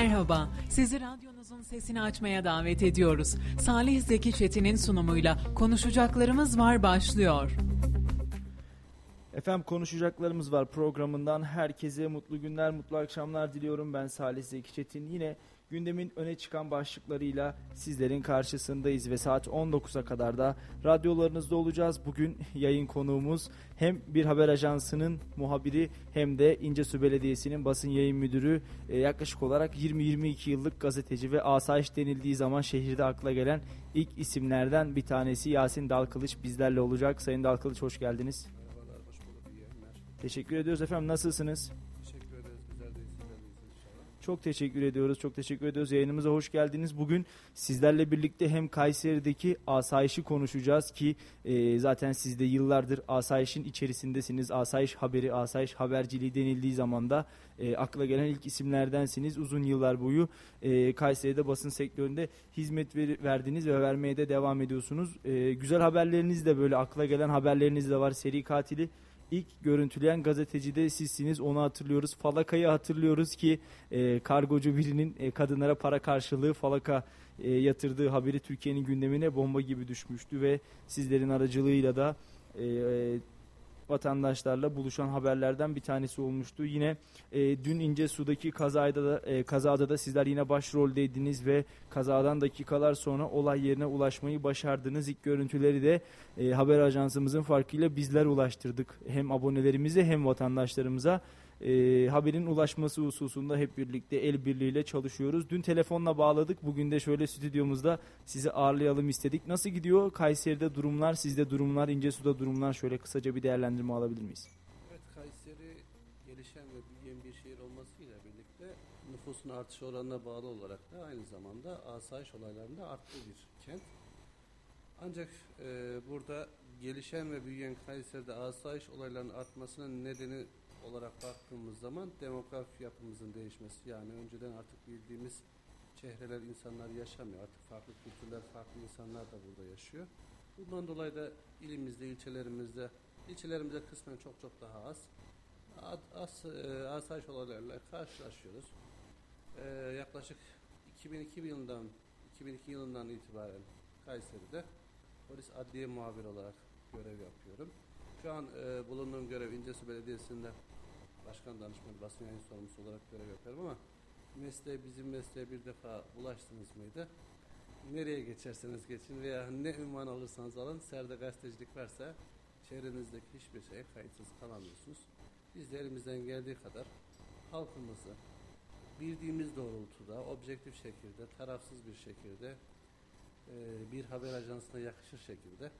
Merhaba, sizi radyonuzun sesini açmaya davet ediyoruz. Salih Zeki Çetin'in sunumuyla konuşacaklarımız var başlıyor. Efendim konuşacaklarımız var programından. Herkese mutlu günler, mutlu akşamlar diliyorum. Ben Salih Zeki Çetin. Yine gündemin öne çıkan başlıklarıyla sizlerin karşısındayız ve saat 19'a kadar da radyolarınızda olacağız. Bugün yayın konuğumuz hem bir haber ajansının muhabiri hem de İncesu Belediyesi'nin basın yayın müdürü e, yaklaşık olarak 20-22 yıllık gazeteci ve asayiş denildiği zaman şehirde akla gelen ilk isimlerden bir tanesi Yasin Dalkılıç bizlerle olacak. Sayın Dalkılıç hoş geldiniz. Merhabalar, hoş bulduk. Teşekkür ediyoruz efendim. Nasılsınız? Çok teşekkür ediyoruz. Çok teşekkür ediyoruz. Yayınımıza hoş geldiniz. Bugün sizlerle birlikte hem Kayseri'deki asayişi konuşacağız ki e, zaten siz de yıllardır asayişin içerisindesiniz. Asayiş haberi, asayiş haberciliği denildiği zaman da e, akla gelen ilk isimlerdensiniz. Uzun yıllar boyu e, Kayseri'de basın sektöründe hizmet ver- verdiniz ve vermeye de devam ediyorsunuz. E, güzel haberleriniz de böyle akla gelen haberleriniz de var. Seri katili ilk görüntüleyen gazeteci de sizsiniz onu hatırlıyoruz. Falaka'yı hatırlıyoruz ki e, kargocu birinin e, kadınlara para karşılığı falaka e, yatırdığı haberi Türkiye'nin gündemine bomba gibi düşmüştü ve sizlerin aracılığıyla da e, e, vatandaşlarla buluşan haberlerden bir tanesi olmuştu. Yine e, dün İncesu'daki kazada da e, kazada da sizler yine başroldeydiniz ve kazadan dakikalar sonra olay yerine ulaşmayı başardınız. İlk görüntüleri de e, haber ajansımızın farkıyla bizler ulaştırdık. Hem abonelerimize hem vatandaşlarımıza e, haberin ulaşması hususunda hep birlikte el birliğiyle çalışıyoruz. Dün telefonla bağladık. Bugün de şöyle stüdyomuzda sizi ağırlayalım istedik. Nasıl gidiyor Kayseri'de durumlar, sizde durumlar, İncesu'da durumlar? Şöyle kısaca bir değerlendirme alabilir miyiz? Evet, Kayseri gelişen ve büyüyen bir şehir olmasıyla birlikte nüfusun artış oranına bağlı olarak da aynı zamanda asayiş olaylarında arttığı bir kent. Ancak e, burada gelişen ve büyüyen Kayseri'de asayiş olaylarının artmasının nedeni olarak baktığımız zaman demografi yapımızın değişmesi. Yani önceden artık bildiğimiz çehreler insanlar yaşamıyor. Artık farklı kültürler, farklı insanlar da burada yaşıyor. Bundan dolayı da ilimizde, ilçelerimizde, ilçelerimizde kısmen çok çok daha az. Az, az e, asayiş olaylarla karşılaşıyoruz. E, yaklaşık 2002 yılından 2002 yılından itibaren Kayseri'de polis adliye muhabir olarak görev yapıyorum. Şu an e, bulunduğum görev İncesu Belediyesi'nde başkan danışmanı basın yayın sorumlusu olarak görev yapıyorum ama mesleğe bizim mesleğe bir defa ulaştınız mıydı? Nereye geçerseniz geçin veya ne ünvan alırsanız alın serde gazetecilik varsa çevrenizdeki hiçbir şeye kayıtsız kalamıyorsunuz. Biz de elimizden geldiği kadar halkımızı bildiğimiz doğrultuda objektif şekilde tarafsız bir şekilde e, bir haber ajansına yakışır şekilde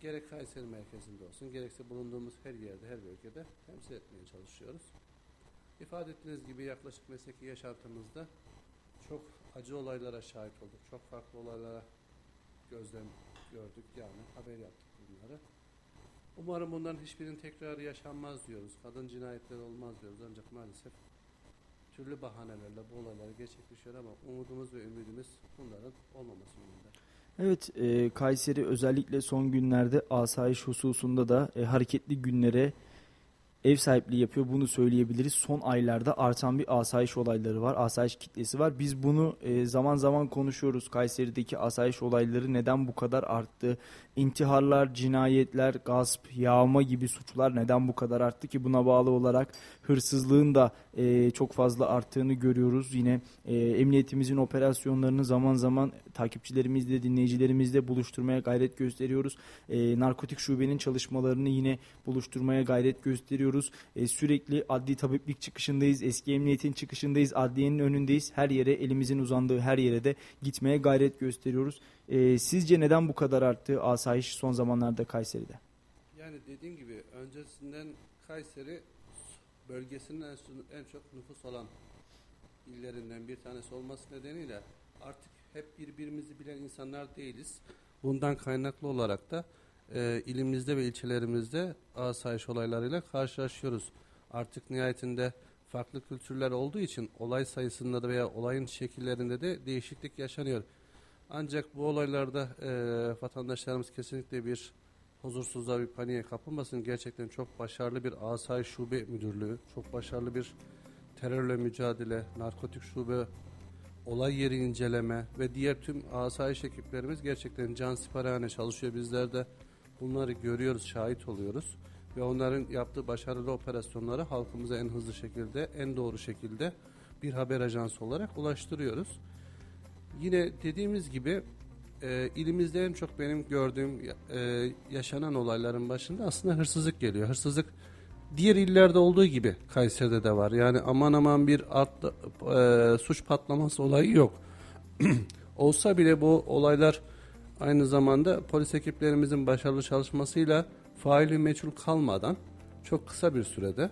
gerek Kayseri merkezinde olsun gerekse bulunduğumuz her yerde her bölgede temsil etmeye çalışıyoruz. İfade ettiğiniz gibi yaklaşık mesleki yaşantımızda çok acı olaylara şahit olduk. Çok farklı olaylara gözlem gördük yani haber yaptık bunları. Umarım bunların hiçbirinin tekrarı yaşanmaz diyoruz. Kadın cinayetleri olmaz diyoruz ancak maalesef türlü bahanelerle bu olaylar gerçekleşiyor ama umudumuz ve ümidimiz bunların olmaması yönünde. Evet, e, Kayseri özellikle son günlerde asayiş hususunda da e, hareketli günlere ev sahipliği yapıyor. Bunu söyleyebiliriz. Son aylarda artan bir asayiş olayları var. Asayiş kitlesi var. Biz bunu e, zaman zaman konuşuyoruz. Kayseri'deki asayiş olayları neden bu kadar arttı? İntiharlar, cinayetler, gasp, yağma gibi suçlar neden bu kadar arttı ki buna bağlı olarak hırsızlığın da e, çok fazla arttığını görüyoruz. Yine e, emniyetimizin operasyonlarını zaman zaman takipçilerimizle, dinleyicilerimizle buluşturmaya gayret gösteriyoruz. E, narkotik şubenin çalışmalarını yine buluşturmaya gayret gösteriyoruz. E, sürekli adli tabiplik çıkışındayız, eski emniyetin çıkışındayız, adliyenin önündeyiz. Her yere elimizin uzandığı her yere de gitmeye gayret gösteriyoruz. E, sizce neden bu kadar arttı asayiş son zamanlarda Kayseri'de? Yani dediğim gibi öncesinden Kayseri bölgesinin en, en çok nüfus olan illerinden bir tanesi olması nedeniyle artık hep birbirimizi bilen insanlar değiliz. Bundan kaynaklı olarak da e, ilimizde ve ilçelerimizde asayiş olaylarıyla karşılaşıyoruz. Artık nihayetinde farklı kültürler olduğu için olay sayısında da veya olayın şekillerinde de değişiklik yaşanıyor. Ancak bu olaylarda e, vatandaşlarımız kesinlikle bir huzursuzluğa bir paniğe kapılmasın. Gerçekten çok başarılı bir asayiş şube müdürlüğü, çok başarılı bir terörle mücadele, narkotik şube, olay yeri inceleme ve diğer tüm asayiş ekiplerimiz gerçekten can siparhane çalışıyor. Bizler de bunları görüyoruz, şahit oluyoruz. Ve onların yaptığı başarılı operasyonları halkımıza en hızlı şekilde, en doğru şekilde bir haber ajansı olarak ulaştırıyoruz. Yine dediğimiz gibi e, ilimizde en çok benim gördüğüm e, yaşanan olayların başında aslında hırsızlık geliyor. Hırsızlık diğer illerde olduğu gibi Kayseri'de de var. Yani aman aman bir art, e, suç patlaması olayı yok. Olsa bile bu olaylar aynı zamanda polis ekiplerimizin başarılı çalışmasıyla faili meçhul kalmadan çok kısa bir sürede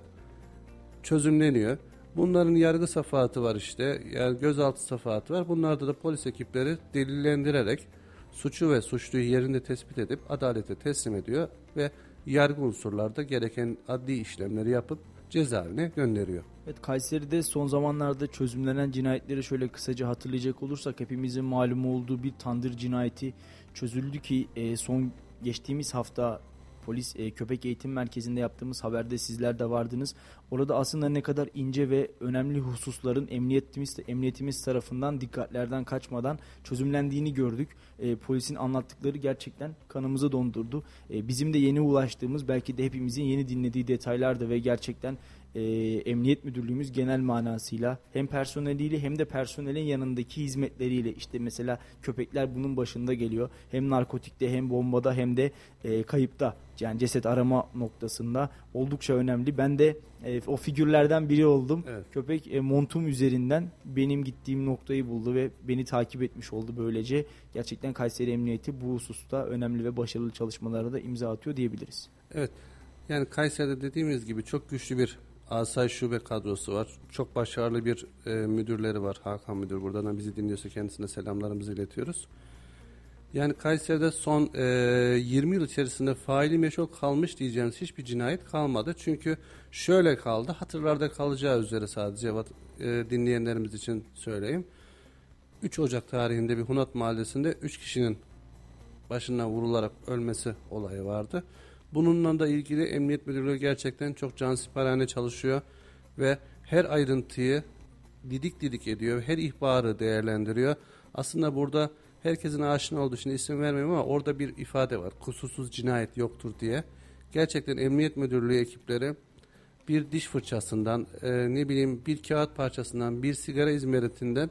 çözümleniyor. Bunların yargı safahatı var işte. Yani gözaltı safahatı var. Bunlarda da polis ekipleri delillendirerek suçu ve suçluyu yerinde tespit edip adalete teslim ediyor ve yargı unsurlarda gereken adli işlemleri yapıp cezaevine gönderiyor. Evet Kayseri'de son zamanlarda çözümlenen cinayetleri şöyle kısaca hatırlayacak olursak hepimizin malum olduğu bir tandır cinayeti çözüldü ki e, son geçtiğimiz hafta polis e, köpek eğitim merkezinde yaptığımız haberde sizler de vardınız. Orada aslında ne kadar ince ve önemli hususların emniyetimiz emniyetimiz tarafından dikkatlerden kaçmadan çözümlendiğini gördük. E, polisin anlattıkları gerçekten kanımızı dondurdu. E, bizim de yeni ulaştığımız belki de hepimizin yeni dinlediği detaylardı ve gerçekten e, Emniyet Müdürlüğümüz genel manasıyla hem personeliyle hem de personelin yanındaki hizmetleriyle işte mesela köpekler bunun başında geliyor. Hem narkotikte hem bombada hem de e, kayıpta yani ceset arama noktasında oldukça önemli. Ben de e, o figürlerden biri oldum. Evet. Köpek e, montum üzerinden benim gittiğim noktayı buldu ve beni takip etmiş oldu böylece. Gerçekten Kayseri Emniyeti bu hususta önemli ve başarılı çalışmalara da imza atıyor diyebiliriz. Evet. Yani Kayseri'de dediğimiz gibi çok güçlü bir Asay Şube kadrosu var. Çok başarılı bir e, müdürleri var. Hakan Müdür buradan bizi dinliyorsa kendisine selamlarımızı iletiyoruz. Yani Kayseri'de son e, 20 yıl içerisinde faili meşhur kalmış diyeceğimiz hiçbir cinayet kalmadı. Çünkü şöyle kaldı. Hatırlarda kalacağı üzere sadece e, dinleyenlerimiz için söyleyeyim. 3 Ocak tarihinde bir Hunat mahallesinde 3 kişinin başından vurularak ölmesi olayı vardı. Bununla da ilgili Emniyet Müdürlüğü gerçekten çok cansiperhane çalışıyor ve her ayrıntıyı didik didik ediyor. Her ihbarı değerlendiriyor. Aslında burada herkesin aşina olduğu için isim vermeyeyim ama orada bir ifade var. Kusursuz cinayet yoktur diye. Gerçekten Emniyet Müdürlüğü ekipleri bir diş fırçasından, e, ne bileyim bir kağıt parçasından, bir sigara izmaritinden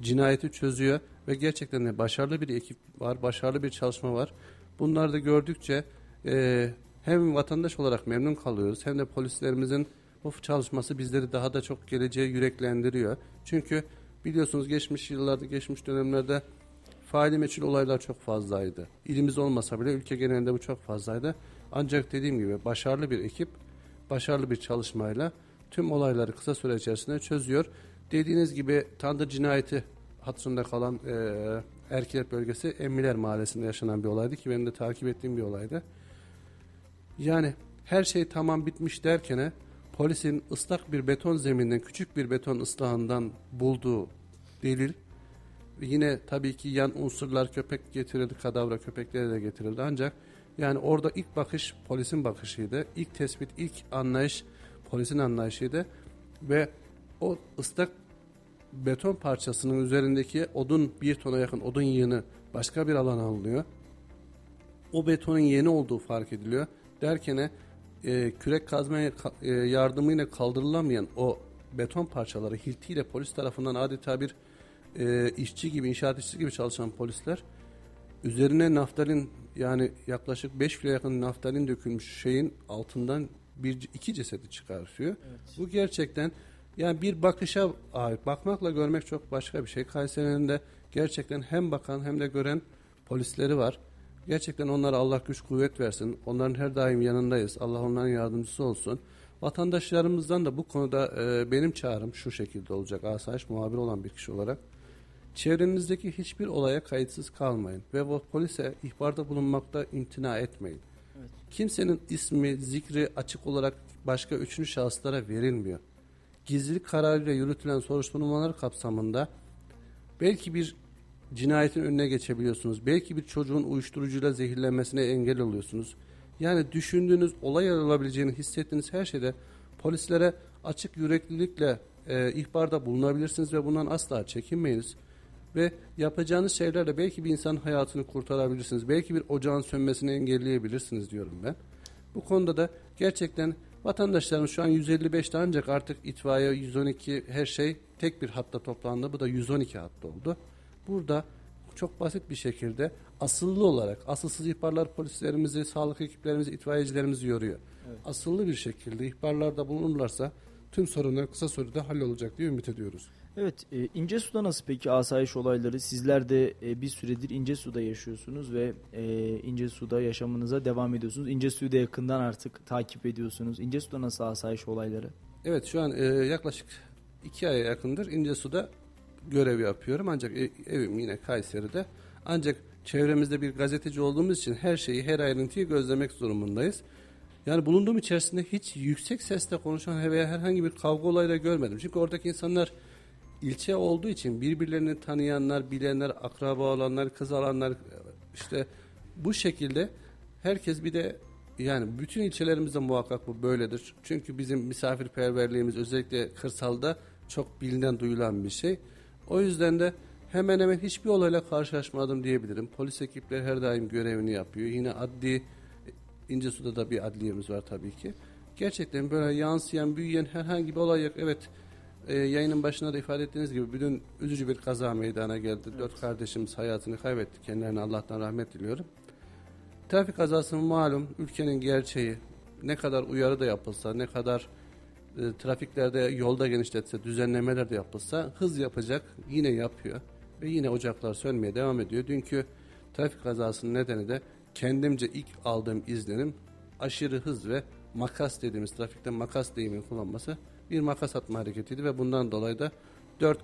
cinayeti çözüyor ve gerçekten de başarılı bir ekip var, başarılı bir çalışma var. Bunları da gördükçe e, hem vatandaş olarak memnun kalıyoruz hem de polislerimizin bu çalışması bizleri daha da çok geleceğe yüreklendiriyor. Çünkü biliyorsunuz geçmiş yıllarda, geçmiş dönemlerde faili meçhul olaylar çok fazlaydı. İlimiz olmasa bile ülke genelinde bu çok fazlaydı. Ancak dediğim gibi başarılı bir ekip, başarılı bir çalışmayla tüm olayları kısa süre içerisinde çözüyor. Dediğiniz gibi Tandır cinayeti hatırında kalan e, Erkilet bölgesi Emmiler Mahallesi'nde yaşanan bir olaydı ki benim de takip ettiğim bir olaydı. Yani her şey tamam bitmiş derkene polisin ıslak bir beton zeminden küçük bir beton ıslahından bulduğu delil yine tabii ki yan unsurlar köpek getirildi, kadavra köpekleri de getirildi ancak yani orada ilk bakış polisin bakışıydı. ilk tespit, ilk anlayış polisin anlayışıydı ve o ıslak beton parçasının üzerindeki odun bir tona yakın odun yığını başka bir alana alınıyor. O betonun yeni olduğu fark ediliyor derken e, kürek kazmaya e, yardımıyla kaldırılamayan o beton parçaları hiltiyle polis tarafından adeta bir e, işçi gibi, inşaat işçisi gibi çalışan polisler üzerine naftalin yani yaklaşık 5 kilo yakın naftalin dökülmüş şeyin altından bir iki cesedi çıkartıyor. Evet. Bu gerçekten yani bir bakışa ait. Bakmakla görmek çok başka bir şey. Kayseri'nin de gerçekten hem bakan hem de gören polisleri var. Gerçekten onlara Allah güç kuvvet versin. Onların her daim yanındayız. Allah onların yardımcısı olsun. Vatandaşlarımızdan da bu konuda e, benim çağrım şu şekilde olacak. Asayiş muhabir olan bir kişi olarak. Çevrenizdeki hiçbir olaya kayıtsız kalmayın ve polise ihbarda bulunmakta imtina etmeyin. Evet. Kimsenin ismi, zikri açık olarak başka üçüncü şahıslara verilmiyor. Gizlilik kararıyla yürütülen soruşturmalar kapsamında belki bir cinayetin önüne geçebiliyorsunuz. Belki bir çocuğun uyuşturucuyla zehirlenmesine engel oluyorsunuz. Yani düşündüğünüz, olay olabileceğini hissettiğiniz her şeyde polislere açık yüreklilikle e, ihbarda bulunabilirsiniz ve bundan asla çekinmeyiniz. Ve yapacağınız şeylerle belki bir insanın hayatını kurtarabilirsiniz. Belki bir ocağın sönmesini engelleyebilirsiniz diyorum ben. Bu konuda da gerçekten vatandaşlarımız şu an 155'te ancak artık itfaiye 112 her şey tek bir hatta toplandı. Bu da 112 hatta oldu. Burada çok basit bir şekilde asıllı olarak asılsız ihbarlar polislerimizi, sağlık ekiplerimizi, itfaiyecilerimizi yoruyor. Evet. Asıllı bir şekilde ihbarlarda bulunurlarsa tüm sorunlar kısa sürede hallolacak diye ümit ediyoruz. Evet, e, İnce Su'da nasıl peki asayiş olayları? Sizler de e, bir süredir İnce Su'da yaşıyorsunuz ve e, İnce Su'da yaşamınıza devam ediyorsunuz. İnce Su'yu da yakından artık takip ediyorsunuz. İnce Su'da nasıl asayiş olayları? Evet, şu an e, yaklaşık iki aya yakındır İnce Su'da görev yapıyorum. Ancak e, evim yine Kayseri'de. Ancak çevremizde bir gazeteci olduğumuz için her şeyi, her ayrıntıyı gözlemek durumundayız. Yani bulunduğum içerisinde hiç yüksek sesle konuşan veya herhangi bir kavga olayla görmedim. Çünkü oradaki insanlar ilçe olduğu için birbirlerini tanıyanlar, bilenler, akraba olanlar, kız alanlar işte bu şekilde herkes bir de yani bütün ilçelerimizde muhakkak bu böyledir. Çünkü bizim misafirperverliğimiz özellikle kırsalda çok bilinen duyulan bir şey. O yüzden de hemen hemen hiçbir olayla karşılaşmadım diyebilirim. Polis ekipleri her daim görevini yapıyor. Yine adli İncesu'da da bir adliyemiz var tabii ki. Gerçekten böyle yansıyan, büyüyen herhangi bir olay yok. Evet e, yayının başında da ifade ettiğiniz gibi bugün üzücü bir kaza meydana geldi. Evet. Dört kardeşimiz hayatını kaybetti. Kendilerine Allah'tan rahmet diliyorum. Trafik kazası malum ülkenin gerçeği. Ne kadar uyarı da yapılsa, ne kadar trafiklerde yolda genişletse, düzenlemeler de yapılsa hız yapacak. Yine yapıyor ve yine ocaklar sönmeye devam ediyor. Dünkü trafik kazasının nedeni de kendimce ilk aldığım izlenim aşırı hız ve makas dediğimiz trafikte makas deyimini kullanması bir makas atma hareketiydi ve bundan dolayı da dört,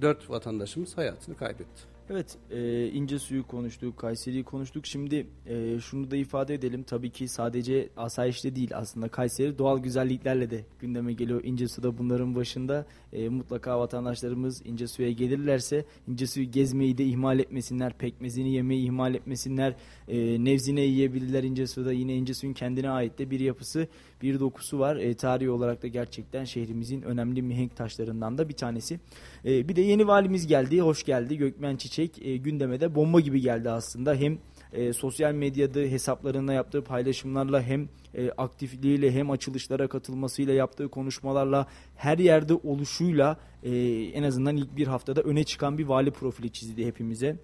dört vatandaşımız hayatını kaybetti. Evet, e, ince suyu konuştuk, Kayseri'yi konuştuk. Şimdi e, şunu da ifade edelim. Tabii ki sadece asayişte değil aslında Kayseri doğal güzelliklerle de gündeme geliyor. İnce suda bunların başında e, mutlaka vatandaşlarımız ince suya gelirlerse ince suyu gezmeyi de ihmal etmesinler, pekmezini yemeyi ihmal etmesinler, e, nevzine yiyebilirler ince suda. Yine ince suyun kendine ait de bir yapısı, bir dokusu var. E, tarihi olarak da gerçekten şehrimizin önemli mihenk taşlarından da bir tanesi. E, bir de yeni valimiz geldi, hoş geldi. Gökmen Çiçek e, gündeme de bomba gibi geldi aslında. Hem e, sosyal medyada hesaplarında yaptığı paylaşımlarla hem e, aktifliğiyle hem açılışlara katılmasıyla yaptığı konuşmalarla her yerde oluşuyla e, en azından ilk bir haftada öne çıkan bir vali profili çizdi hepimize.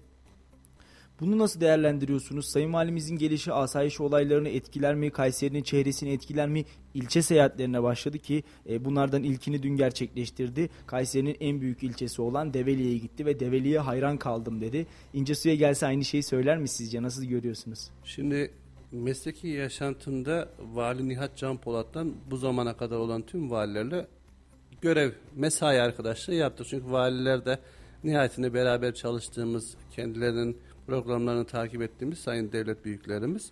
Bunu nasıl değerlendiriyorsunuz? Sayın Valimizin gelişi asayiş olaylarını etkiler mi? Kayseri'nin çehresini etkiler mi? İlçe seyahatlerine başladı ki e, bunlardan ilkini dün gerçekleştirdi. Kayseri'nin en büyük ilçesi olan Develi'ye gitti ve Develi'ye hayran kaldım dedi. İncesu'ya gelse aynı şeyi söyler mi sizce? Nasıl görüyorsunuz? Şimdi mesleki yaşantımda Vali Nihat Can Polat'tan bu zamana kadar olan tüm valilerle görev, mesai arkadaşlığı yaptık. Çünkü valiler de nihayetinde beraber çalıştığımız, kendilerinin programlarını takip ettiğimiz sayın devlet büyüklerimiz.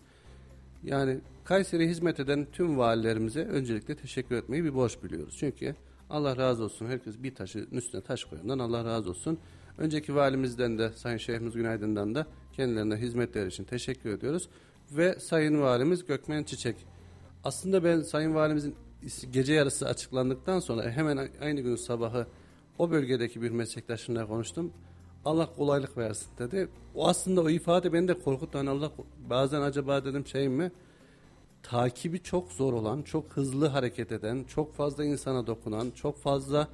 Yani Kayseri hizmet eden tüm valilerimize öncelikle teşekkür etmeyi bir borç biliyoruz. Çünkü Allah razı olsun herkes bir taşı üstüne taş koyandan Allah razı olsun. Önceki valimizden de Sayın Şeyhimiz Günaydın'dan da kendilerine hizmetler için teşekkür ediyoruz. Ve Sayın Valimiz Gökmen Çiçek. Aslında ben Sayın Valimizin gece yarısı açıklandıktan sonra hemen aynı gün sabahı o bölgedeki bir meslektaşımla konuştum. Allah kolaylık versin dedi. O aslında o ifade beni de korkuttu. Hani Allah bazen acaba dedim şey mi? Takibi çok zor olan, çok hızlı hareket eden, çok fazla insana dokunan, çok fazla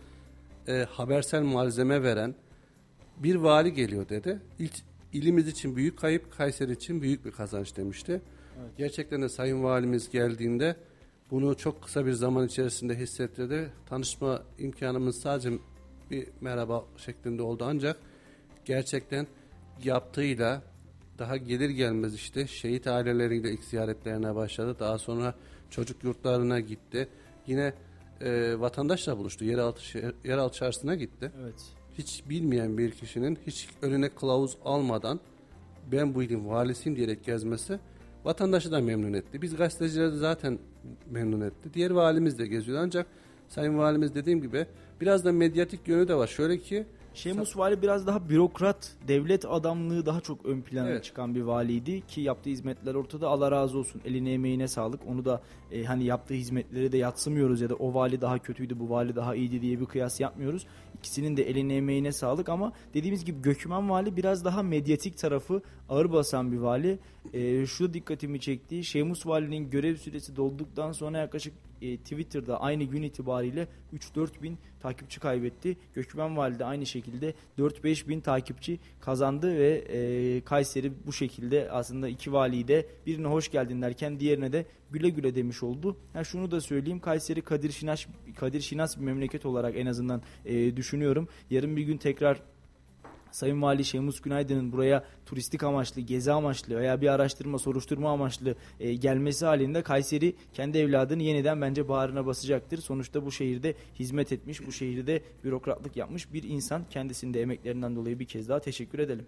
e, habersel malzeme veren bir vali geliyor dedi. İlk ilimiz için büyük kayıp, Kayseri için büyük bir kazanç demişti. Evet. Gerçekten de Sayın Valimiz geldiğinde bunu çok kısa bir zaman içerisinde hissettirdi. Tanışma imkanımız sadece bir merhaba şeklinde oldu ancak gerçekten yaptığıyla daha gelir gelmez işte şehit aileleriyle ilk ziyaretlerine başladı. Daha sonra çocuk yurtlarına gitti. Yine e, vatandaşla buluştu. Yeraltı, şehir, yeraltı çarşısına gitti. Evet. Hiç bilmeyen bir kişinin hiç önüne kılavuz almadan ben bu ilin valisiyim diyerek gezmesi vatandaşı da memnun etti. Biz gazetecileri zaten memnun etti. Diğer valimiz de geziyor ancak Sayın Valimiz dediğim gibi biraz da medyatik yönü de var. Şöyle ki Şemus Vali biraz daha bürokrat, devlet adamlığı daha çok ön plana Evet. çıkan bir valiydi ki yaptığı hizmetler ortada. Allah razı olsun. Eline emeğine sağlık. Onu da e, hani yaptığı hizmetleri de yatsımıyoruz ya da o vali daha kötüydü, bu vali daha iyiydi diye bir kıyas yapmıyoruz. İkisinin de eline emeğine sağlık ama dediğimiz gibi Gökmen Vali biraz daha medyatik tarafı ağır basan bir vali. E, şu dikkatimi çekti. Şemus Vali'nin görev süresi dolduktan sonra yaklaşık e, Twitter'da aynı gün itibariyle 3-4 bin takipçi kaybetti. Gökmen Vali de aynı şekilde 4-5 bin takipçi kazandı ve e, Kayseri bu şekilde aslında iki valiyi de birine hoş geldin derken diğerine de güle güle demiş oldu. Ha şunu da söyleyeyim Kayseri Kadir Şinas Kadir Şinas bir memleket olarak en azından e, düşünüyorum. Yarın bir gün tekrar Sayın Vali Şemus Günaydın'ın buraya turistik amaçlı, gezi amaçlı veya bir araştırma, soruşturma amaçlı e, gelmesi halinde Kayseri kendi evladını yeniden bence bağrına basacaktır. Sonuçta bu şehirde hizmet etmiş, bu şehirde bürokratlık yapmış bir insan. Kendisinde emeklerinden dolayı bir kez daha teşekkür edelim.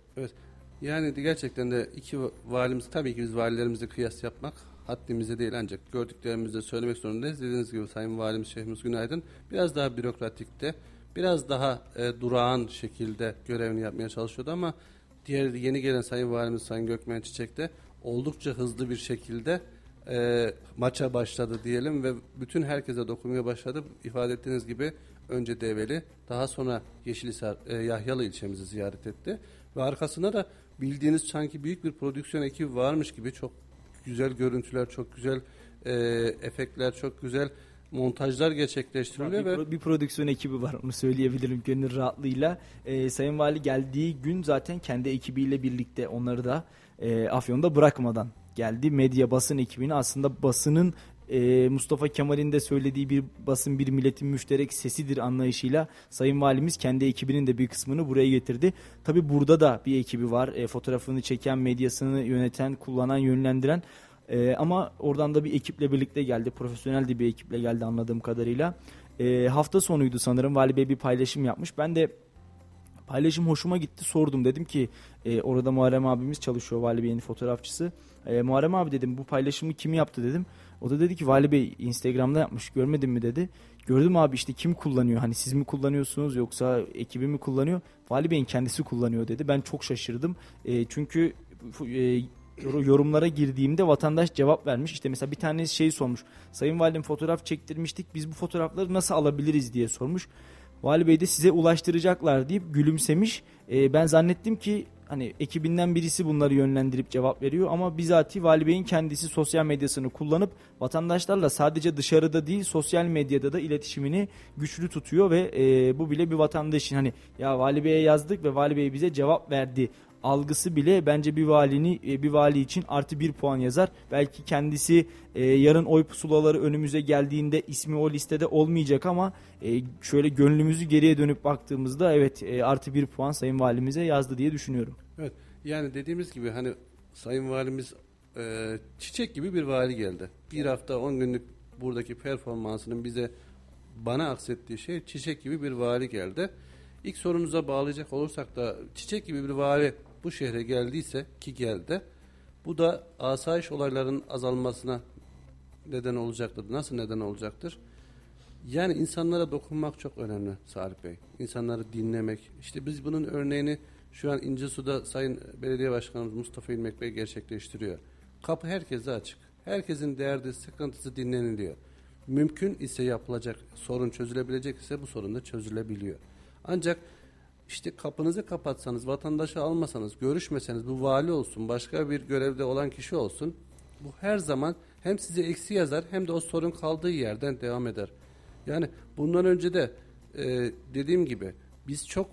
Yani de gerçekten de iki valimiz tabii ki biz valilerimizle kıyas yapmak haddimize değil ancak gördüklerimizi de söylemek zorundayız. Dediğiniz gibi Sayın Valimiz Şehrimiz Günaydın biraz daha bürokratikte, biraz daha e, durağan şekilde görevini yapmaya çalışıyordu ama diğer yeni gelen Sayın Valimiz Sayın Gökmen Çiçek de oldukça hızlı bir şekilde e, maça başladı diyelim ve bütün herkese dokunmaya başladı. İfade ettiğiniz gibi önce Develi, daha sonra Yeşilhisar, e, Yahyalı ilçemizi ziyaret etti. Ve arkasında da bildiğiniz sanki büyük bir prodüksiyon ekibi varmış gibi çok güzel görüntüler, çok güzel e, efektler, çok güzel montajlar Bir, gerçekleştiriliyor ve pro- bir prodüksiyon ekibi var onu söyleyebilirim gönül rahatlığıyla. E, Sayın Vali geldiği gün zaten kendi ekibiyle birlikte onları da e, Afyon'da bırakmadan geldi. Medya basın ekibini aslında basının e, Mustafa Kemal'in de söylediği bir basın bir milletin müşterek sesidir anlayışıyla Sayın Valimiz kendi ekibinin de bir kısmını buraya getirdi. Tabi burada da bir ekibi var. E, fotoğrafını çeken, medyasını yöneten, kullanan, yönlendiren. E, ama oradan da bir ekiple birlikte geldi. Profesyonel de bir ekiple geldi anladığım kadarıyla. E, hafta sonuydu sanırım. Vali Bey bir paylaşım yapmış. Ben de paylaşım hoşuma gitti. Sordum dedim ki e, orada Muharrem abimiz çalışıyor Vali Bey'in fotoğrafçısı. E, Muharrem abi dedim bu paylaşımı kim yaptı dedim. O da dedi ki Vali Bey Instagram'da yapmış görmedin mi dedi. Gördüm abi işte kim kullanıyor hani siz mi kullanıyorsunuz yoksa ekibi mi kullanıyor? Vali Bey'in kendisi kullanıyor dedi. Ben çok şaşırdım. E, çünkü e, yorumlara girdiğimde vatandaş cevap vermiş. İşte mesela bir tanesi şey sormuş. Sayın Valim fotoğraf çektirmiştik. Biz bu fotoğrafları nasıl alabiliriz diye sormuş. Vali Bey de size ulaştıracaklar deyip gülümsemiş. Ee, ben zannettim ki hani ekibinden birisi bunları yönlendirip cevap veriyor ama bizatihi Vali Bey'in kendisi sosyal medyasını kullanıp vatandaşlarla sadece dışarıda değil sosyal medyada da iletişimini güçlü tutuyor ve e, bu bile bir vatandaşın hani ya Vali Bey'e yazdık ve Vali Bey bize cevap verdi algısı bile bence bir valini e, bir vali için artı bir puan yazar. Belki kendisi e, yarın oy pusulaları önümüze geldiğinde ismi o listede olmayacak ama e, şöyle gönlümüzü geriye dönüp baktığımızda evet e, artı bir puan Sayın Valimize yazdı diye düşünüyorum. yani dediğimiz gibi hani Sayın Valimiz e, çiçek gibi bir vali geldi. Bir hafta 10 günlük buradaki performansının bize bana aksettiği şey çiçek gibi bir vali geldi. İlk sorunuza bağlayacak olursak da çiçek gibi bir vali bu şehre geldiyse ki geldi. Bu da asayiş olaylarının azalmasına neden olacaktır. Nasıl neden olacaktır? Yani insanlara dokunmak çok önemli Salih Bey. İnsanları dinlemek. İşte biz bunun örneğini şu an İncesu'da Sayın Belediye Başkanımız Mustafa İlmek Bey gerçekleştiriyor. Kapı herkese açık. Herkesin derdi, sıkıntısı dinleniliyor. Mümkün ise yapılacak, sorun çözülebilecek ise bu sorun da çözülebiliyor. Ancak işte kapınızı kapatsanız, vatandaşı almasanız, görüşmeseniz, bu vali olsun, başka bir görevde olan kişi olsun, bu her zaman hem size eksi yazar hem de o sorun kaldığı yerden devam eder. Yani bundan önce de e, dediğim gibi biz çok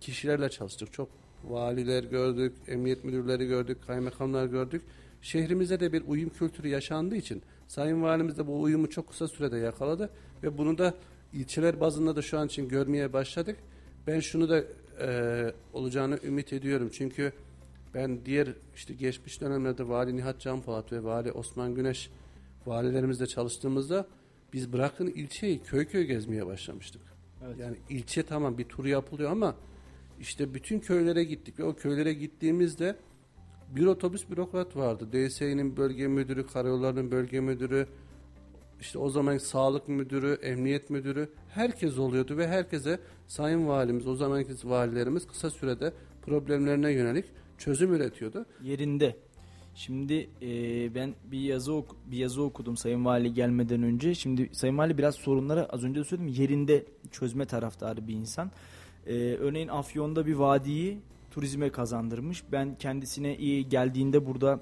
kişilerle çalıştık. Çok valiler gördük, emniyet müdürleri gördük, kaymakamlar gördük. Şehrimizde de bir uyum kültürü yaşandığı için Sayın Valimiz de bu uyumu çok kısa sürede yakaladı ve bunu da ilçeler bazında da şu an için görmeye başladık. Ben şunu da e, olacağını ümit ediyorum. Çünkü ben diğer işte geçmiş dönemlerde Vali Nihat Canpolat ve Vali Osman Güneş valilerimizle çalıştığımızda biz bırakın ilçeyi köy köy gezmeye başlamıştık. Evet. Yani ilçe tamam bir tur yapılıyor ama işte bütün köylere gittik ve o köylere gittiğimizde bir otobüs bürokrat vardı. DSİ'nin bölge müdürü, karayollarının bölge müdürü, işte o zaman sağlık müdürü, emniyet müdürü herkes oluyordu ve herkese sayın valimiz, o zamanki valilerimiz kısa sürede problemlerine yönelik çözüm üretiyordu. Yerinde. Şimdi e, ben bir yazı ok bir yazı okudum Sayın Vali gelmeden önce. Şimdi Sayın Vali biraz sorunları az önce de söyledim yerinde çözme taraftarı bir insan. E, örneğin Afyon'da bir vadiyi turizme kazandırmış. Ben kendisine iyi geldiğinde burada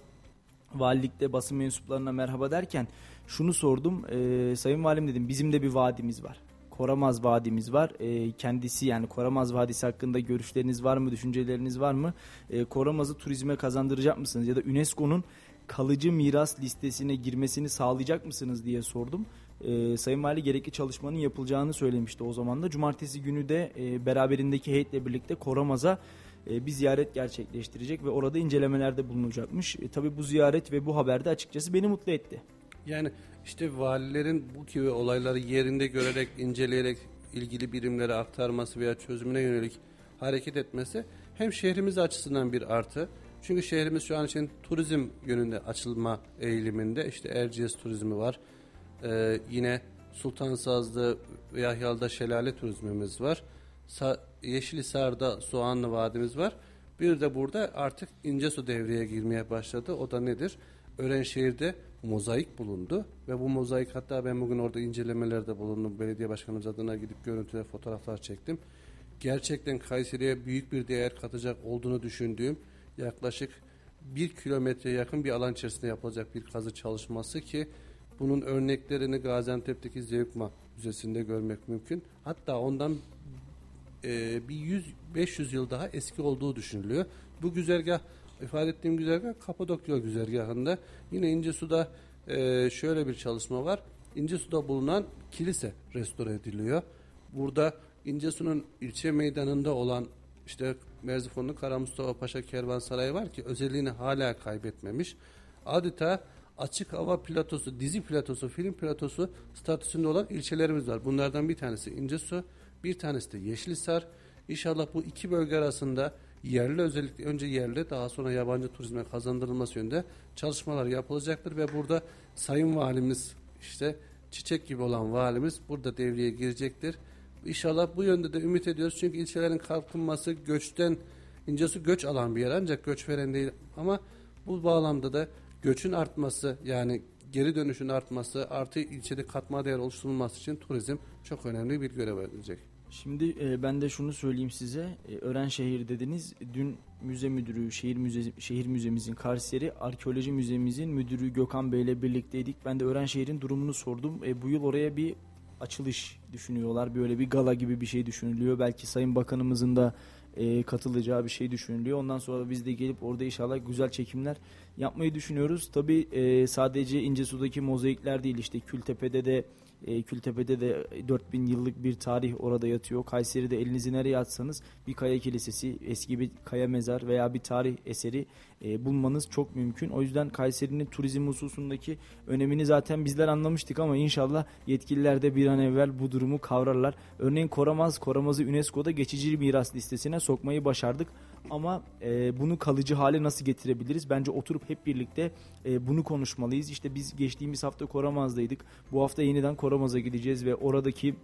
valilikte basın mensuplarına merhaba derken şunu sordum. E, Sayın Valim dedim bizim de bir vadimiz var. Koramaz Vadimiz var. E, kendisi yani Koramaz Vadisi hakkında görüşleriniz var mı, düşünceleriniz var mı? E, Koramaz'ı turizme kazandıracak mısınız? Ya da UNESCO'nun kalıcı miras listesine girmesini sağlayacak mısınız diye sordum. E, Sayın Vali gerekli çalışmanın yapılacağını söylemişti o zaman da. Cumartesi günü de e, beraberindeki heyetle birlikte Koramaz'a bir ziyaret gerçekleştirecek ve orada incelemelerde bulunacakmış. E, tabii bu ziyaret ve bu haber de açıkçası beni mutlu etti. Yani işte valilerin bu gibi olayları yerinde görerek, inceleyerek ilgili birimlere aktarması veya çözümüne yönelik hareket etmesi hem şehrimiz açısından bir artı. Çünkü şehrimiz şu an için turizm yönünde açılma eğiliminde. İşte Erciyes turizmi var. Ee, yine Sultansazlı ve Yahyal'da şelale turizmimiz var. Sa Yeşilisar'da Soğanlı Vadimiz var. Bir de burada artık İncesu devreye girmeye başladı. O da nedir? Örenşehir'de mozaik bulundu ve bu mozaik hatta ben bugün orada incelemelerde bulundum. Belediye başkanımız adına gidip görüntüler, fotoğraflar çektim. Gerçekten Kayseri'ye büyük bir değer katacak olduğunu düşündüğüm yaklaşık bir kilometre yakın bir alan içerisinde yapılacak bir kazı çalışması ki bunun örneklerini Gaziantep'teki Zevkma Müzesi'nde görmek mümkün. Hatta ondan e, bir 100-500 yıl daha eski olduğu düşünülüyor. Bu güzergah ifade ettiğim güzergah Kapadokya güzergahında. Yine İncesu'da e, şöyle bir çalışma var. İncesu'da bulunan kilise restore ediliyor. Burada İncesu'nun ilçe meydanında olan işte Merzifonlu Kara Mustafa Paşa Kervansarayı var ki özelliğini hala kaybetmemiş. Adeta açık hava platosu, dizi platosu, film platosu statüsünde olan ilçelerimiz var. Bunlardan bir tanesi İncesu, bir tanesi de Yeşilhisar. İnşallah bu iki bölge arasında yerli özellikle önce yerli daha sonra yabancı turizme kazandırılması yönünde çalışmalar yapılacaktır ve burada Sayın Valimiz işte çiçek gibi olan valimiz burada devreye girecektir. İnşallah bu yönde de ümit ediyoruz çünkü ilçelerin kalkınması göçten incesi göç alan bir yer ancak göç veren değil ama bu bağlamda da göçün artması yani geri dönüşün artması artı ilçede katma değer oluşturulması için turizm çok önemli bir görev edecek. Şimdi e, ben de şunu söyleyeyim size. E, Ören şehir dediniz. Dün müze müdürü, şehir müze şehir müzemizin Kayseri Arkeoloji Müzemizin müdürü Gökhan Bey ile birlikteydik. Ben de Ören şehrin durumunu sordum. E, bu yıl oraya bir açılış düşünüyorlar. Böyle bir gala gibi bir şey düşünülüyor. Belki Sayın Bakanımızın da e, katılacağı bir şey düşünülüyor. Ondan sonra biz de gelip orada inşallah güzel çekimler yapmayı düşünüyoruz. Tabii e, sadece İncesu'daki mozaikler değil işte Kültepe'de de e, Kültepe'de de 4000 yıllık bir tarih orada yatıyor. Kayseri'de elinizi nereye atsanız bir kaya kilisesi, eski bir kaya mezar veya bir tarih eseri e, bulmanız çok mümkün. O yüzden Kayseri'nin turizm hususundaki önemini zaten bizler anlamıştık ama inşallah yetkililer de bir an evvel bu durumu kavrarlar. Örneğin Koramaz, Koramaz'ı UNESCO'da geçici miras listesine sokmayı başardık. Ama e, bunu kalıcı hale nasıl getirebiliriz? Bence oturup hep birlikte e, bunu konuşmalıyız. İşte biz geçtiğimiz hafta Koramaz'daydık. Bu hafta yeniden Koramaz'a gideceğiz ve oradaki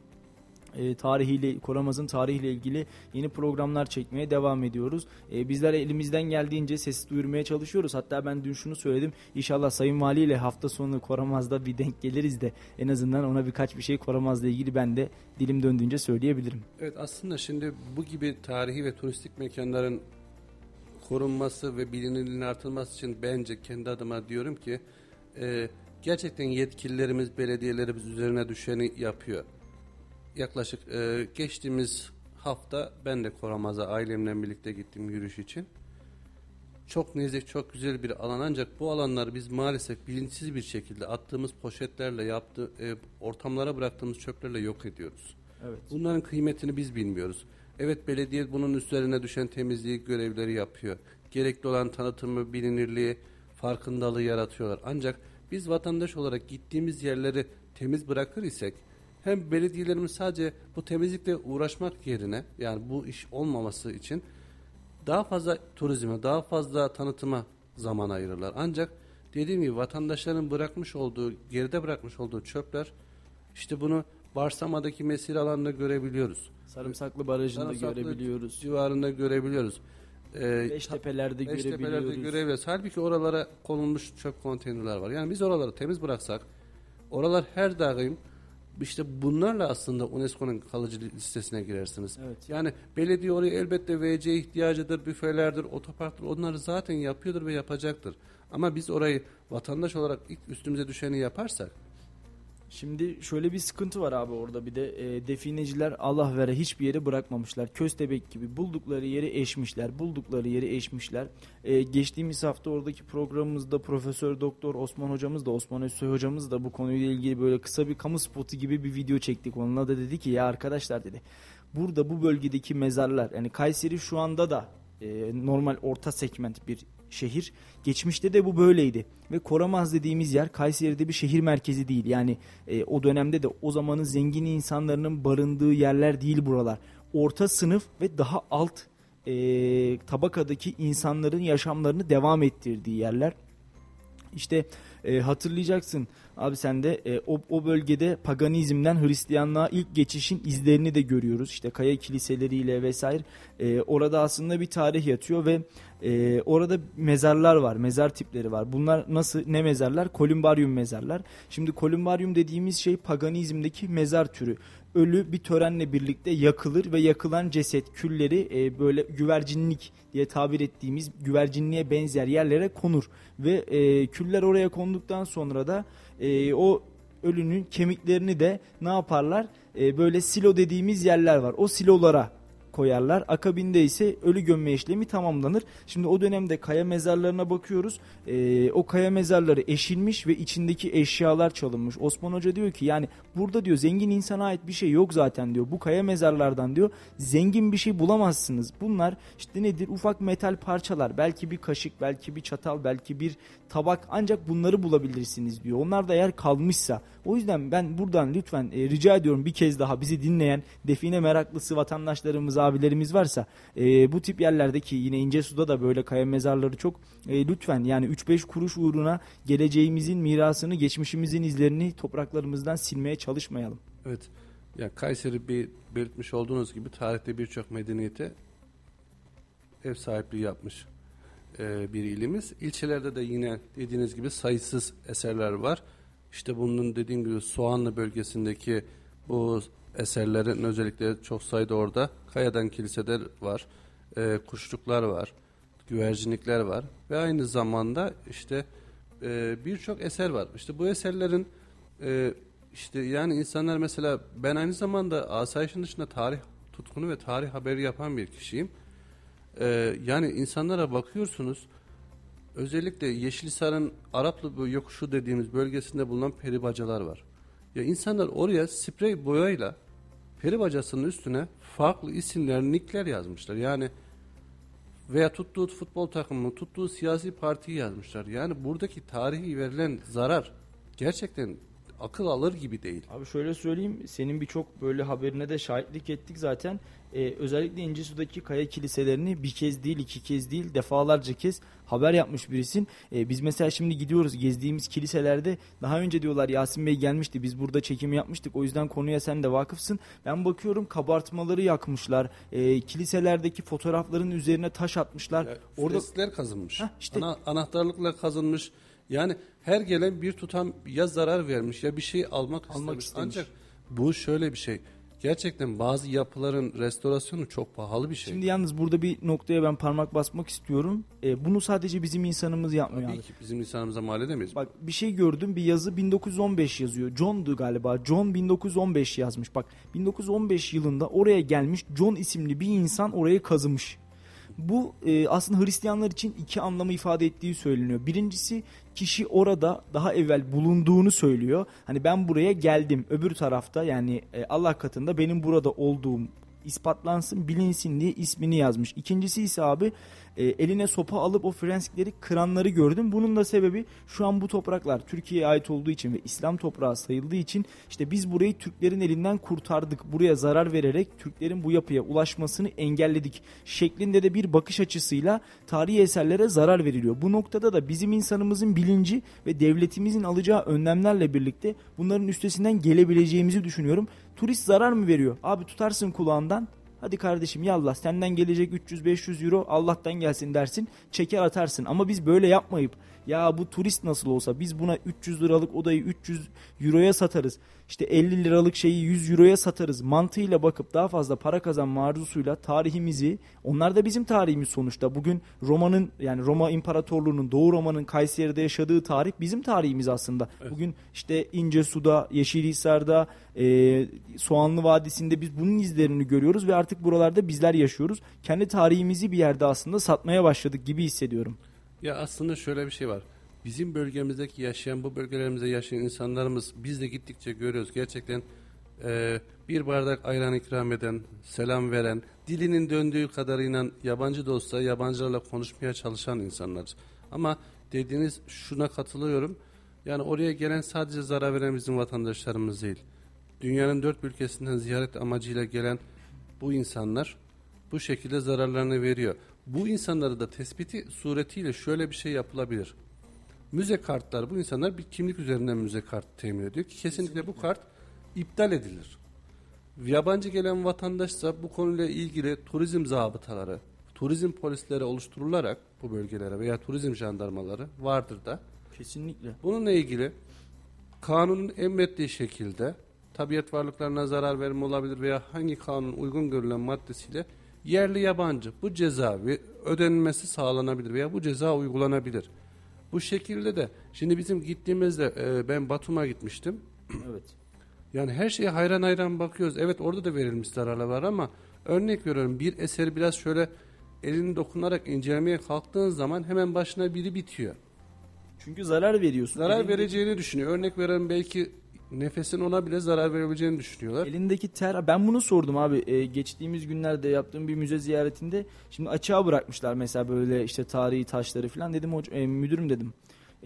e, tarihiyle Koramaz'ın tarihiyle ilgili yeni programlar çekmeye devam ediyoruz. E, bizler elimizden geldiğince ses duyurmaya çalışıyoruz. Hatta ben dün şunu söyledim. İnşallah Sayın Vali ile hafta sonu Koramaz'da bir denk geliriz de en azından ona birkaç bir şey Koramaz'la ilgili ben de dilim döndüğünce söyleyebilirim. Evet aslında şimdi bu gibi tarihi ve turistik mekanların korunması ve bilinirliğinin artırılması için bence kendi adıma diyorum ki e, gerçekten yetkililerimiz, belediyelerimiz üzerine düşeni yapıyor yaklaşık e, geçtiğimiz hafta ben de Koramaz'a ailemle birlikte gittim yürüyüş için. Çok nezih, çok güzel bir alan ancak bu alanları biz maalesef bilinçsiz bir şekilde attığımız poşetlerle yaptığı e, ortamlara bıraktığımız çöplerle yok ediyoruz. Evet. Bunların kıymetini biz bilmiyoruz. Evet belediye bunun üzerine düşen temizliği görevleri yapıyor. Gerekli olan tanıtımı, bilinirliği, farkındalığı yaratıyorlar. Ancak biz vatandaş olarak gittiğimiz yerleri temiz bırakır isek hem belediyelerimiz sadece bu temizlikle uğraşmak yerine yani bu iş olmaması için daha fazla turizme, daha fazla tanıtıma zaman ayırırlar. Ancak dediğim gibi vatandaşların bırakmış olduğu, geride bırakmış olduğu çöpler işte bunu Barsama'daki mesire alanında görebiliyoruz. Sarımsaklı Barajı'nda Sarımsaklı görebiliyoruz. Civarında görebiliyoruz. Ee, Beştepe'lerde Beştepe'lerde görebiliyoruz. görebiliyoruz. Halbuki oralara konulmuş çöp konteynerler var. Yani biz oraları temiz bıraksak, oralar her daim işte bunlarla aslında UNESCO'nun kalıcı listesine girersiniz. Evet. Yani belediye oraya elbette VC ihtiyacıdır, büfelerdir, otoparktır. Onları zaten yapıyordur ve yapacaktır. Ama biz orayı vatandaş olarak ilk üstümüze düşeni yaparsak Şimdi şöyle bir sıkıntı var abi orada bir de e, defineciler Allah vere hiçbir yere bırakmamışlar. Köstebek gibi buldukları yeri eşmişler. Buldukları yeri eşmişler. E, geçtiğimiz hafta oradaki programımızda Profesör Doktor Osman hocamız da Osman Özsoy hocamız da bu konuyla ilgili böyle kısa bir kamu spotu gibi bir video çektik. Onunla da dedi ki ya arkadaşlar dedi. Burada bu bölgedeki mezarlar yani Kayseri şu anda da e, normal orta segment bir şehir. Geçmişte de bu böyleydi. Ve Koramaz dediğimiz yer Kayseri'de bir şehir merkezi değil. Yani e, o dönemde de o zamanın zengin insanların barındığı yerler değil buralar. Orta sınıf ve daha alt e, tabakadaki insanların yaşamlarını devam ettirdiği yerler. İşte e, hatırlayacaksın abi sen de e, o, o bölgede paganizmden Hristiyanlığa ilk geçişin izlerini de görüyoruz. İşte kaya kiliseleriyle vesaire. E, orada aslında bir tarih yatıyor ve e, orada mezarlar var, mezar tipleri var. Bunlar nasıl ne mezarlar? Kolumbaryum mezarlar. Şimdi kolumbaryum dediğimiz şey paganizmdeki mezar türü. Ölü bir törenle birlikte yakılır ve yakılan ceset külleri e, böyle güvercinlik diye tabir ettiğimiz güvercinliğe benzer yerlere konur ve e, küller oraya konduktan sonra da e, o ölünün kemiklerini de ne yaparlar? E, böyle silo dediğimiz yerler var. O silolara koyarlar. Akabinde ise ölü gömme işlemi tamamlanır. Şimdi o dönemde kaya mezarlarına bakıyoruz. Ee, o kaya mezarları eşilmiş ve içindeki eşyalar çalınmış. Osman Hoca diyor ki yani burada diyor zengin insana ait bir şey yok zaten diyor. Bu kaya mezarlardan diyor zengin bir şey bulamazsınız. Bunlar işte nedir? Ufak metal parçalar. Belki bir kaşık, belki bir çatal, belki bir tabak ancak bunları bulabilirsiniz diyor. Onlar da eğer kalmışsa. O yüzden ben buradan lütfen e, rica ediyorum bir kez daha bizi dinleyen define meraklısı vatandaşlarımız, abilerimiz varsa e, bu tip yerlerdeki yine ince suda da böyle kaya mezarları çok e, lütfen yani 3-5 kuruş uğruna geleceğimizin mirasını, geçmişimizin izlerini topraklarımızdan silmeye çalışmayalım. Evet. Ya Kayseri bir belirtmiş olduğunuz gibi tarihte birçok medeniyete ev sahipliği yapmış e, bir ilimiz. İlçelerde de yine dediğiniz gibi sayısız eserler var. İşte bunun dediğim gibi Soğanlı bölgesindeki bu eserlerin özellikle çok sayıda orada kayadan kiliseler var, e, kuşluklar var, güvercinlikler var ve aynı zamanda işte e, birçok eser var. İşte bu eserlerin e, işte yani insanlar mesela ben aynı zamanda asayişin dışında tarih tutkunu ve tarih haberi yapan bir kişiyim. E, yani insanlara bakıyorsunuz özellikle Yeşilhisar'ın Araplı yokuşu dediğimiz bölgesinde bulunan peribacalar var. Ya insanlar oraya sprey boyayla peri bacasının üstüne farklı isimler, nickler yazmışlar. Yani veya tuttuğu futbol takımı, tuttuğu siyasi partiyi yazmışlar. Yani buradaki tarihi verilen zarar gerçekten akıl alır gibi değil. Abi şöyle söyleyeyim senin birçok böyle haberine de şahitlik ettik zaten. Ee, özellikle İncisu'daki kaya kiliselerini bir kez değil iki kez değil defalarca kez haber yapmış birisin. Ee, biz mesela şimdi gidiyoruz gezdiğimiz kiliselerde daha önce diyorlar Yasin Bey gelmişti biz burada çekimi yapmıştık o yüzden konuya sen de vakıfsın. Ben bakıyorum kabartmaları yakmışlar. Ee, kiliselerdeki fotoğrafların üzerine taş atmışlar. Ya, Orada freskler kazınmış. Heh, işte- Ana- anahtarlıkla kazınmış. Yani her gelen bir tutam ya zarar vermiş ya bir şey almak, Almak istemiş. istemiş. Ancak bu şöyle bir şey. Gerçekten bazı yapıların restorasyonu çok pahalı bir şey. Şimdi yalnız burada bir noktaya ben parmak basmak istiyorum. Ee, bunu sadece bizim insanımız yapmıyor Tabii abi. ki bizim insanımıza mal edemeyiz. Bak bir şey gördüm bir yazı 1915 yazıyor. John'du galiba. John 1915 yazmış. Bak 1915 yılında oraya gelmiş John isimli bir insan orayı kazımış. Bu e, aslında Hristiyanlar için iki anlamı ifade ettiği söyleniyor. Birincisi kişi orada daha evvel bulunduğunu söylüyor. Hani ben buraya geldim. Öbür tarafta yani e, Allah katında benim burada olduğum ispatlansın, bilinsin diye ismini yazmış. İkincisi ise abi e, eline sopa alıp o Frenskleri kıranları gördüm. Bunun da sebebi şu an bu topraklar Türkiye'ye ait olduğu için ve İslam toprağı sayıldığı için işte biz burayı Türklerin elinden kurtardık. Buraya zarar vererek Türklerin bu yapıya ulaşmasını engelledik şeklinde de bir bakış açısıyla tarihi eserlere zarar veriliyor. Bu noktada da bizim insanımızın bilinci ve devletimizin alacağı önlemlerle birlikte bunların üstesinden gelebileceğimizi düşünüyorum. Turist zarar mı veriyor? Abi tutarsın kulağından Hadi kardeşim yallah senden gelecek 300-500 euro Allah'tan gelsin dersin çeker atarsın. Ama biz böyle yapmayıp ya bu turist nasıl olsa biz buna 300 liralık odayı 300 euroya satarız. İşte 50 liralık şeyi 100 euroya satarız mantığıyla bakıp daha fazla para kazanma arzusuyla tarihimizi onlar da bizim tarihimiz sonuçta. Bugün Roma'nın yani Roma İmparatorluğu'nun Doğu Roma'nın Kayseri'de yaşadığı tarih bizim tarihimiz aslında. Evet. Bugün işte İncesu'da, Yeşilhisar'da, e, Soğanlı Vadisi'nde biz bunun izlerini görüyoruz ve artık buralarda bizler yaşıyoruz. Kendi tarihimizi bir yerde aslında satmaya başladık gibi hissediyorum. Ya aslında şöyle bir şey var. Bizim bölgemizdeki yaşayan, bu bölgelerimizde yaşayan insanlarımız biz de gittikçe görüyoruz. Gerçekten e, bir bardak ayran ikram eden, selam veren, dilinin döndüğü kadarıyla yabancı da yabancılarla konuşmaya çalışan insanlar. Ama dediğiniz şuna katılıyorum. Yani oraya gelen sadece zarar veren bizim vatandaşlarımız değil. Dünyanın dört ülkesinden ziyaret amacıyla gelen bu insanlar bu şekilde zararlarını veriyor. Bu insanları da tespiti suretiyle şöyle bir şey yapılabilir. Müze kartlar bu insanlar bir kimlik üzerinden müze kartı temin ediyor ki kesinlikle, kesinlikle. bu kart iptal edilir. Yabancı gelen vatandaşsa bu konuyla ilgili turizm zabıtaları, turizm polisleri oluşturularak bu bölgelere veya turizm jandarmaları vardır da. Kesinlikle. Bununla ilgili kanunun emrettiği şekilde tabiat varlıklarına zarar verme olabilir veya hangi kanun uygun görülen maddesiyle yerli yabancı bu ceza ödenmesi sağlanabilir veya bu ceza uygulanabilir. Bu şekilde de şimdi bizim gittiğimizde e, ben Batum'a gitmiştim. Evet. Yani her şeye hayran hayran bakıyoruz. Evet orada da verilmiş zararlar var ama örnek veriyorum bir eseri biraz şöyle elini dokunarak incelemeye kalktığın zaman hemen başına biri bitiyor. Çünkü zarar veriyorsun. Zarar vereceğini düşünüyor. Örnek veren belki nefesin ona bile zarar verebileceğini düşünüyorlar. Elindeki ter ben bunu sordum abi ee, geçtiğimiz günlerde yaptığım bir müze ziyaretinde şimdi açığa bırakmışlar mesela böyle işte tarihi taşları falan dedim hoca e, müdürüm dedim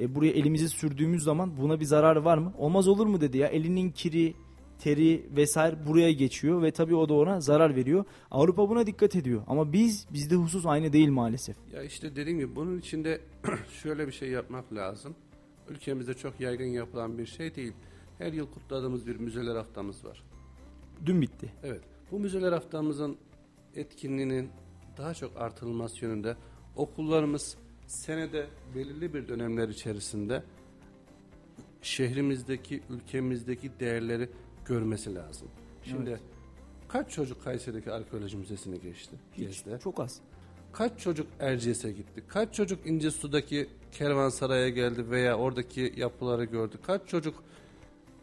e, buraya elimizi sürdüğümüz zaman buna bir zarar var mı? Olmaz olur mu dedi ya elinin kiri teri vesaire buraya geçiyor ve tabii o da ona zarar veriyor. Avrupa buna dikkat ediyor ama biz bizde husus aynı değil maalesef. Ya işte dediğim gibi bunun içinde şöyle bir şey yapmak lazım. Ülkemizde çok yaygın yapılan bir şey değil her yıl kutladığımız bir müzeler haftamız var. Dün bitti. Evet. Bu müzeler haftamızın etkinliğinin daha çok artırılması yönünde okullarımız senede belirli bir dönemler içerisinde şehrimizdeki, ülkemizdeki değerleri görmesi lazım. Şimdi evet. kaç çocuk Kayseri'deki arkeoloji müzesini geçti? Hiç, gezdi? çok az. Kaç çocuk Erciyes'e gitti? Kaç çocuk İncesu'daki kervansaraya geldi veya oradaki yapıları gördü? Kaç çocuk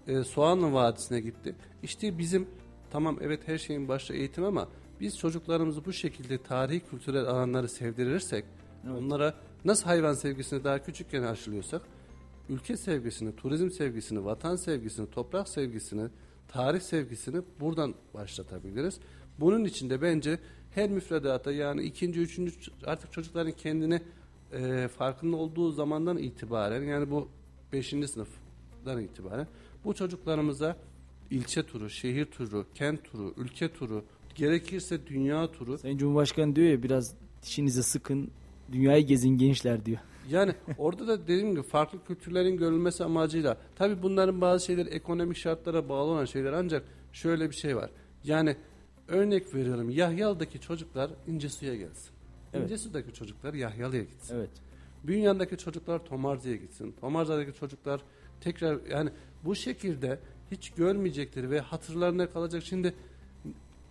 e, Soğanlı Vadisi'ne gitti. İşte bizim tamam evet her şeyin başta eğitim ama biz çocuklarımızı bu şekilde tarihi kültürel alanları sevdirirsek evet. onlara nasıl hayvan sevgisini daha küçükken aşılıyorsak ülke sevgisini, turizm sevgisini, vatan sevgisini, toprak sevgisini, tarih sevgisini buradan başlatabiliriz. Bunun için de bence her müfredata yani ikinci, üçüncü artık çocukların kendini e, farkında olduğu zamandan itibaren yani bu beşinci sınıfdan itibaren bu çocuklarımıza ilçe turu, şehir turu, kent turu, ülke turu, gerekirse dünya turu. Sayın Cumhurbaşkanı diyor ya biraz dişinizi sıkın, dünyayı gezin gençler diyor. Yani orada da dediğim gibi farklı kültürlerin görülmesi amacıyla tabi bunların bazı şeyler ekonomik şartlara bağlı olan şeyler ancak şöyle bir şey var. Yani örnek veriyorum Yahyalı'daki çocuklar İncesu'ya gelsin. Evet. İncesu'daki çocuklar Yahyalı'ya gitsin. Evet. Bünyan'daki çocuklar Tomarca'ya gitsin. Tomarca'daki çocuklar tekrar yani bu şekilde hiç görmeyecektir ve hatırlarına kalacak. Şimdi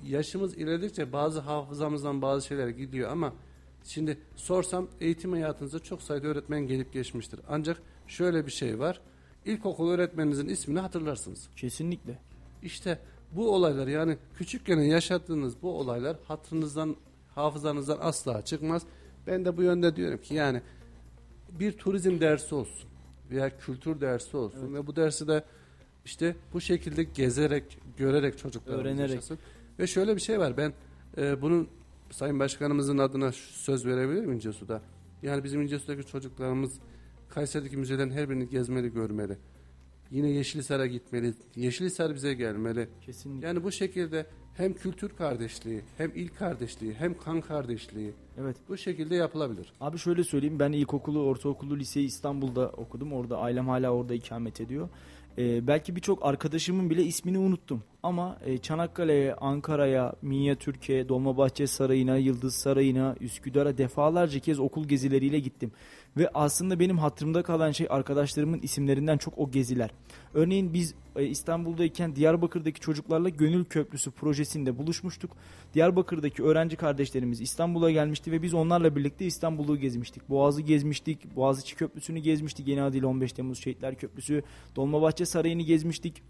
yaşımız ilerledikçe bazı hafızamızdan bazı şeyler gidiyor ama şimdi sorsam eğitim hayatınızda çok sayıda öğretmen gelip geçmiştir. Ancak şöyle bir şey var. İlkokul öğretmeninizin ismini hatırlarsınız. Kesinlikle. İşte bu olaylar yani küçükken yaşadığınız bu olaylar hatırınızdan hafızanızdan asla çıkmaz. Ben de bu yönde diyorum ki yani bir turizm dersi olsun veya kültür dersi olsun evet. ve bu dersi de işte bu şekilde gezerek, görerek çocuklar öğrenerek. Yaşasın. Ve şöyle bir şey var ben Ee, bunun Sayın Başkanımızın adına söz verebilir miyim İncesu'da? Yani bizim İncesu'daki çocuklarımız Kayseri'deki müzelerin her birini gezmeli, görmeli. Yine Yeşilhisar'a gitmeli. Yeşilhisar bize gelmeli. Kesinlikle. Yani bu şekilde hem kültür kardeşliği, hem il kardeşliği, hem kan kardeşliği Evet. bu şekilde yapılabilir. Abi şöyle söyleyeyim ben ilkokulu, ortaokulu, liseyi İstanbul'da okudum. Orada ailem hala orada ikamet ediyor. Ee, belki birçok arkadaşımın bile ismini unuttum. Ama e, Çanakkale'ye, Ankara'ya, Minyatürk'e, Dolmabahçe Sarayı'na, Yıldız Sarayı'na, Üsküdar'a defalarca kez okul gezileriyle gittim. Ve aslında benim hatırımda kalan şey arkadaşlarımın isimlerinden çok o geziler. Örneğin biz e, İstanbul'dayken Diyarbakır'daki çocuklarla Gönül Köprüsü projesinde buluşmuştuk. Diyarbakır'daki öğrenci kardeşlerimiz İstanbul'a gelmişti ve biz onlarla birlikte İstanbul'u gezmiştik. Boğaz'ı gezmiştik, Boğaziçi Köprüsü'nü gezmiştik. Yeni adıyla 15 Temmuz Şehitler Köprüsü, Dolmabahçe Sarayı'nı gezmiştik.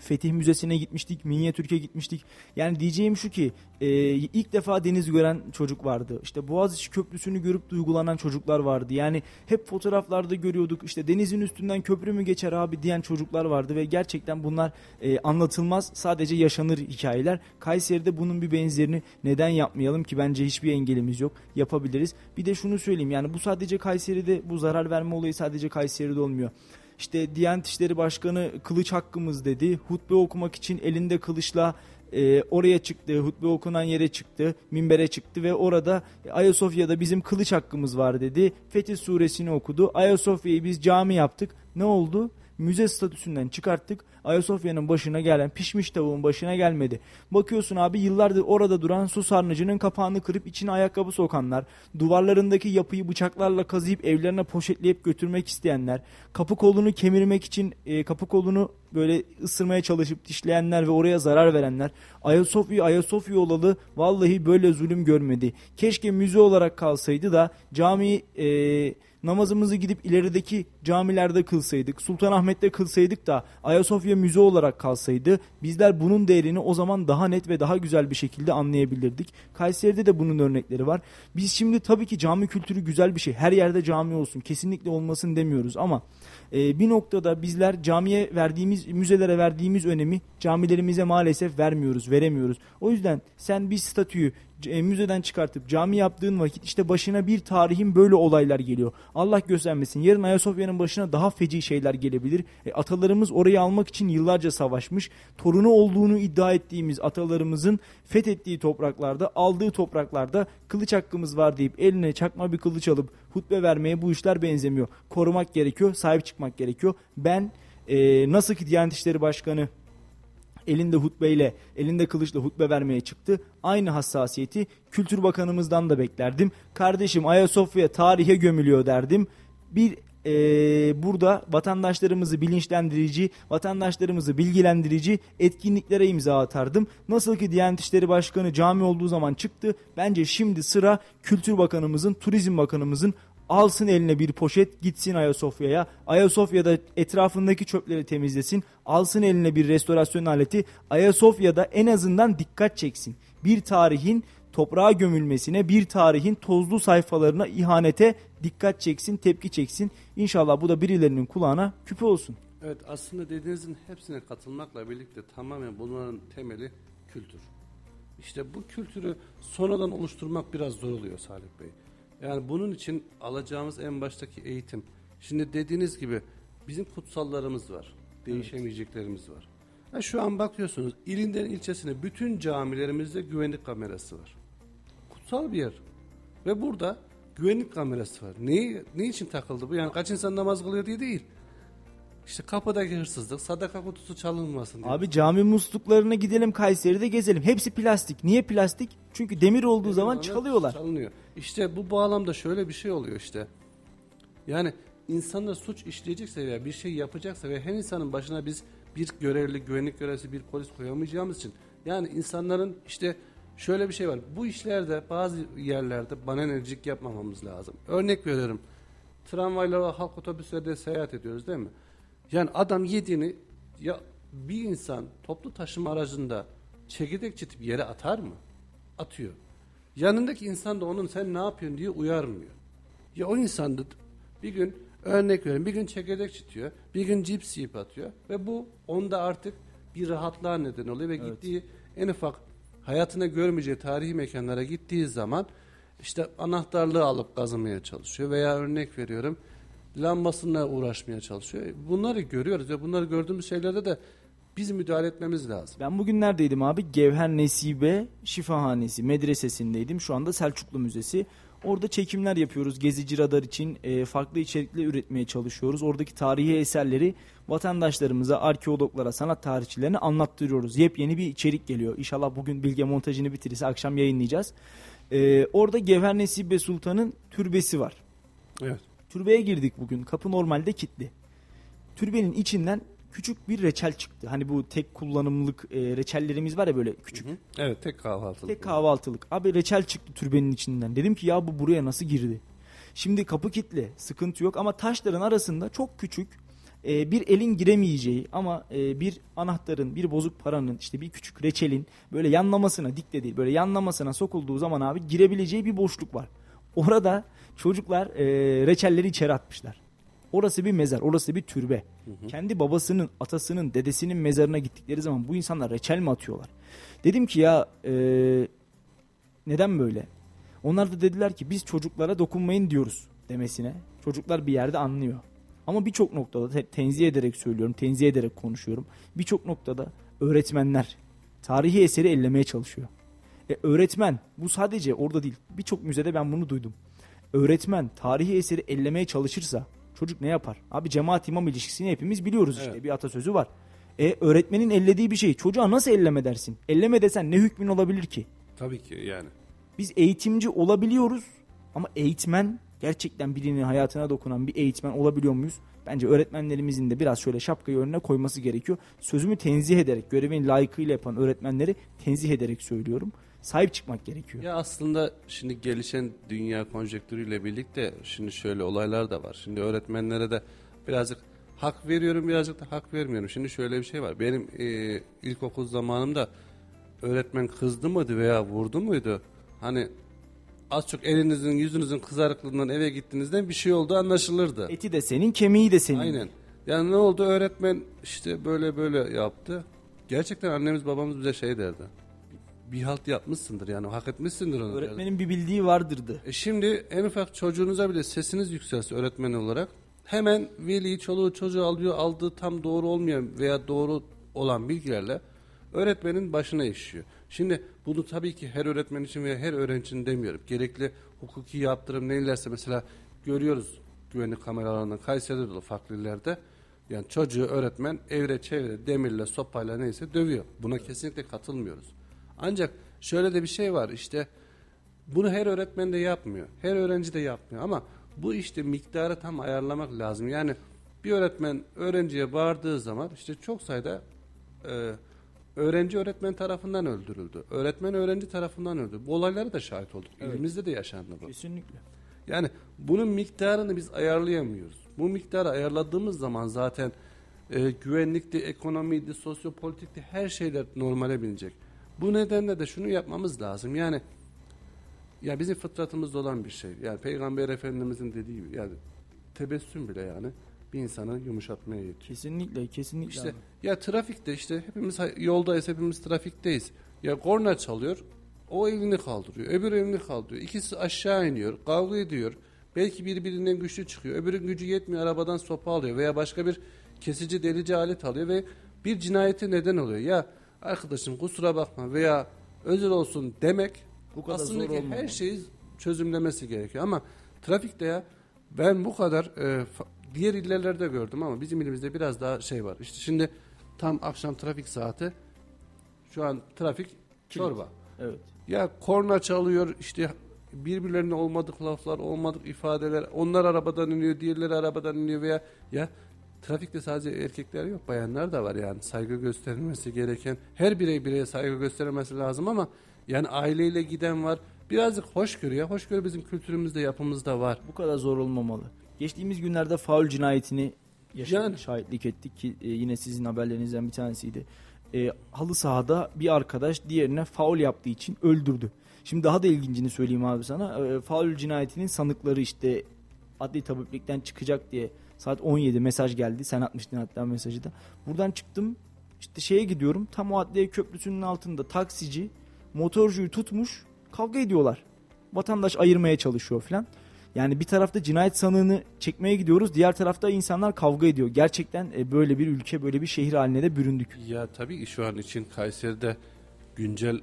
Fetih Müzesi'ne gitmiştik, Minyatürk'e gitmiştik. Yani diyeceğim şu ki e, ilk defa deniz gören çocuk vardı. İşte Boğaziçi Köprüsü'nü görüp duygulanan çocuklar vardı. Yani hep fotoğraflarda görüyorduk. İşte denizin üstünden köprü mü geçer abi diyen çocuklar vardı ve gerçekten bunlar e, anlatılmaz sadece yaşanır hikayeler. Kayseri'de bunun bir benzerini neden yapmayalım ki bence hiçbir engelimiz yok. Yapabiliriz. Bir de şunu söyleyeyim yani bu sadece Kayseri'de bu zarar verme olayı sadece Kayseri'de olmuyor. İşte Diyanet İşleri Başkanı kılıç hakkımız dedi. Hutbe okumak için elinde kılıçla e, oraya çıktı. Hutbe okunan yere çıktı. Minbere çıktı ve orada Ayasofya'da bizim kılıç hakkımız var dedi. Fetih suresini okudu. Ayasofya'yı biz cami yaptık. Ne oldu? Müze statüsünden çıkarttık. Ayasofya'nın başına gelen pişmiş tavuğun başına gelmedi. Bakıyorsun abi yıllardır orada duran su sarnıcının kapağını kırıp içine ayakkabı sokanlar, duvarlarındaki yapıyı bıçaklarla kazıyıp evlerine poşetleyip götürmek isteyenler, kapı kolunu kemirmek için e, kapı kolunu böyle ısırmaya çalışıp dişleyenler ve oraya zarar verenler, Ayasofya Ayasofya olalı vallahi böyle zulüm görmedi. Keşke müze olarak kalsaydı da cami e, namazımızı gidip ilerideki camilerde kılsaydık, Sultanahmet'te kılsaydık da Ayasofya müze olarak kalsaydı bizler bunun değerini o zaman daha net ve daha güzel bir şekilde anlayabilirdik. Kayseri'de de bunun örnekleri var. Biz şimdi tabii ki cami kültürü güzel bir şey. Her yerde cami olsun. Kesinlikle olmasın demiyoruz ama e, bir noktada bizler camiye verdiğimiz, müzelere verdiğimiz önemi camilerimize maalesef vermiyoruz, veremiyoruz. O yüzden sen bir statüyü müzeden çıkartıp cami yaptığın vakit işte başına bir tarihin böyle olaylar geliyor. Allah göstermesin. Yarın Ayasofya'nın başına daha feci şeyler gelebilir. E, atalarımız orayı almak için yıllarca savaşmış. Torunu olduğunu iddia ettiğimiz atalarımızın fethettiği topraklarda, aldığı topraklarda kılıç hakkımız var deyip eline çakma bir kılıç alıp hutbe vermeye bu işler benzemiyor. Korumak gerekiyor, sahip çıkmak gerekiyor. Ben e, nasıl ki Diyanet İşleri Başkanı elinde hutbeyle, elinde kılıçla hutbe vermeye çıktı. Aynı hassasiyeti Kültür Bakanımızdan da beklerdim. Kardeşim Ayasofya tarihe gömülüyor derdim. Bir e, burada vatandaşlarımızı bilinçlendirici, vatandaşlarımızı bilgilendirici etkinliklere imza atardım. Nasıl ki Diyanet İşleri Başkanı cami olduğu zaman çıktı. Bence şimdi sıra Kültür Bakanımızın, Turizm Bakanımızın alsın eline bir poşet gitsin Ayasofya'ya. Ayasofya'da etrafındaki çöpleri temizlesin. Alsın eline bir restorasyon aleti. Ayasofya'da en azından dikkat çeksin. Bir tarihin toprağa gömülmesine, bir tarihin tozlu sayfalarına, ihanete dikkat çeksin, tepki çeksin. İnşallah bu da birilerinin kulağına küpe olsun. Evet aslında dediğinizin hepsine katılmakla birlikte tamamen bunların temeli kültür. İşte bu kültürü sonradan oluşturmak biraz zor oluyor Salih Bey. Yani bunun için alacağımız en baştaki eğitim. Şimdi dediğiniz gibi bizim kutsallarımız var. Değişemeyeceklerimiz var. Ha şu an bakıyorsunuz ilinden ilçesine bütün camilerimizde güvenlik kamerası var. Kutsal bir yer. Ve burada güvenlik kamerası var. Neyi, ne için takıldı bu? Yani kaç insan namaz kılıyor diye değil. İşte kapıdaki hırsızlık, sadaka kutusu çalınmasın diye. Abi cami musluklarına gidelim Kayseri'de gezelim. Hepsi plastik. Niye plastik? Çünkü demir olduğu zaman Onlar çalıyorlar. Çalınıyor. İşte bu bağlamda şöyle bir şey oluyor işte. Yani insanlar suç işleyecekse veya bir şey yapacaksa ve her insanın başına biz bir görevli, güvenlik görevlisi, bir polis koyamayacağımız için yani insanların işte şöyle bir şey var. Bu işlerde bazı yerlerde bana enerjik yapmamamız lazım. Örnek veriyorum. Tramvayla ve halk otobüslerde seyahat ediyoruz değil mi? Yani adam yediğini ya bir insan toplu taşıma aracında çekirdek çitip yere atar mı? Atıyor. Yanındaki insan da onun sen ne yapıyorsun diye uyarmıyor. Ya o insan da bir gün örnek verin bir gün çekirdek çitiyor, bir gün cips yiyip atıyor ve bu onda artık bir rahatlığa neden oluyor ve Evet. gittiği en ufak hayatında görmeyeceği tarihi mekanlara gittiği zaman işte anahtarlığı alıp kazımaya çalışıyor veya örnek veriyorum lambasına uğraşmaya çalışıyor. Bunları görüyoruz ve bunları gördüğümüz şeylerde de biz müdahale etmemiz lazım. Ben bugün neredeydim abi? Gevher Nesibe Şifahanesi medresesindeydim. Şu anda Selçuklu Müzesi. Orada çekimler yapıyoruz. Gezici radar için e, farklı içerikler üretmeye çalışıyoruz. Oradaki tarihi eserleri vatandaşlarımıza, arkeologlara, sanat tarihçilerine anlattırıyoruz. Yepyeni bir içerik geliyor. İnşallah bugün Bilge montajını bitirirse akşam yayınlayacağız. E, orada Gevher Nesibe Sultan'ın türbesi var. Evet. Türbeye girdik bugün. Kapı normalde kilitli. Türbenin içinden küçük bir reçel çıktı. Hani bu tek kullanımlık e, reçellerimiz var ya böyle küçük. Hı hı. Evet tek kahvaltılık. Tek kahvaltılık. Abi reçel çıktı türbenin içinden. Dedim ki ya bu buraya nasıl girdi? Şimdi kapı kilitli. Sıkıntı yok ama taşların arasında çok küçük e, bir elin giremeyeceği ama e, bir anahtarın, bir bozuk paranın, işte bir küçük reçelin böyle yanlamasına dik de değil böyle yanlamasına sokulduğu zaman abi girebileceği bir boşluk var. Orada çocuklar e, reçelleri içeri atmışlar. Orası bir mezar, orası bir türbe. Kendi babasının, atasının, dedesinin mezarına gittikleri zaman bu insanlar reçel mi atıyorlar? Dedim ki ya e, neden böyle? Onlar da dediler ki biz çocuklara dokunmayın diyoruz demesine. Çocuklar bir yerde anlıyor. Ama birçok noktada te- tenzih ederek söylüyorum, tenzih ederek konuşuyorum. Birçok noktada öğretmenler tarihi eseri ellemeye çalışıyor. E, öğretmen bu sadece orada değil. Birçok müzede ben bunu duydum. Öğretmen tarihi eseri ellemeye çalışırsa çocuk ne yapar? Abi cemaat imam ilişkisini hepimiz biliyoruz işte. Evet. Bir atasözü var. E öğretmenin ellediği bir şeyi çocuğa nasıl elleme dersin? Elleme desen ne hükmün olabilir ki? Tabii ki yani. Biz eğitimci olabiliyoruz ama eğitmen gerçekten birinin hayatına dokunan bir eğitmen olabiliyor muyuz? Bence öğretmenlerimizin de biraz şöyle şapkayı önüne koyması gerekiyor. Sözümü tenzih ederek, görevini layıkıyla yapan öğretmenleri tenzih ederek söylüyorum. Sahip çıkmak gerekiyor. Ya aslında şimdi gelişen dünya konjektürüyle birlikte şimdi şöyle olaylar da var. Şimdi öğretmenlere de birazcık hak veriyorum birazcık da hak vermiyorum. Şimdi şöyle bir şey var. Benim e, ilkokul zamanımda öğretmen kızdı mıydı veya vurdu muydu? Hani az çok elinizin yüzünüzün kızarıklığından eve gittiğinizden bir şey oldu anlaşılırdı. Eti de senin, kemiği de senin. Aynen. Yani ne oldu öğretmen işte böyle böyle yaptı. Gerçekten annemiz babamız bize şey derdi. Bir halt yapmışsındır yani hak etmişsindir onu. Öğretmenin bir bildiği vardırdı. E şimdi en ufak çocuğunuza bile sesiniz yükselse öğretmen olarak hemen veli çoluğu çocuğu alıyor aldığı tam doğru olmayan veya doğru olan bilgilerle öğretmenin başına işiyor. Şimdi bunu tabii ki her öğretmen için veya her öğrenci için demiyorum. Gerekli hukuki yaptırım neylerse mesela görüyoruz güvenlik kameralarından Kayseri'de de farklı illerde yani çocuğu öğretmen evre çevre demirle sopayla neyse dövüyor. Buna kesinlikle katılmıyoruz. Ancak şöyle de bir şey var işte bunu her öğretmen de yapmıyor. Her öğrenci de yapmıyor ama bu işte miktarı tam ayarlamak lazım. Yani bir öğretmen öğrenciye bağırdığı zaman işte çok sayıda e, öğrenci öğretmen tarafından öldürüldü. Öğretmen öğrenci tarafından öldü. Bu olaylara da şahit olduk. Evet. İlimizde de yaşandı bu. Kesinlikle. Yani bunun miktarını biz ayarlayamıyoruz. Bu miktarı ayarladığımız zaman zaten e, güvenlikti, ekonomiydi, sosyopolitikti her şeyler normale binecek. Bu nedenle de şunu yapmamız lazım. Yani ya bizim fıtratımızda olan bir şey. Yani Peygamber Efendimizin dediği gibi yani tebessüm bile yani bir insanı yumuşatmaya yetiyor. Kesinlikle, kesinlikle. İşte abi. ya trafikte işte hepimiz yoldayız, hepimiz trafikteyiz. Ya korna çalıyor, o elini kaldırıyor, öbür elini kaldırıyor. İkisi aşağı iniyor, kavga ediyor. Belki birbirinden güçlü çıkıyor. Öbürün gücü yetmiyor, arabadan sopa alıyor veya başka bir kesici delici alet alıyor ve bir cinayete neden oluyor. Ya arkadaşım kusura bakma veya özür olsun demek Bu kadar aslında zor ki olmamalı. her şeyi çözümlemesi gerekiyor. Ama trafikte ya ben bu kadar e, diğer illerde gördüm ama bizim ilimizde biraz daha şey var. İşte şimdi tam akşam trafik saati şu an trafik çorba. Evet. Ya korna çalıyor işte birbirlerine olmadık laflar, olmadık ifadeler. Onlar arabadan iniyor, diğerleri arabadan iniyor veya ya trafikte sadece erkekler yok, bayanlar da var yani saygı gösterilmesi gereken. Her birey bireye saygı gösterilmesi lazım ama yani aileyle giden var. Birazcık hoşgörü ya. Hoşgörü bizim kültürümüzde, yapımızda var. Bu kadar zor olmamalı. Geçtiğimiz günlerde faul cinayetini yaşadık, Yani. şahitlik ettik ki e, yine sizin haberlerinizden bir tanesiydi. E, halı sahada bir arkadaş diğerine faul yaptığı için öldürdü. Şimdi daha da ilgincini söyleyeyim abi sana. E, faul cinayetinin sanıkları işte adli tabiplikten çıkacak diye saat 17 mesaj geldi. Sen atmıştın hatta mesajı da. Buradan çıktım işte şeye gidiyorum. Tam o adliye köprüsünün altında taksici motorcuyu tutmuş kavga ediyorlar. Vatandaş ayırmaya çalışıyor falan. Yani bir tarafta cinayet sanığını çekmeye gidiyoruz. Diğer tarafta insanlar kavga ediyor. Gerçekten e, böyle bir ülke, böyle bir şehir haline de büründük. Ya tabii şu an için Kayseri'de güncel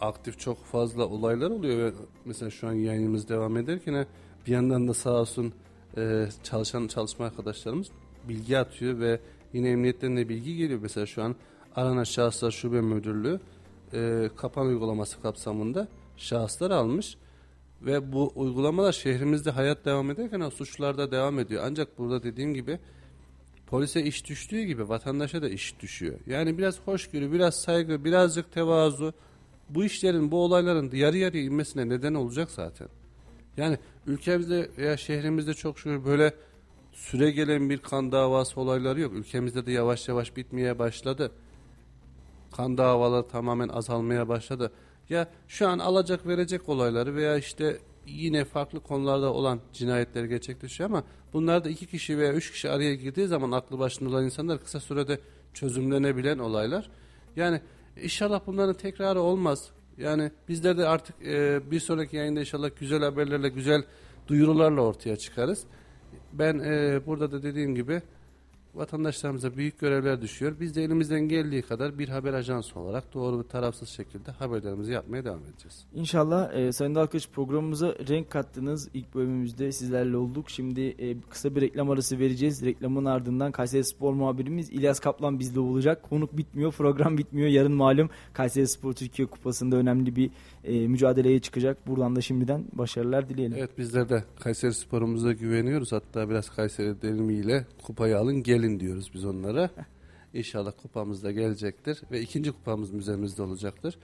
aktif çok fazla olaylar oluyor. Ve Mesela şu an yayınımız devam ederken bir yandan da sağ olsun e, çalışan çalışma arkadaşlarımız bilgi atıyor ve yine emniyetten de bilgi geliyor. Mesela şu an aranan şahıslar şube müdürlüğü e, kapan uygulaması kapsamında şahıslar almış. Ve bu uygulamalar şehrimizde hayat devam ederken suçlar da devam ediyor. Ancak burada dediğim gibi polise iş düştüğü gibi vatandaşa da iş düşüyor. Yani biraz hoşgörü, biraz saygı, birazcık tevazu bu işlerin, bu olayların yarı yarıya inmesine neden olacak zaten. Yani ülkemizde veya şehrimizde çok şükür böyle süre gelen bir kan davası olayları yok. Ülkemizde de yavaş yavaş bitmeye başladı. Kan davaları tamamen azalmaya başladı. Ya şu an alacak verecek olayları veya işte yine farklı konularda olan cinayetler gerçekleşiyor ama bunlarda iki kişi veya üç kişi araya girdiği zaman aklı başında olan insanlar kısa sürede çözümlenebilen olaylar. Yani inşallah bunların tekrarı olmaz. Yani bizler de artık e, bir sonraki yayında inşallah güzel haberlerle, güzel duyurularla ortaya çıkarız. Ben e, burada da dediğim gibi vatandaşlarımıza büyük görevler düşüyor. Biz de elimizden geldiği kadar bir haber ajansı olarak doğru ve tarafsız şekilde haberlerimizi yapmaya devam edeceğiz. İnşallah e, Sayın Dalkış programımıza renk kattınız. İlk bölümümüzde sizlerle olduk. Şimdi e, kısa bir reklam arası vereceğiz. Reklamın ardından Kayseri Spor muhabirimiz İlyas Kaplan bizde olacak. Konuk bitmiyor, program bitmiyor. Yarın malum Kayseri Spor Türkiye Kupası'nda önemli bir e, mücadeleye çıkacak. Buradan da şimdiden başarılar dileyelim. Evet bizler de Kayseri sporumuza güveniyoruz. Hatta biraz Kayseri derimiyle kupayı alın gelin diyoruz biz onlara. İnşallah kupamız da gelecektir ve ikinci kupamız müzemizde olacaktır.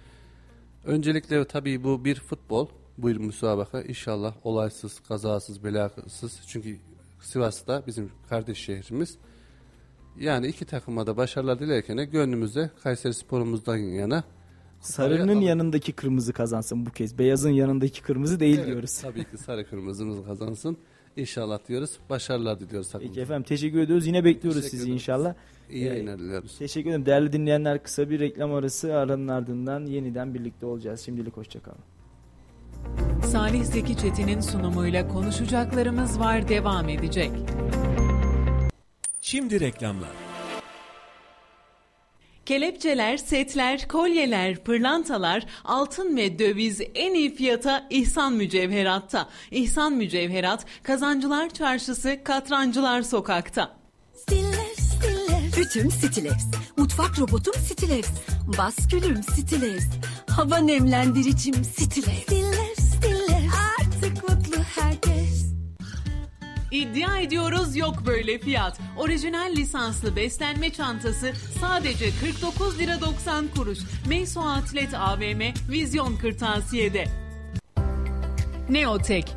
Öncelikle tabii bu bir futbol, bu bir müsabaka. İnşallah olaysız, kazasız, belasız. Çünkü Sivas'ta bizim kardeş şehrimiz. Yani iki takıma da başarılar dilerken gönlümüzde Kayseri sporumuzdan yana Sarının yanındaki kırmızı kazansın bu kez. Beyazın yanındaki kırmızı değil Evet, diyoruz. Tabii ki sarı kırmızımız kazansın. İnşallah diyoruz. Başarılar diliyoruz Peki takımımıza. efendim teşekkür ediyoruz. Yine bekliyoruz Teşekkür sizi ederiz. inşallah. İyi Ee, yayınlar diliyoruz. Teşekkür ederim. Değerli dinleyenler kısa bir reklam arası aranın ardından yeniden birlikte olacağız. Şimdilik hoşçakalın. Salih Zeki Çetin'in sunumuyla konuşacaklarımız var devam edecek. Şimdi reklamlar. Kelepçeler, setler, kolyeler, pırlantalar, altın ve döviz en iyi fiyata İhsan Mücevherat'ta. İhsan Mücevherat, Kazancılar Çarşısı, Katrancılar Sokak'ta. Stiller, stiller. Ütüm Stilex. Mutfak robotum Stilex. Baskülüm Stilex. Hava nemlendiricim Stilex. Stiller, İddia ediyoruz yok böyle fiyat. Orijinal lisanslı beslenme çantası sadece 49 lira 90 kuruş. Meyso Atlet AVM Vizyon Kırtasiye'de. Neotek,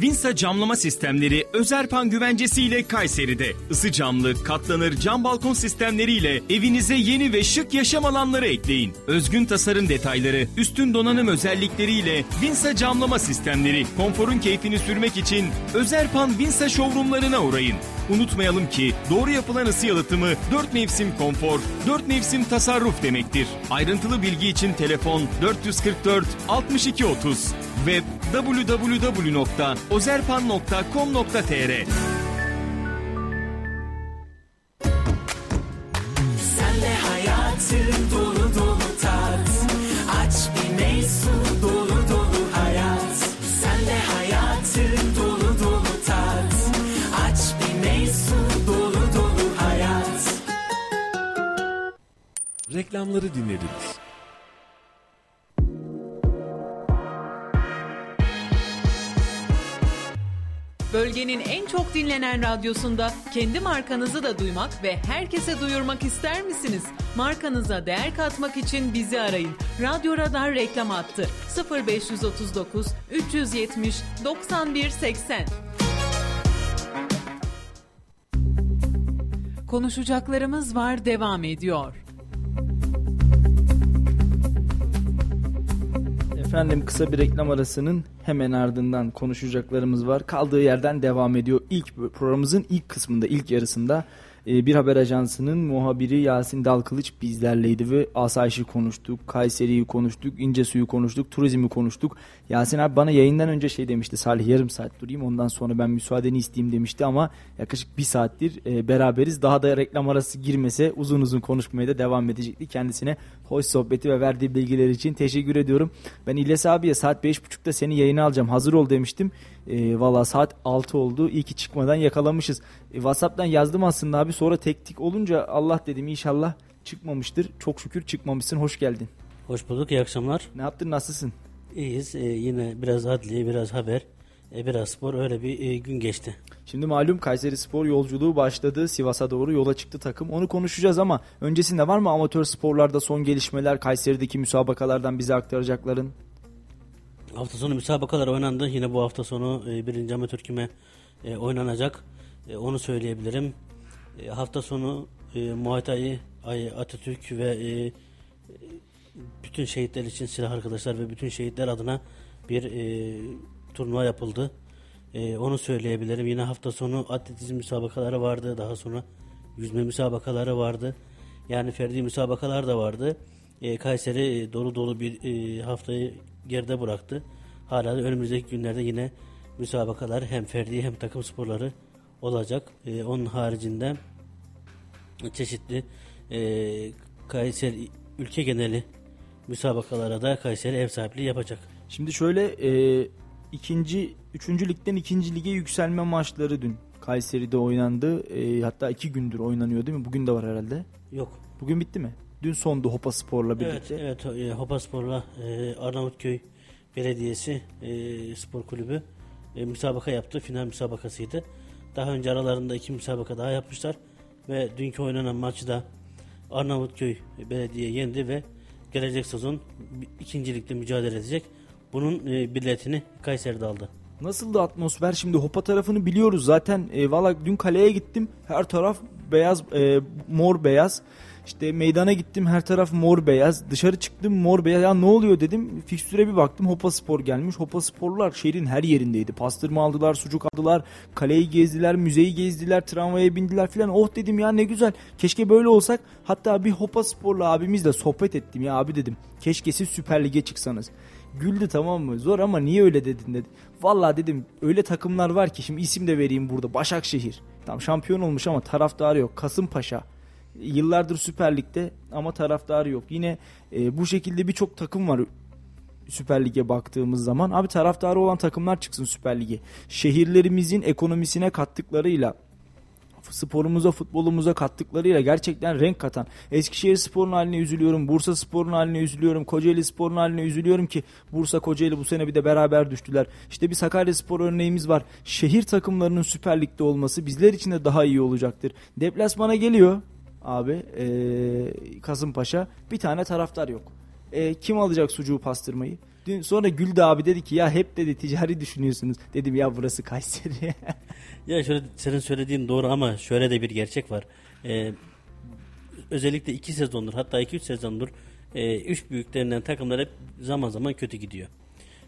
Vinsa camlama sistemleri Özerpan güvencesiyle Kayseri'de. Isı camlı, katlanır cam balkon sistemleriyle evinize yeni ve şık yaşam alanları ekleyin. Özgün tasarım detayları, üstün donanım özellikleriyle Vinsa camlama sistemleri konforun keyfini sürmek için Özerpan Vinsa showroomlarına uğrayın. Unutmayalım ki doğru yapılan ısı yalıtımı 4 mevsim konfor, 4 mevsim tasarruf demektir. Ayrıntılı bilgi için telefon 444 62 30 web www.ozerpan.com.tr Sen de hayatı dolu dolu tat. Aç bir meysu dolu dolu hayat. Sen de hayatı dolu dolu tat. Aç bir meysu dolu dolu hayat. Reklamları dinlediniz. Bölgenin en çok dinlenen radyosunda kendi markanızı da duymak ve herkese duyurmak ister misiniz? Markanıza değer katmak için bizi arayın. Radyo Radar reklam attı. 0539 370 91 80. Konuşacaklarımız var devam ediyor. Efendim kısa bir reklam arasının hemen ardından konuşacaklarımız var. Kaldığı yerden devam ediyor. İlk programımızın ilk kısmında, ilk yarısında e, bir haber ajansının muhabiri Yasin Dalkılıç bizlerleydi ve asayişi konuştuk, Kayseri'yi konuştuk, İnce Suyu konuştuk, turizmi konuştuk. Yasin abi bana yayından önce şey demişti Salih yarım saat durayım ondan sonra ben müsaadeni isteyeyim demişti ama yaklaşık bir saattir e, beraberiz. Daha da reklam arası girmese uzun uzun konuşmaya da devam edecekti. Kendisine hoş sohbeti ve verdiği bilgiler için teşekkür ediyorum. Ben İlyas abiye saat 5.30'da seni yayına alacağım hazır ol demiştim. E, Valla saat 6 oldu. İyi ki çıkmadan yakalamışız. E, Whatsapp'tan yazdım aslında abi. Sonra teknik olunca Allah dedim inşallah çıkmamıştır. Çok şükür çıkmamışsın. Hoş geldin. Hoş bulduk, iyi akşamlar. Ne yaptın? Nasılsın? İyiyiz. Ee, yine biraz adliye, biraz haber, e, biraz spor öyle bir e, gün geçti. Şimdi malum Kayseri Spor yolculuğu başladı. Sivas'a doğru yola çıktı takım. Onu konuşacağız ama öncesinde var mı amatör sporlarda son gelişmeler, Kayseri'deki müsabakalardan bize aktaracakların? Hafta sonu müsabakalar oynandı. Yine bu hafta sonu e, birinci amatör küme e, oynanacak. Onu söyleyebilirim. Hafta sonu Muay Thai, Atatürk ve bütün şehitler için silah arkadaşlar ve bütün şehitler adına bir turnuva yapıldı. E, onu söyleyebilirim. Yine hafta sonu atletizm müsabakaları vardı. Daha sonra yüzme müsabakaları vardı. Yani ferdi müsabakalar da vardı. E, Kayseri e, dolu dolu bir e, haftayı geride bıraktı. Hala da önümüzdeki günlerde yine müsabakalar hem ferdi hem takım sporları olacak. E, onun haricinde çeşitli e, Kayseri ülke geneli müsabakalara da Kayseri ev sahipliği yapacak. Şimdi şöyle e, ikinci, üçüncü ligden ikinci lige yükselme maçları dün Kayseri'de oynandı. E, hatta iki gündür oynanıyor değil mi? Bugün de var herhalde. Yok. Bugün bitti mi? Dün sondu Hopa Spor'la Evet, birlikte. evet e, Hopaspor'la e, Arnavutköy Belediyesi e, Spor Kulübü e, müsabaka yaptı. Final müsabakasıydı. Daha önce aralarında iki müsabaka daha yapmışlar ve dünkü oynanan maçı da Arnavutköy Belediye yendi ve gelecek sezon ikincilikte mücadele edecek. Bunun e, biletini Kayseri'de aldı. Nasıldı atmosfer? Şimdi Hopa tarafını biliyoruz zaten. E, Valla dün kaleye gittim. Her taraf beyaz, e, mor beyaz. İşte meydana gittim her taraf mor beyaz. Dışarı çıktım mor beyaz. Ya ne oluyor dedim. Fikstüre bir baktım Hopa Spor gelmiş. Hopa Sporlar şehrin her yerindeydi. Pastırma aldılar, sucuk aldılar. Kaleyi gezdiler, müzeyi gezdiler, tramvaya bindiler filan. Oh dedim ya ne güzel. Keşke böyle olsak. Hatta bir Hopa Sporlu abimizle sohbet ettim ya abi dedim. Keşke siz Süper Lig'e çıksanız. Güldü tamam mı? Zor ama niye öyle dedin dedi. Vallahi dedim öyle takımlar var ki şimdi isim de vereyim burada. Başakşehir. Tam şampiyon olmuş ama taraftarı yok. Kasımpaşa. Yıllardır Süper Lig'de ama taraftarı yok. Yine e, bu şekilde birçok takım var Süper Lig'e baktığımız zaman. Abi taraftarı olan takımlar çıksın Süper Lig'e. Şehirlerimizin ekonomisine kattıklarıyla sporumuza, futbolumuza kattıklarıyla gerçekten renk katan. Eskişehir Spor'un haline üzülüyorum, Bursa Spor'un haline üzülüyorum, Kocaeli Spor'un haline üzülüyorum ki Bursa Kocaeli bu sene bir de beraber düştüler. İşte bir Sakarya Spor örneğimiz var. Şehir takımlarının Süper Lig'de olması bizler için de daha iyi olacaktır. Deplasmana geliyor abi ee, Kasımpaşa bir tane taraftar yok. E, kim alacak sucuğu pastırmayı? Dün sonra Güldü abi dedi ki ya hep dedi ticari düşünüyorsunuz. Dedim ya burası Kayseri. Ya şöyle senin söylediğin doğru ama şöyle de bir gerçek var. Ee, özellikle iki sezondur hatta iki üç sezondur e, üç büyüklerinden takımlar hep zaman zaman kötü gidiyor.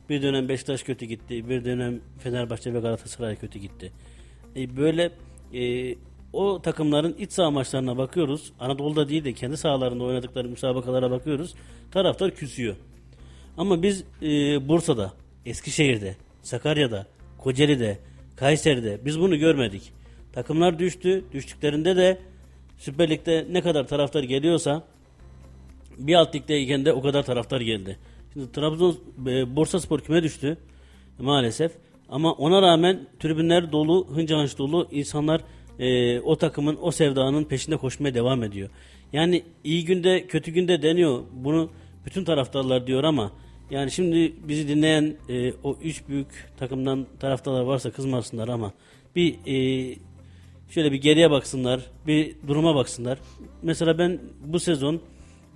Bir dönem Beşiktaş kötü gitti, bir dönem Fenerbahçe ve Galatasaray kötü gitti. E, böyle e, o takımların iç saha maçlarına bakıyoruz. Anadolu'da değil de kendi sahalarında oynadıkları müsabakalara bakıyoruz. Taraftar küsüyor. Ama biz e, Bursa'da, Eskişehir'de, Sakarya'da, Kocaeli'de, Kayseri'de biz bunu görmedik. Takımlar düştü. Düştüklerinde de Süper Lig'de ne kadar taraftar geliyorsa bir alt ligdeyken de o kadar taraftar geldi. Şimdi Trabzon e, Bursa Spor küme düştü maalesef. Ama ona rağmen tribünler dolu, hınca hınç dolu insanlar e, o takımın, o sevdanın peşinde koşmaya devam ediyor. Yani iyi günde, kötü günde deniyor. Bunu bütün taraftarlar diyor ama Yani şimdi bizi dinleyen e, o üç büyük takımdan taraftarlar varsa kızmasınlar ama bir e, şöyle bir geriye baksınlar, bir duruma baksınlar. Mesela ben bu sezon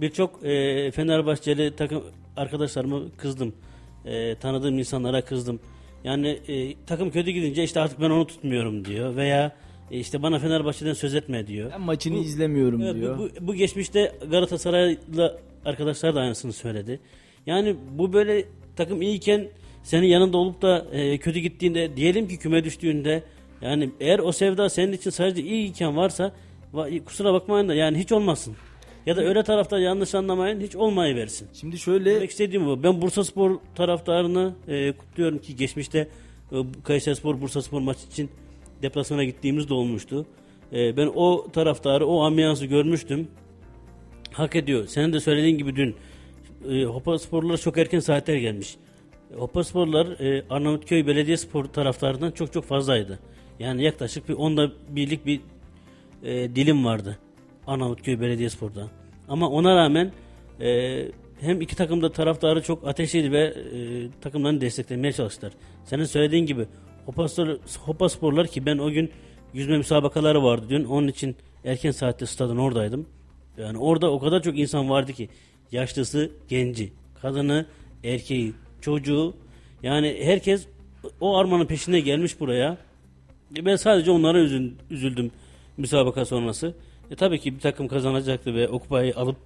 birçok e, Fenerbahçeli takım arkadaşlarımı kızdım. E, tanıdığım insanlara kızdım. Yani e, takım kötü gidince işte artık ben onu tutmuyorum diyor veya e, işte bana Fenerbahçe'den söz etme diyor. Ben maçını Bu- izlemiyorum Evet, diyor. Bu, bu, bu geçmişte Galatasaraylı arkadaşlar da aynısını söyledi. Yani bu böyle takım iyiyken senin yanında olup da e, kötü gittiğinde diyelim ki küme düştüğünde yani eğer o sevda senin için sadece iyiyken varsa va- kusura bakmayın da yani hiç olmasın. Ya da öyle tarafta yanlış anlamayın hiç olmayıversin. Şimdi şöyle Demek istediğim bu. Ben Bursa Spor taraftarını e, kutluyorum ki geçmişte e, Kayseri Spor Bursa Spor maçı için deplasmana gittiğimiz de olmuştu. E, ben o taraftarı, o ambiyansı görmüştüm. Hak ediyor. Senin de söylediğin gibi dün e, Hopa Sporlular çok erken saatler gelmiş. Hopa Sporlular e, Arnavutköy Belediyespor taraftarından çok çok fazlaydı. Yani yaklaşık bir onda birlik bir e, dilim vardı Arnavutköy Belediyespor'da. Ama ona rağmen e, hem iki takım da taraftarı çok ateşliydi ve e, takımlarını desteklemeye çalıştılar. Senin söylediğin gibi Hopa, Spor- Hopa Sporlar ki ben o gün yüzme müsabakaları vardı dün. Onun için erken saatte stadın oradaydım. Yani orada o kadar çok insan vardı ki yaşlısı, genci, kadını, erkeği, çocuğu yani herkes o armanın peşine gelmiş buraya. E, Ben sadece onlara üzül- üzüldüm müsabaka sonrası. E tabii ki bir takım kazanacaktı ve o kupayı alıp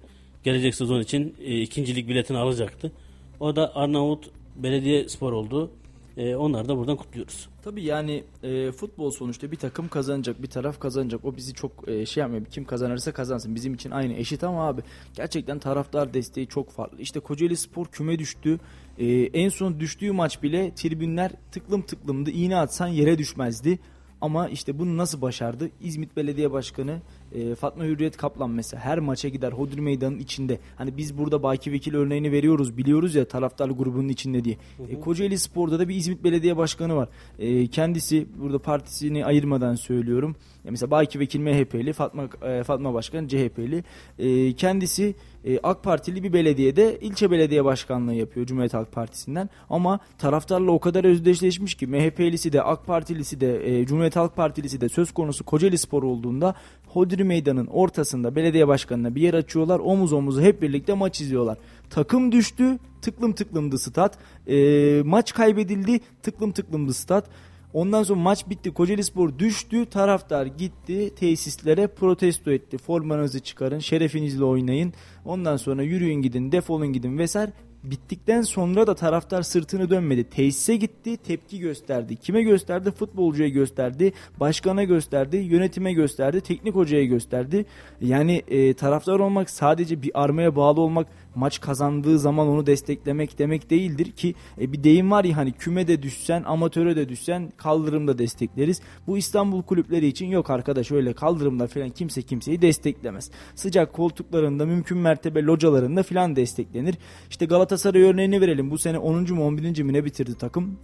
gelecek sezon için e, ikincilik biletini alacaktı. O da Arnavut Belediye Spor oldu. E, onları da buradan kutluyoruz. Tabii yani e, futbol sonuçta bir takım kazanacak, bir taraf kazanacak. O bizi çok e, şey yapmıyor. Kim kazanırsa kazansın. Bizim için aynı eşit ama abi gerçekten taraftar desteği çok farklı. İşte Kocaeli Spor küme düştü. E, en son düştüğü maç bile tribünler tıklım tıklımdı. İğne atsan yere düşmezdi. Ama işte bunu nasıl başardı? İzmit Belediye Başkanı e, Fatma Hürriyet Kaplan mesela her maça gider Hodri Meydanı'nın içinde. Hani biz burada Baki Vekil örneğini veriyoruz biliyoruz ya taraftar grubunun içinde diye. E, Kocaeli Spor'da da bir İzmit Belediye Başkanı var. E, kendisi burada partisini ayırmadan söylüyorum. Ya mesela Baki Vekil MHP'li Fatma e, Fatma Başkan CHP'li. E, kendisi e, AK Partili bir belediyede ilçe belediye başkanlığı yapıyor Cumhuriyet Halk Partisi'nden. Ama taraftarla o kadar özdeşleşmiş ki MHP'lisi de AK Partilisi de e, Cumhuriyet Halk Partilisi de söz konusu Kocaeli Spor olduğunda Hodri Meydan'ın ortasında belediye başkanına bir yer açıyorlar. Omuz omuza hep birlikte maç izliyorlar. Takım düştü. Tıklım tıklımdı stat. E, maç kaybedildi. Tıklım tıklımdı stat. Ondan sonra maç bitti. Kocaeli Spor düştü. Taraftar gitti tesislere protesto etti. Formanızı çıkarın. Şerefinizle oynayın. Ondan sonra yürüyün gidin. Defolun gidin vesaire. Bittikten sonra da taraftar sırtını dönmedi. Tesise gitti, tepki gösterdi. Kime gösterdi? Futbolcuya gösterdi, başkana gösterdi, yönetime gösterdi, teknik hocaya gösterdi. Yani e, taraftar olmak sadece bir armaya bağlı olmak, maç kazandığı zaman onu desteklemek demek değildir ki e, bir deyim var ya hani kümede düşsen, amatöre de düşsen kaldırımda destekleriz. Bu İstanbul kulüpleri için yok arkadaş öyle kaldırımda falan kimse kimseyi desteklemez. Sıcak koltuklarında mümkün mertebe localarında falan desteklenir. İşte Galatasaray örneğini verelim. Bu sene 10. mu 11. mi ne bitirdi takım?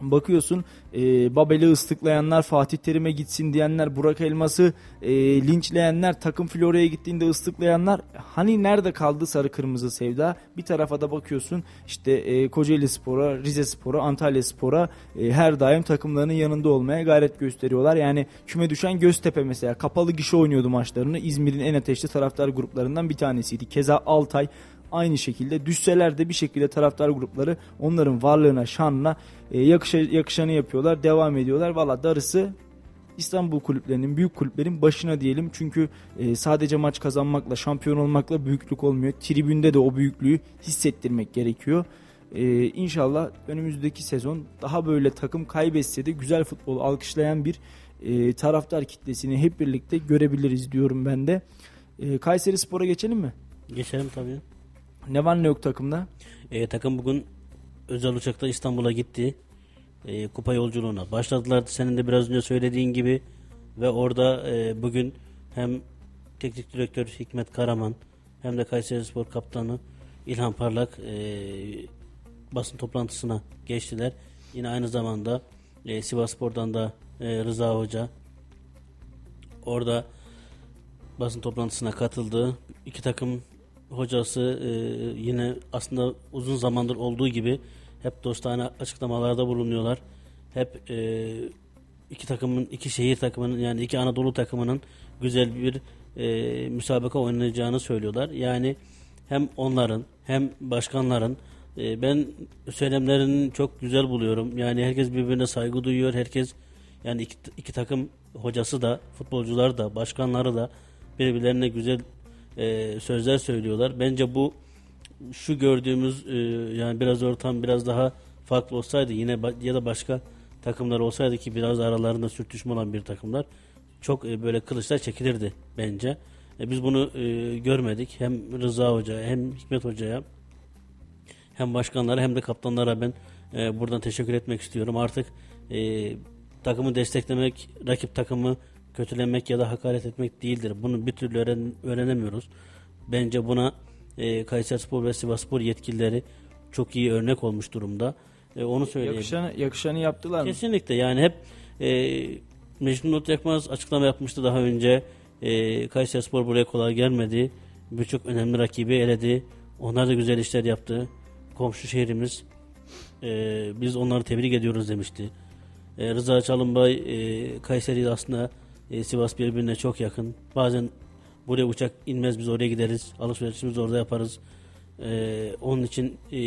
Bakıyorsun e, Babel'i ıslıklayanlar, Fatih Terim'e gitsin diyenler, Burak Elmas'ı e, linçleyenler, takım Florya'ya gittiğinde ıslıklayanlar hani nerede kaldı sarı kırmızı sevda? Bir tarafa da bakıyorsun işte e, Kocaeli Spor'a, Rize Spor'a, Antalya Spor'a e, her daim takımlarının yanında olmaya gayret gösteriyorlar. Yani küme düşen Göztepe mesela kapalı gişe oynuyordu maçlarını. İzmir'in en ateşli taraftar gruplarından bir tanesiydi. Keza Altay aynı şekilde düşseler de bir şekilde taraftar grupları onların varlığına, şanına e, yakışa, yakışanı yapıyorlar, devam ediyorlar. Valla darısı İstanbul kulüplerinin, büyük kulüplerin başına diyelim. Çünkü e, sadece maç kazanmakla, şampiyon olmakla büyüklük olmuyor. Tribünde de o büyüklüğü hissettirmek gerekiyor. E, inşallah önümüzdeki sezon daha böyle takım kaybetse de güzel futbol alkışlayan bir e, taraftar kitlesini hep birlikte görebiliriz diyorum ben de. E, Kayseri Spor'a geçelim mi? Geçelim tabii. Ne var ne yok takımda? E, takım bugün özel uçakta İstanbul'a gitti. E, kupa yolculuğuna başladılar. Senin de biraz önce söylediğin gibi ve orada e, bugün hem teknik direktör Hikmet Karaman hem de Kayseri Spor kaptanı İlhan Parlak e, basın toplantısına geçtiler. Yine aynı zamanda e, Sivas Spor'dan da e, Rıza Hoca orada basın toplantısına katıldı. İki takım hocası e, yine aslında uzun zamandır olduğu gibi hep dostane açıklamalarda bulunuyorlar. Hep e, iki takımın, iki şehir takımının yani iki Anadolu takımının güzel bir e, müsabaka oynayacağını söylüyorlar. Yani hem onların hem başkanların e, ben söylemlerini çok güzel buluyorum. Yani herkes birbirine saygı duyuyor. Herkes yani iki, iki takım hocası da, futbolcular da, başkanları da birbirlerine güzel e, sözler söylüyorlar. Bence bu şu gördüğümüz e, yani biraz ortam biraz daha farklı olsaydı yine ya da başka takımlar olsaydı ki biraz aralarında sürtüşme olan bir takımlar çok e, böyle kılıçlar çekilirdi bence. E, biz bunu e, görmedik. Hem Rıza Hoca hem Hikmet Hoca'ya hem başkanlara hem de kaptanlara ben e, buradan teşekkür etmek istiyorum. Artık e, takımı desteklemek, rakip takımı kötülemek ya da hakaret etmek değildir. Bunu bir türlü öğren, öğrenemiyoruz. Bence buna e, Kayserispor ve Sivasspor yetkilileri çok iyi örnek olmuş durumda. E, onu söyleyeyim. Yakışanı, yakışanı yaptılar mı? Kesinlikle yani hep e, Mecnun Not Yakmaz açıklama yapmıştı daha önce. E, Kayserispor buraya kolay gelmedi. Birçok önemli rakibi eledi. Onlar da güzel işler yaptı. Komşu şehrimiz. E, biz onları tebrik ediyoruz demişti. E, Rıza Çalınbay e, Kayseri ile aslında e, Sivas birbirine çok yakın. Bazen buraya uçak inmez biz oraya gideriz. Alışverişimizi orada yaparız. E, onun için e,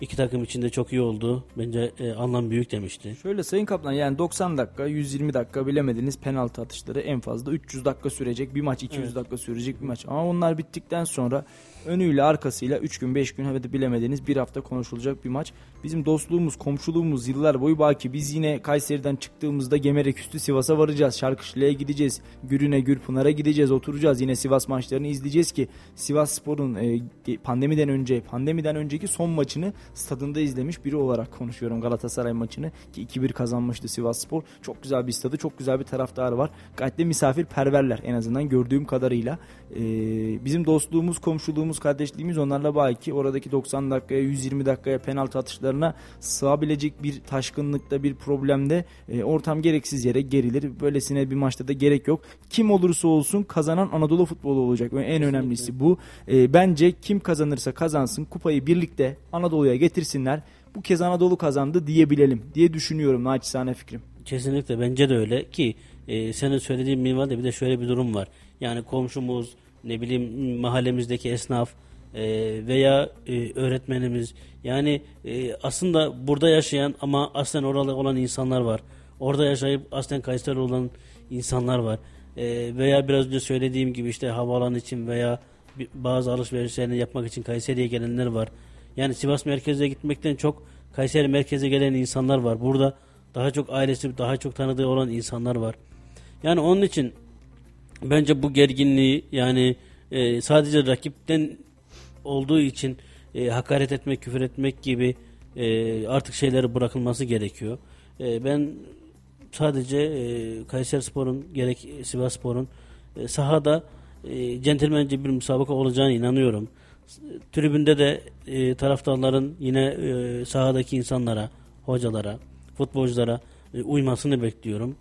iki takım içinde çok iyi oldu. Bence e, anlam büyük demişti. Şöyle Sayın Kaplan yani 90 dakika 120 dakika bilemediniz penaltı atışları en fazla 300 dakika sürecek bir maç 200 Evet. dakika sürecek bir maç ama onlar bittikten sonra önüyle arkasıyla 3 gün 5 gün hadi bilemediniz bir hafta konuşulacak bir maç. Bizim dostluğumuz komşuluğumuz yıllar boyu baki biz yine Kayseri'den çıktığımızda Gemereküstü Sivas'a varacağız Şarkışlı'ya gideceğiz Gürün'e Gürpınar'a gideceğiz oturacağız yine Sivas maçlarını izleyeceğiz ki Sivas Spor'un e, pandemiden önce pandemiden önceki son maçını stadında izlemiş biri olarak konuşuyorum Galatasaray maçını ki 2-1 kazanmıştı Sivas Spor. Çok güzel bir stadı, çok güzel bir taraftarı var. Gayet de misafirperverler en azından gördüğüm kadarıyla. Ee, bizim dostluğumuz, komşuluğumuz, kardeşliğimiz onlarla bağlı ki oradaki 90 dakikaya, 120 dakikaya penaltı atışlarına sığabilecek bir taşkınlıkta, bir problemde e, ortam gereksiz yere gerilir. Böylesine bir maçta da gerek yok. Kim olursa olsun kazanan Anadolu futbolu olacak. Ve en önemlisi bu. E, bence kim kazanırsa kazansın kupayı birlikte Anadolu'ya getirsinler. Bu kez Anadolu kazandı diyebilelim diye düşünüyorum naçizane fikrim. Kesinlikle bence de öyle ki e, senin söylediğin minvalde bir de şöyle bir durum var. Yani komşumuz, ne bileyim mahallemizdeki esnaf e, veya e, öğretmenimiz yani e, aslında burada yaşayan ama aslen oralı olan insanlar var. Orada yaşayıp aslen Kayseri olan insanlar var. E, veya biraz önce söylediğim gibi işte havaalanı için veya bazı alışverişlerini yapmak için Kayseri'ye gelenler var. Yani Sivas merkeze gitmekten çok Kayseri merkeze gelen insanlar var. Burada daha çok ailesi, daha çok tanıdığı olan insanlar var. Yani onun için bence bu gerginliği yani e, sadece rakipten olduğu için e, hakaret etmek, küfür etmek gibi e, artık şeyleri bırakılması gerekiyor. E, ben sadece e, Kayserispor'un gerek Sivasspor'un e, sahada e, centilmence bir müsabaka olacağına inanıyorum. Tribünde de e, taraftarların yine e, sahadaki insanlara, hocalara, futbolculara e, uymasını bekliyorum.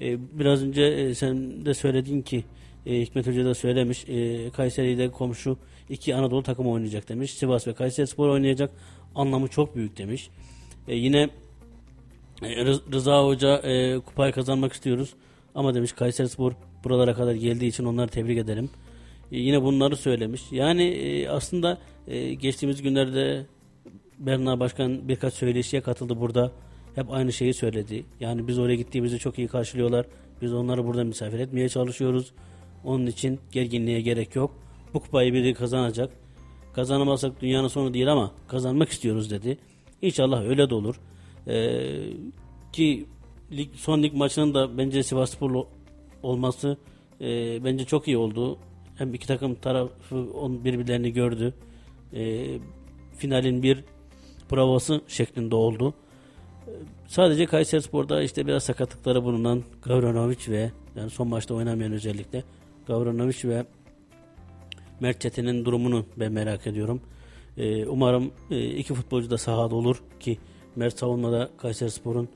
E, biraz önce e, sen de söyledin ki e, Hikmet Hoca da söylemiş Kayseri'de komşu iki Anadolu takımı oynayacak demiş. Sivas ve Kayseri Spor oynayacak. Anlamı çok büyük demiş. Yine Rız- Rıza Hoca kupayı kazanmak istiyoruz. Ama demiş Kayseri Spor buralara kadar geldiği için onları tebrik ederim. E, yine bunları söylemiş. Yani aslında geçtiğimiz günlerde Berna Başkan birkaç söyleşiye katıldı burada. Hep aynı şeyi söyledi. Yani biz oraya gittiğimizde çok iyi karşılıyorlar. Biz onları burada misafir etmeye çalışıyoruz. Onun için gerginliğe gerek yok. Bu kupayı biri kazanacak. Kazanamazsak dünyanın sonu değil ama kazanmak istiyoruz dedi. İnşallah öyle de olur. Ee, ki lig, son lig maçının da bence Sivassporlu olması e, bence çok iyi oldu. Hem iki takım tarafı birbirlerini gördü. E, finalin bir provası şeklinde oldu. Sadece Kayserispor'da işte biraz sakatlıkları bulunan Gavranovic ve yani son maçta oynamayan özellikle Gavranovic ve Mert Çetin'in durumunu ben merak ediyorum. E, umarım e, iki futbolcu da sahada olur ki Mert savunmada Kayserispor'un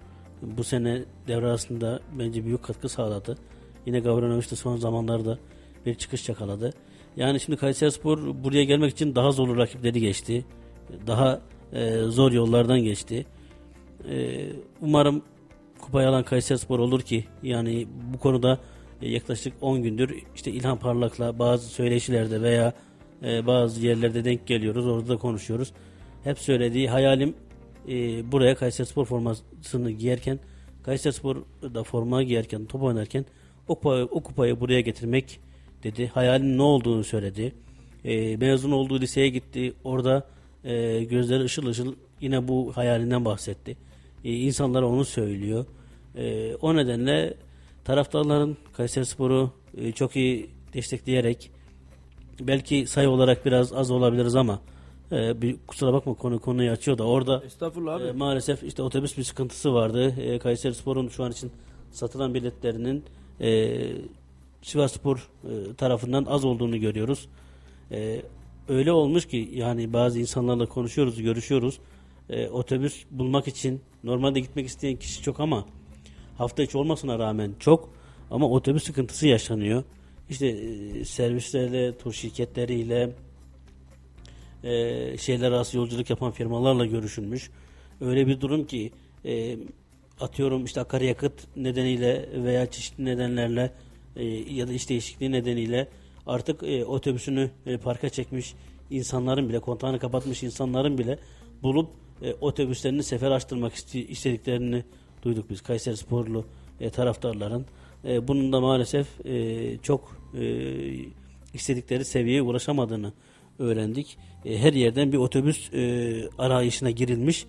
bu sene devre arasında bence büyük katkı sağladı. Yine Gavranovic de son zamanlarda bir çıkış yakaladı. Yani şimdi Kayserispor buraya gelmek için daha zorlu rakipleri geçti. Daha e, zor yollardan geçti. E, umarım kupayı alan Kayserispor olur ki yani bu konuda e, yaklaşık 10 gündür işte İlhan Parlak'la bazı söyleşilerde veya e, bazı yerlerde denk geliyoruz. Orada da konuşuyoruz. Hep söylediği hayalim e, buraya Kayserispor formasını giyerken Kayserispor'da forma giyerken top oynarken o kupayı, o kupayı buraya getirmek dedi. Hayalin ne olduğunu söyledi. E, mezun olduğu liseye gitti. Orada gözleri ışıl ışıl yine bu hayalinden bahsetti. E, insanlara onu söylüyor. E, o nedenle taraftarların Kayserispor'u e, çok iyi destekleyerek belki sayı olarak biraz az olabiliriz ama e, bir, kusura bakma konu konuyu açıyor da orada Estağfurullah abi. e, maalesef işte otobüs bir sıkıntısı vardı. E, Kayserispor'un şu an için satılan biletlerinin e, Sivasspor e, tarafından az olduğunu görüyoruz. E, öyle olmuş ki yani bazı insanlarla konuşuyoruz, görüşüyoruz. E, otobüs bulmak için normalde gitmek isteyen kişi çok ama hafta içi olmasına rağmen çok ama otobüs sıkıntısı yaşanıyor. İşte e, servislerle, tur şirketleriyle, e, şeyler arası yolculuk yapan firmalarla görüşülmüş. Öyle bir durum ki e, atıyorum işte akaryakıt nedeniyle veya çeşitli nedenlerle e, ya da iş değişikliği nedeniyle artık e, otobüsünü e, parka çekmiş insanların bile kontağını kapatmış insanların bile bulup e, otobüslerini sefer açtırmak iste- istediklerini duyduk biz Kayseri Sporlu e, taraftarların. E, bunun da maalesef e, çok e, istedikleri seviyeye ulaşamadığını öğrendik. E, her yerden bir otobüs e, arayışına girilmiş.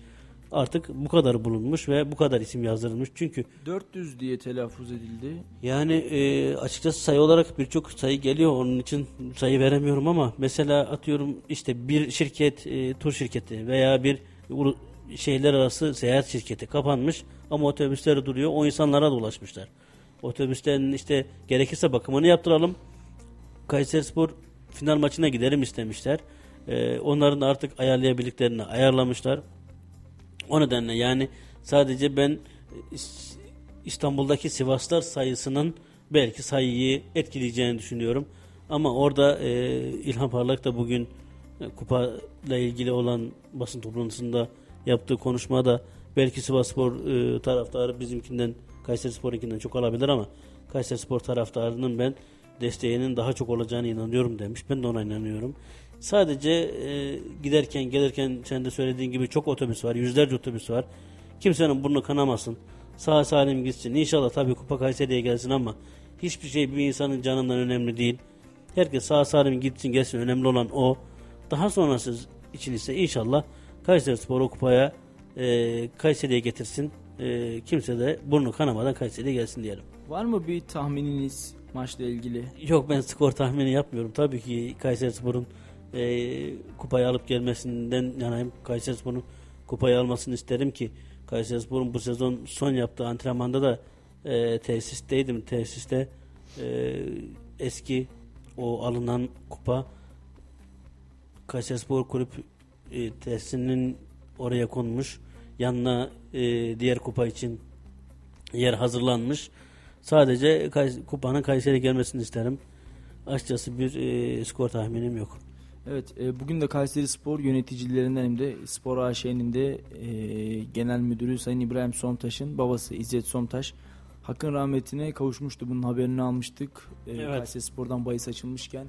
Artık bu kadar bulunmuş ve bu kadar isim yazdırılmış. Çünkü 400 diye telaffuz edildi. yani e, açıkçası sayı olarak birçok sayı geliyor. Onun için sayı veremiyorum ama mesela atıyorum işte bir şirket, e, tur şirketi veya bir şeyler arası seyahat şirketi kapanmış ama otobüsleri duruyor. O insanlara da ulaşmışlar. Otobüslerin işte gerekirse bakımını yaptıralım. Kayserispor final maçına giderim istemişler. E, onların artık ayarlayabildiklerini ayarlamışlar. O nedenle yani sadece ben İs- İstanbul'daki Sivaslar sayısının belki sayıyı etkileyeceğini düşünüyorum. Ama orada e, İlhan Parlak da bugün e, kupayla ilgili olan basın toplantısında yaptığı konuşmada belki Sivasspor e, taraftarı bizimkinden Kayserispor'unkinden çok alabilir ama Kayserispor taraftarının ben desteğinin daha çok olacağını inanıyorum demiş. Ben de ona inanıyorum. Sadece e, giderken gelirken sen de söylediğin gibi çok otobüs var. Yüzlerce otobüs var. Kimsenin burnu kanamasın. Sağ salim gitsin. İnşallah tabii Kupa Kayseri'ye gelsin ama hiçbir şey bir insanın canından önemli değil. Herkes sağ salim gitsin gelsin. Önemli olan o. Daha sonrası için ise inşallah Kayseri Spor o kupaya e, Kayseri'ye getirsin. E, kimse de burnu kanamadan Kayseri'ye gelsin diyelim. Var mı bir tahmininiz maçla ilgili? Yok ben skor tahmini yapmıyorum. Tabii ki Kayserispor'un e, kupayı alıp gelmesinden yanayım. Kayserispor'un kupayı almasını isterim ki Kayserispor'un bu sezon son yaptığı antrenmanda da e, tesisteydim. Tesiste e, eski o alınan kupa Kayserispor kulüp e, tesisinin oraya konmuş. Yanına e, diğer kupa için yer hazırlanmış. Sadece Kays- kupanın Kayseri gelmesini isterim. Açıkçası bir e, skor tahminim yok. Evet, e, bugün de Kayseri Spor yöneticilerinden hem de Spor AŞ'nin de e, genel müdürü Sayın İbrahim Somtaş'ın babası İzzet Somtaş hakkın rahmetine kavuşmuştu. Bunun haberini almıştık. E, Evet. Kayseri Spor'dan bahis açılmışken.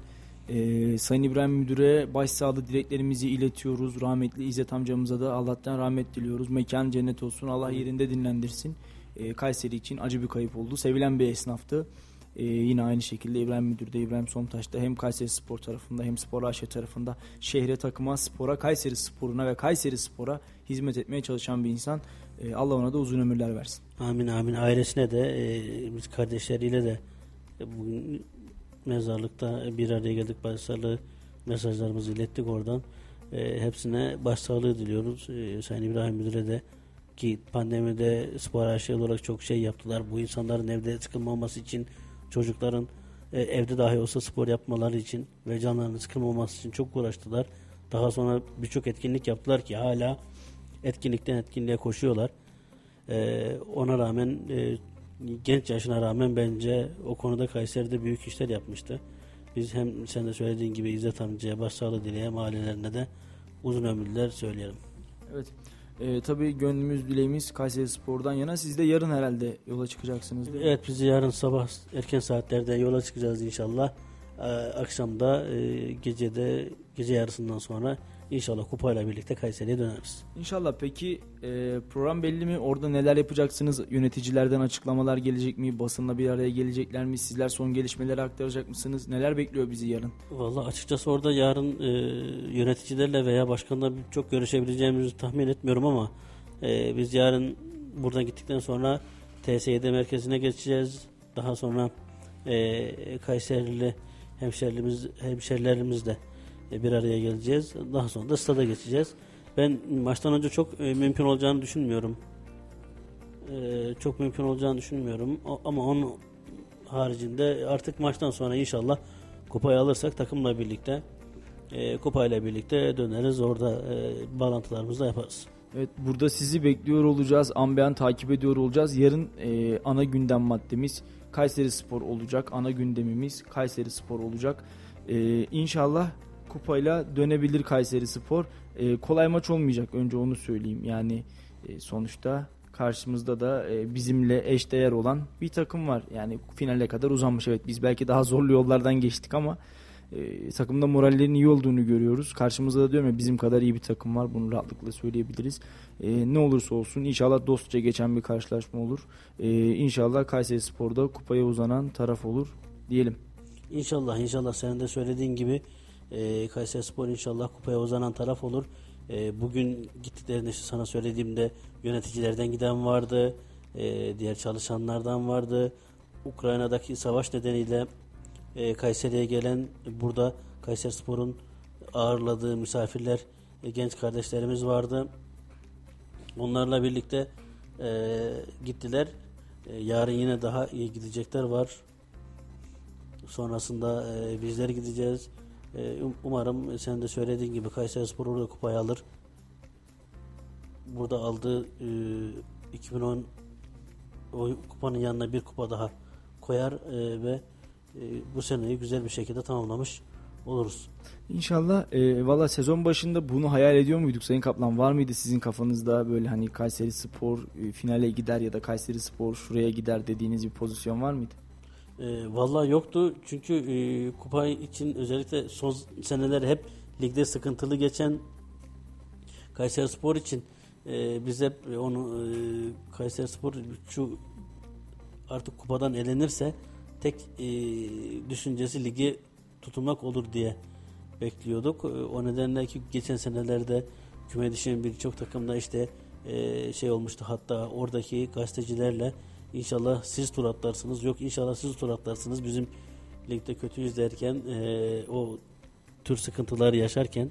E, Sayın İbrahim Müdür'e başsağlığı dileklerimizi iletiyoruz. Rahmetli İzzet amcamıza da Allah'tan rahmet diliyoruz. Mekan cennet olsun. Allah yerinde dinlendirsin. E, Kayseri için acı bir kayıp oldu. Sevilen bir esnaftı. Ee, yine aynı şekilde İbrahim Müdür de İbrahim Somtaş da hem Kayseri Spor tarafında hem Spor AŞ tarafında şehre takıma spora Kayseri Spor'una ve Kayseri Spor'a hizmet etmeye çalışan bir insan. Ee, Allah ona da uzun ömürler versin. Amin amin. Ailesine de e, biz kardeşleriyle de e, bugün mezarlıkta bir araya geldik. Başsağlığı mesajlarımızı ilettik oradan. E, hepsine başsağlığı diliyoruz. E, Sayın İbrahim Müdür'e de ki pandemide spor aşığı olarak çok şey yaptılar. Bu insanların evde sıkılmaması için çocukların e, evde dahi olsa spor yapmaları için ve canlarının sıkılmaması için çok uğraştılar. Daha sonra birçok etkinlik yaptılar ki hala etkinlikten etkinliğe koşuyorlar. Ee, ona rağmen e, genç yaşına rağmen bence o konuda Kayseri'de büyük işler yapmıştı. Biz hem sen de söylediğin gibi İzzet amcaya başsağlığı dileyelim, ailelerine de uzun ömürler söyleyelim. Evet. Ee, tabii gönlümüz dileğimiz Kayseri Spor'dan yana. Siz de yarın herhalde yola çıkacaksınız değil mi? Evet biz yarın sabah erken saatlerde yola çıkacağız inşallah. Ee, akşamda e, gecede gece yarısından sonra inşallah kupayla birlikte Kayseri'ye döneriz. İnşallah. Peki e, program belli mi? Orada neler yapacaksınız? Yöneticilerden açıklamalar gelecek mi? Basınla bir araya gelecekler mi? Sizler son gelişmeleri aktaracak mısınız? Neler bekliyor bizi yarın? Vallahi açıkçası orada yarın e, yöneticilerle veya başkanla çok görüşebileceğimizi tahmin etmiyorum ama e, biz yarın buradan gittikten sonra TSYD merkezine geçeceğiz. Daha sonra e, Kayserili hemşerilerimiz, hemşerilerimizle e, bir araya geleceğiz. Daha sonra da stada geçeceğiz. Ben maçtan önce çok e, mümkün olacağını düşünmüyorum. E, çok mümkün olacağını düşünmüyorum. Ama onun haricinde artık maçtan sonra inşallah kupayı alırsak takımla birlikte e, kupayla birlikte döneriz. Orada e, bağlantılarımızı da yaparız. Evet burada sizi bekliyor olacağız. Ambeyan takip ediyor olacağız. Yarın e, ana gündem maddemiz Kayseri Spor olacak. Ana gündemimiz Kayseri Spor olacak. E, inşallah kupayla dönebilir Kayseri Spor. E, kolay maç olmayacak önce onu söyleyeyim. Yani e, sonuçta karşımızda da e, bizimle eşdeğer olan bir takım var. Yani finale kadar uzanmış. Evet biz belki daha zorlu yollardan geçtik ama e, takımda morallerin iyi olduğunu görüyoruz. Karşımızda da diyorum ya bizim kadar iyi bir takım var. Bunu rahatlıkla söyleyebiliriz. E, ne olursa olsun inşallah dostça geçen bir karşılaşma olur. E, inşallah Kayseri Spor'da kupaya uzanan taraf olur diyelim. İnşallah inşallah senin de söylediğin gibi e, Kayseri Spor inşallah kupaya uzanan taraf olur. E, bugün gittiklerinde işte sana söylediğimde yöneticilerden giden vardı. e, diğer çalışanlardan vardı. Ukrayna'daki savaş nedeniyle e, Kayseri'ye gelen burada Kayseri Spor'un ağırladığı misafirler e, genç kardeşlerimiz vardı. Onlarla birlikte e, gittiler. E, yarın yine daha iyi gidecekler var. Sonrasında e, bizler gideceğiz. E, um- umarım sen de söylediğin gibi Kayseri Spor orada kupayı alır. Burada aldığı e, 2010 o kupanın yanına bir kupa daha koyar e, ve e, bu seneyi güzel bir şekilde tamamlamış oluruz. İnşallah e, valla sezon başında bunu hayal ediyor muyduk Sayın Kaplan? Var mıydı sizin kafanızda böyle hani Kayseri Spor e, finale gider ya da Kayseri Spor şuraya gider dediğiniz bir pozisyon var mıydı? E, vallahi yoktu çünkü e, kupa için özellikle son seneler hep ligde sıkıntılı geçen Kayseri Spor için e, biz hep onu e, Kayseri Spor şu artık kupadan elenirse tek e, düşüncesi ligi tutunmak olur diye bekliyorduk. E, o nedenle ki geçen senelerde küme düşen birçok takımda işte e, şey olmuştu hatta oradaki gazetecilerle inşallah siz tur atlarsınız yok inşallah siz tur atlarsınız bizim ligde kötüyüz derken e, o tür sıkıntılar yaşarken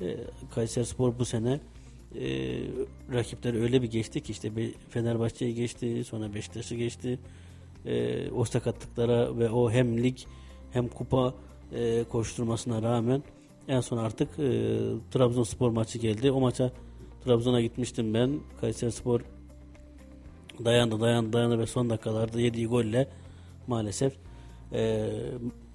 e, Kayseri Spor bu sene e, rakipler öyle bir geçti ki işte Fenerbahçe'yi geçti sonra Beşiktaş'ı geçti e, o sakatlıklara ve o hem lig hem kupa e, koşturmasına rağmen en son artık e, Trabzonspor maçı geldi. O maça Trabzon'a gitmiştim ben. Kayseri Spor dayandı dayandı dayandı ve son dakikalarda yediği golle maalesef e,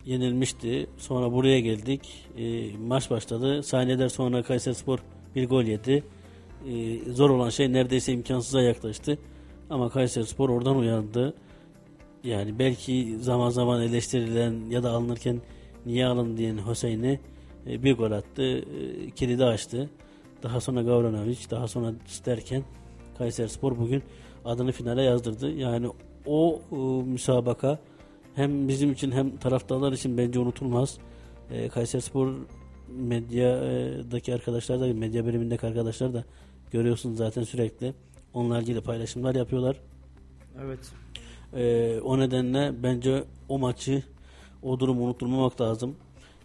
yenilmişti. Sonra buraya geldik. E, maç başladı. Saniyeler sonra Kayseri Spor bir gol yedi. E, zor olan şey neredeyse imkansıza yaklaştı. Ama Kayseri Spor oradan uyandı. Yani belki zaman zaman eleştirilen ya da alınırken niye alın diyen Hüseyin'i e, bir gol attı. E, kilidi açtı. Daha sonra Gavranovic, daha sonra derken Kayseri Spor bugün adını finale yazdırdı. Yani o e, müsabaka hem bizim için hem taraftarlar için bence unutulmaz. E, Kayseri Spor medyadaki arkadaşlar da medya birimindeki arkadaşlar da görüyorsunuz zaten sürekli onlarla ilgili paylaşımlar yapıyorlar. Evet. Ee, o nedenle bence o maçı o durumu unutturmamak lazım.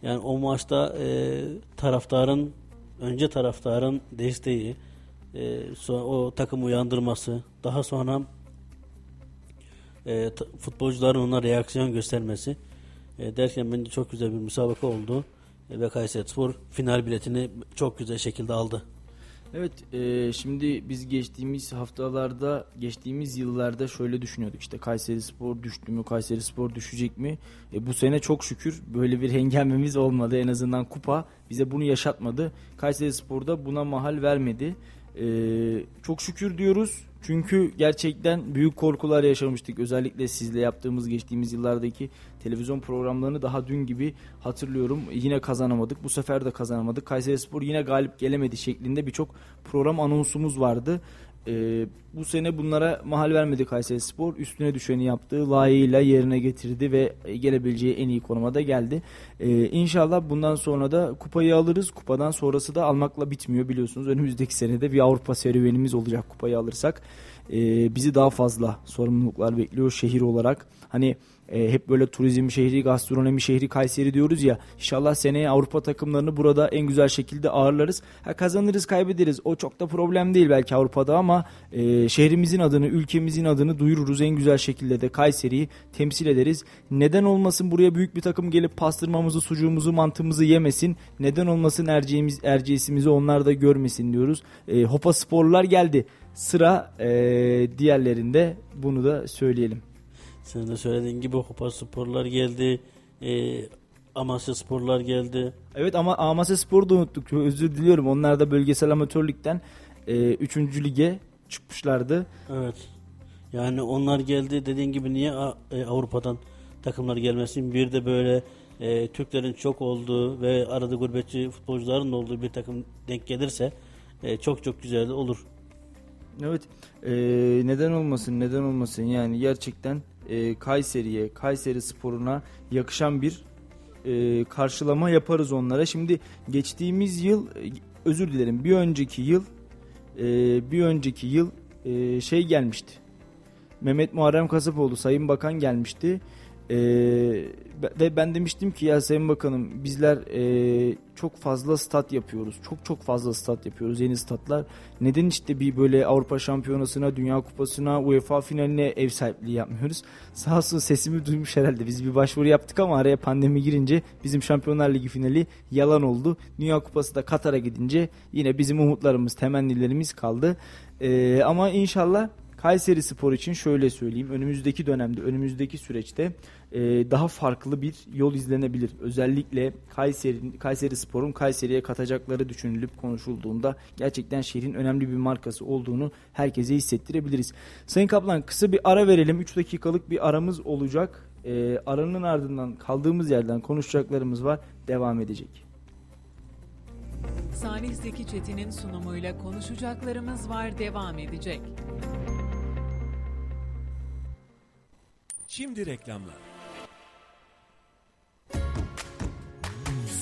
Yani o maçta e, taraftarın önce taraftarın desteği e, o takım uyandırması daha sonra e, futbolcuların ona reaksiyon göstermesi e, derken bence çok güzel bir müsabaka oldu. E, ve Kayseri Spor final biletini çok güzel şekilde aldı. Evet, e, şimdi biz geçtiğimiz haftalarda, geçtiğimiz yıllarda şöyle düşünüyorduk. İşte Kayseri Spor düştü mü, Kayseri Spor düşecek mi? E, bu sene çok şükür böyle bir hengamemiz olmadı. En azından kupa bize bunu yaşatmadı. Kayseri Spor da buna mahal vermedi. E, çok şükür diyoruz. Çünkü gerçekten büyük korkular yaşamıştık. Özellikle sizle yaptığımız geçtiğimiz yıllardaki televizyon programlarını daha dün gibi hatırlıyorum. Yine kazanamadık. Bu sefer de kazanamadık. Kayseri Spor yine galip gelemedi şeklinde birçok program anonsumuz vardı. Ee, bu sene bunlara mahal vermedi Kayseri Spor. Üstüne düşeni yaptı. Layığıyla yerine getirdi ve gelebileceği en iyi konuma da geldi. Ee, inşallah bundan sonra da kupayı alırız. Kupadan sonrası da almakla bitmiyor biliyorsunuz. Önümüzdeki senede bir Avrupa serüvenimiz olacak kupayı alırsak. Ee, bizi daha fazla sorumluluklar bekliyor şehir olarak. Hani e, hep böyle turizm şehri, gastronomi şehri Kayseri diyoruz ya. İnşallah seneye Avrupa takımlarını burada en güzel şekilde ağırlarız. Ha, kazanırız, kaybederiz. O çok da problem değil belki Avrupa'da ama e, şehrimizin adını, ülkemizin adını duyururuz. En güzel şekilde de Kayseri'yi temsil ederiz. Neden olmasın buraya büyük bir takım gelip pastırmamızı, sucuğumuzu, mantımızı yemesin. Neden olmasın erceğimiz, erceğisimizi onlar da görmesin diyoruz. E, Hopa Sporlular geldi. Sıra e, diğerlerinde bunu da söyleyelim. Sen de söylediğin gibi Hopa Sporlar geldi. E, Amasya Sporlar geldi. Evet ama Amasya Spor'u da unuttuk. Özür diliyorum. Onlar da bölgesel amatörlükten 3. E, lige çıkmışlardı. Evet. Yani onlar geldi dediğin gibi niye e, Avrupa'dan takımlar gelmesin? Bir de böyle e, Türklerin çok olduğu ve arada gurbetçi futbolcuların olduğu bir takım denk gelirse e, çok çok güzel olur. Evet. E, neden olmasın? Neden olmasın? Yani gerçekten e, Kayseri'ye, Kayseri sporuna yakışan bir e, karşılama yaparız onlara. Şimdi geçtiğimiz yıl, e, özür dilerim bir önceki yıl, e, bir önceki yıl e, şey gelmişti. Mehmet Muharrem Kasapoğlu Sayın Bakan gelmişti. Ee, ve ben demiştim ki ya Sayın Bakanım bizler e, çok fazla stat yapıyoruz. Çok çok fazla stat yapıyoruz yeni statlar. Neden işte bir böyle Avrupa Şampiyonası'na, Dünya Kupası'na, UEFA finaline ev sahipliği yapmıyoruz? Sağ olsun sesimi duymuş herhalde. Biz bir başvuru yaptık ama araya pandemi girince bizim Şampiyonlar Ligi finali yalan oldu. Dünya Kupası da Katar'a gidince yine bizim umutlarımız, temennilerimiz kaldı. Ee, ama inşallah Kayseri Spor için şöyle söyleyeyim. Önümüzdeki dönemde, önümüzdeki süreçte e, daha farklı bir yol izlenebilir. Özellikle Kayseri, Kayseri Spor'un Kayseri'ye katacakları düşünülüp konuşulduğunda gerçekten şehrin önemli bir markası olduğunu herkese hissettirebiliriz. Sayın Kaplan kısa bir ara verelim. 3 dakikalık bir aramız olacak. E, aranın ardından kaldığımız yerden konuşacaklarımız var. Devam edecek. Salih Zeki Çetin'in sunumuyla konuşacaklarımız var devam edecek. Şimdi reklamlar.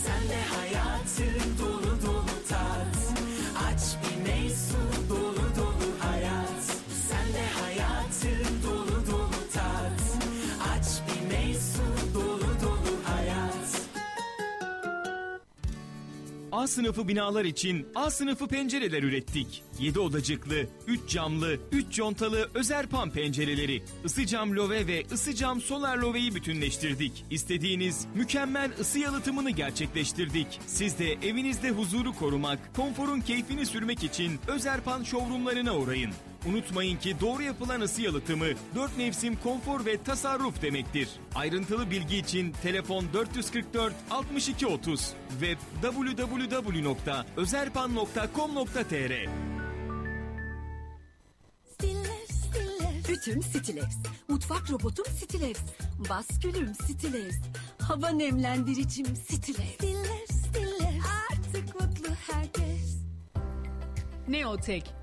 Sen de hayatı dolu dolu tat. Aç bir meysu dolu dolu hayat. Sen de hayatı dolu dolu tat. Aç bir meysu dolu dolu hayat. A sınıfı binalar için A sınıfı pencereler ürettik. 7 odacıklı, 3 camlı, 3 contalı Özerpan pencereleri, ısı cam love ve ısı cam solar loveyi bütünleştirdik. İstediğiniz mükemmel ısı yalıtımını gerçekleştirdik. Siz de evinizde huzuru korumak, konforun keyfini sürmek için Özerpan showroomlarına uğrayın. Unutmayın ki doğru yapılan ısı yalıtımı 4 mevsim konfor ve tasarruf demektir. Ayrıntılı bilgi için telefon 444 62 30 ve www.özerpan.com.tr Ütüm Stilex. Mutfak robotum Stilex. Baskülüm Stilex. Hava nemlendiricim Stilex. Stiller, stiller. Artık mutlu herkes. Neotek,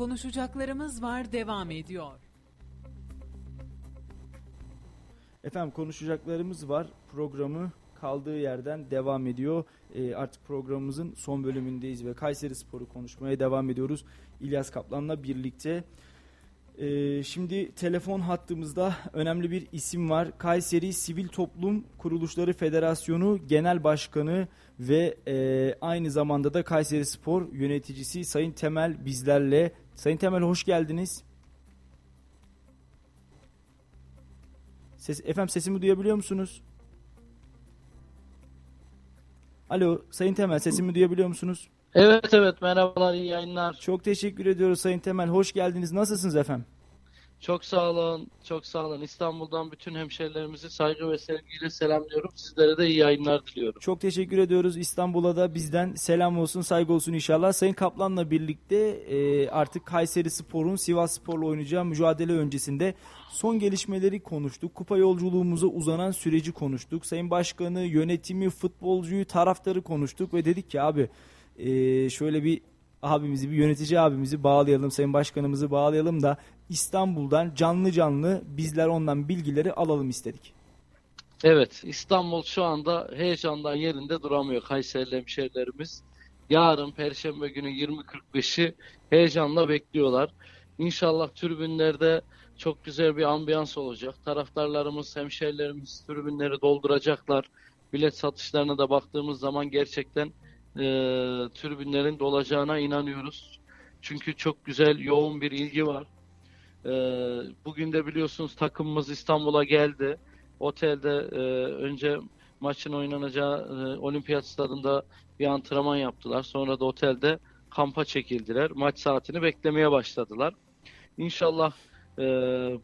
Konuşacaklarımız var devam ediyor. Efendim konuşacaklarımız var. Programı kaldığı yerden devam ediyor. E, artık programımızın son bölümündeyiz ve Kayseri Spor'u konuşmaya devam ediyoruz. İlyas Kaplan'la birlikte. E, şimdi telefon hattımızda önemli bir isim var. Kayseri Sivil Toplum Kuruluşları Federasyonu Genel Başkanı ve e, aynı zamanda da Kayseri Spor yöneticisi Sayın Temel bizlerle. Sayın Temel hoş geldiniz. Ses, efendim sesimi duyabiliyor musunuz? Alo Sayın Temel sesimi duyabiliyor musunuz? Evet evet merhabalar iyi yayınlar. Çok teşekkür ediyoruz Sayın Temel. Hoş geldiniz. Nasılsınız efendim? Çok sağ olun, çok sağ olun. İstanbul'dan bütün hemşerilerimizi saygı ve sevgiyle selamlıyorum. Sizlere de iyi yayınlar diliyorum. Çok teşekkür ediyoruz. İstanbul'a da bizden selam olsun, saygı olsun inşallah. Sayın Kaplan'la birlikte e, artık Kayseri Spor'un Sivas Spor'la oynayacağı mücadele öncesinde son gelişmeleri konuştuk. Kupa yolculuğumuza uzanan süreci konuştuk. Sayın Başkanı, yönetimi, futbolcuyu, taraftarı konuştuk ve dedik ki abi e, şöyle bir abimizi, bir yönetici abimizi bağlayalım, Sayın Başkanımızı bağlayalım da İstanbul'dan canlı canlı bizler ondan bilgileri alalım istedik. Evet İstanbul şu anda heyecandan yerinde duramıyor Kayserili hemşerilerimiz. Yarın Perşembe günü 20.45'i heyecanla bekliyorlar. İnşallah tribünlerde çok güzel bir ambiyans olacak. Taraftarlarımız, hemşerilerimiz tribünleri dolduracaklar. Bilet satışlarına da baktığımız zaman gerçekten e, tribünlerin dolacağına inanıyoruz. Çünkü çok güzel, yoğun bir ilgi var. E, bugün de biliyorsunuz takımımız İstanbul'a geldi. Otelde e, önce maçın oynanacağı e, olimpiyat stadında bir antrenman yaptılar. Sonra da otelde kampa çekildiler. Maç saatini beklemeye başladılar. İnşallah e,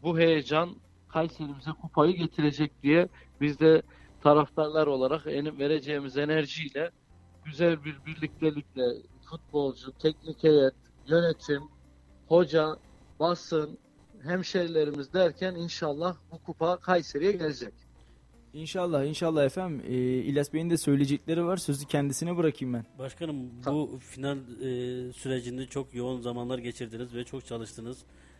bu heyecan Kayseri'mize kupayı getirecek diye biz de taraftarlar olarak en- vereceğimiz enerjiyle güzel bir birliktelikle futbolcu, teknik heyet, yönetim, hoca, basın, hemşerilerimiz derken inşallah bu kupa Kayseri'ye gelecek. İnşallah inşallah efendim. Ee, İlyas Bey'in de söyleyecekleri var. Sözü kendisine bırakayım ben. Başkanım bu final e, sürecinde çok yoğun zamanlar geçirdiniz ve çok çalıştınız.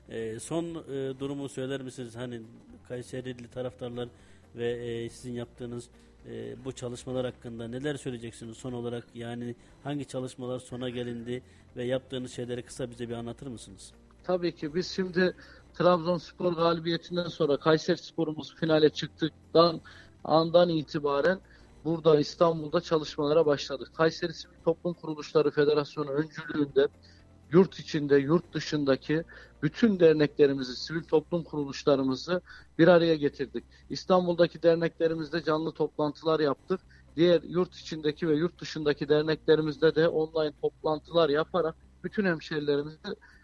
E, son e, durumu söyler misiniz? Hani Kayserili taraftarlar ve e, sizin yaptığınız e, bu çalışmalar hakkında neler söyleyeceksiniz son olarak? Yani hangi çalışmalar sona gelindi ve yaptığınız şeyleri kısa bize bir anlatır mısınız? Tabii ki biz şimdi Trabzonspor galibiyetinden sonra Kayseri Spor'umuz finale çıktıktan andan itibaren burada İstanbul'da çalışmalara başladık. Kayseri Sivil Toplum Kuruluşları Federasyonu öncülüğünde yurt içinde, yurt dışındaki bütün derneklerimizi, sivil toplum kuruluşlarımızı bir araya getirdik. İstanbul'daki derneklerimizde canlı toplantılar yaptık. Diğer yurt içindeki ve yurt dışındaki derneklerimizde de online toplantılar yaparak bütün hemşerilerimizi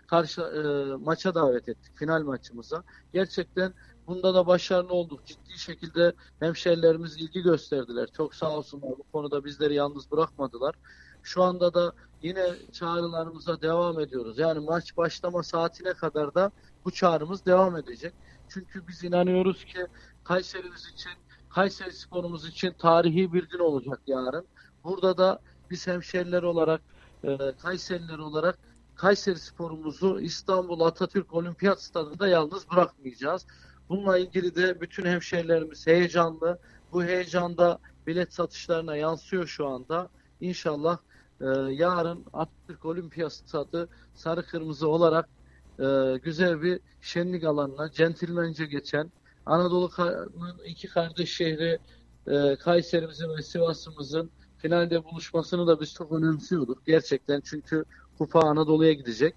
karşı e, maça davet ettik final maçımıza. Gerçekten bunda da başarılı olduk. Ciddi şekilde hemşerilerimiz ilgi gösterdiler. Çok sağ olsunlar bu konuda bizleri yalnız bırakmadılar. Şu anda da yine çağrılarımıza devam ediyoruz. Yani maç başlama saatine kadar da bu çağrımız devam edecek. Çünkü biz inanıyoruz ki Kayserimiz için, Kayseri sporumuz için tarihi bir gün olacak yarın. Burada da biz hemşeriler olarak, e, Kayseriler olarak Kayseri sporumuzu İstanbul Atatürk Olimpiyat Stadında yalnız bırakmayacağız. Bununla ilgili de bütün hemşehrilerimiz heyecanlı. Bu heyecanda bilet satışlarına yansıyor şu anda. İnşallah e, yarın Atatürk Olimpiyat Stadı sarı kırmızı olarak e, güzel bir şenlik alanına centilmence geçen Anadolu'nun iki kardeş şehri e, Kayserimizin ve Sivas'ımızın finalde buluşmasını da biz çok önemsiyorduk. Gerçekten çünkü kupa Anadolu'ya gidecek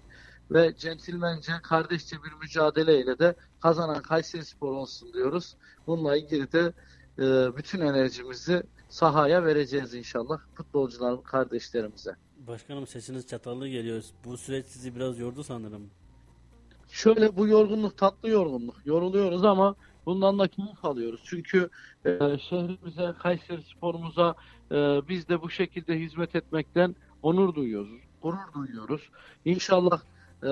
ve centilmence kardeşçe bir mücadeleyle de kazanan Kayseri Spor olsun diyoruz. Bununla ilgili de e, bütün enerjimizi sahaya vereceğiz inşallah futbolcularım kardeşlerimize. Başkanım sesiniz çatallı geliyor. Bu süreç sizi biraz yordu sanırım. Şöyle bu yorgunluk tatlı yorgunluk. Yoruluyoruz ama bundan da keyif alıyoruz. Çünkü e, şehrimize, Kayseri sporumuza e, biz de bu şekilde hizmet etmekten onur duyuyoruz. Gurur duyuyoruz. İnşallah e,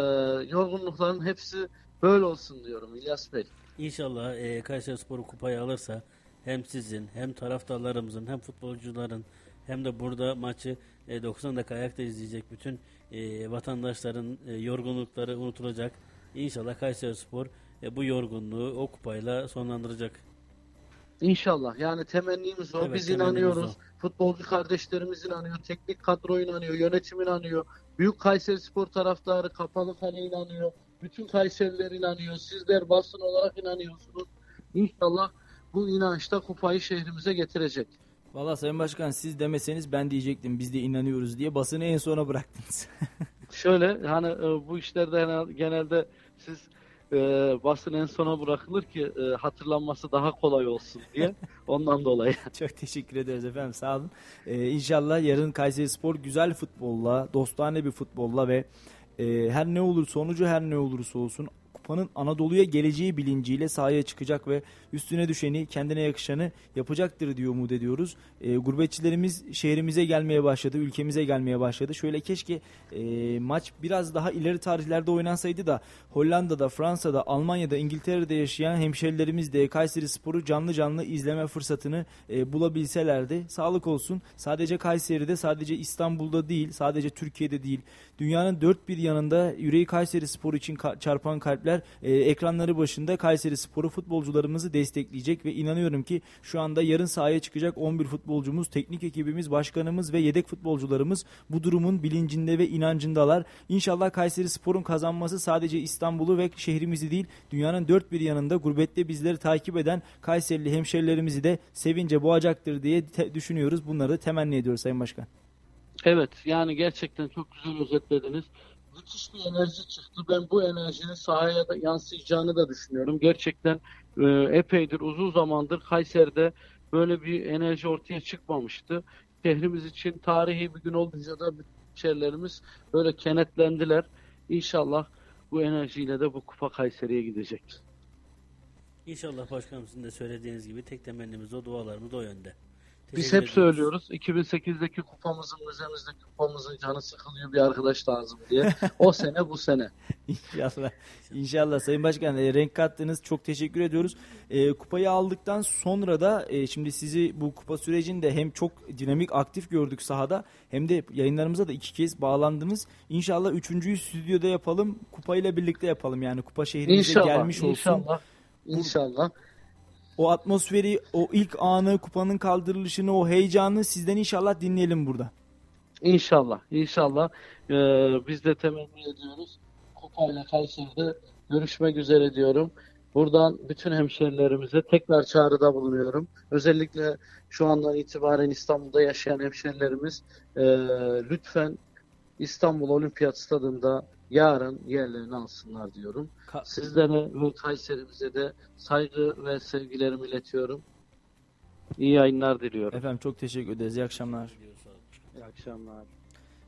yorgunlukların hepsi böyle olsun diyorum İlyas Bey. İnşallah e, Kayseri Sporu kupayı alırsa hem sizin hem taraftarlarımızın hem futbolcuların hem de burada maçı e, 90 dakika ayakta izleyecek bütün e, vatandaşların e, yorgunlukları unutulacak. İnşallah Kayseri Spor e, bu yorgunluğu o kupayla sonlandıracak. İnşallah. Yani temennimiz o. Evet, Biz temennimiz inanıyoruz. Futbolcu kardeşlerimiz inanıyor. Teknik kadro inanıyor. Yönetim inanıyor. Büyük Kayseri Spor taraftarı Kapalı Kale inanıyor. Bütün Kayseriler inanıyor. Sizler basın olarak inanıyorsunuz. İnşallah bu inançta kupayı şehrimize getirecek. Valla Sayın Başkan siz demeseniz ben diyecektim biz de inanıyoruz diye basını en sona bıraktınız. Şöyle hani e, bu işlerde genel- genelde siz e, basın en sona bırakılır ki e, hatırlanması daha kolay olsun diye. Ondan dolayı. Çok teşekkür ederiz efendim sağ olun. Ee, inşallah yarın Kayseri Spor güzel futbolla, dostane bir futbolla ve e, her ne olur sonucu her ne olursa olsun kupanın Anadolu'ya geleceği bilinciyle sahaya çıkacak ve üstüne düşeni kendine yakışanı yapacaktır diye umut ediyoruz. E, gurbetçilerimiz şehrimize gelmeye başladı, ülkemize gelmeye başladı. Şöyle keşke e, maç biraz daha ileri tarihlerde oynansaydı da Hollanda'da, Fransa'da, Almanya'da, İngiltere'de yaşayan hemşerilerimiz de Kayseri Spor'u canlı canlı izleme fırsatını e, bulabilselerdi. Sağlık olsun. Sadece Kayseri'de, sadece İstanbul'da değil, sadece Türkiye'de değil. Dünyanın dört bir yanında yüreği Kayseri Spor için ka- çarpan kalpler e, ekranları başında Kayseri Spor'u futbolcularımızı destekleyecek ve inanıyorum ki şu anda yarın sahaya çıkacak 11 futbolcumuz, teknik ekibimiz, başkanımız ve yedek futbolcularımız bu durumun bilincinde ve inancındalar. İnşallah Kayseri Spor'un kazanması sadece İstanbul'u ve şehrimizi değil dünyanın dört bir yanında gurbette bizleri takip eden Kayserili hemşerilerimizi de sevince boğacaktır diye düşünüyoruz. Bunları da temenni ediyoruz Sayın Başkan. Evet yani gerçekten çok güzel özetlediniz. Müthiş bir enerji çıktı. Ben bu enerjinin sahaya da yansıyacağını da düşünüyorum. Gerçekten e, epeydir uzun zamandır Kayseri'de böyle bir enerji ortaya çıkmamıştı. Şehrimiz için tarihi bir gün olunca da şehirlerimiz böyle kenetlendiler. İnşallah bu enerjiyle de bu kupa Kayseri'ye gidecek. İnşallah başkanım sizin de söylediğiniz gibi tek temennimiz o dualarımız o yönde. Biz hep söylüyoruz 2008'deki kupamızın, müzemizdeki kupamızın canı sıkılıyor bir arkadaş lazım diye. O sene bu sene. İnşallah. İnşallah Sayın Başkan e, renk kattınız. Çok teşekkür ediyoruz. E, kupayı aldıktan sonra da e, şimdi sizi bu kupa sürecinde hem çok dinamik aktif gördük sahada hem de yayınlarımıza da iki kez bağlandınız. İnşallah üçüncüyü stüdyoda yapalım. Kupayla birlikte yapalım yani kupa şehrimize İnşallah, gelmiş olsun. inşallah, inşallah. O atmosferi, o ilk anı, kupanın kaldırılışını, o heyecanı sizden inşallah dinleyelim burada. İnşallah, inşallah. Ee, biz de temenni ediyoruz. Kupayla Kayseri'de görüşmek üzere diyorum. Buradan bütün hemşerilerimize tekrar çağrıda bulunuyorum. Özellikle şu andan itibaren İstanbul'da yaşayan hemşerilerimiz e, lütfen İstanbul Olimpiyat Stadında yarın yerlerini alsınlar diyorum. Ka- Sizlere ve Kayseri'mize de saygı ve sevgilerimi iletiyorum. İyi yayınlar diliyorum. Efendim çok teşekkür ederiz. İyi akşamlar. İyi akşamlar.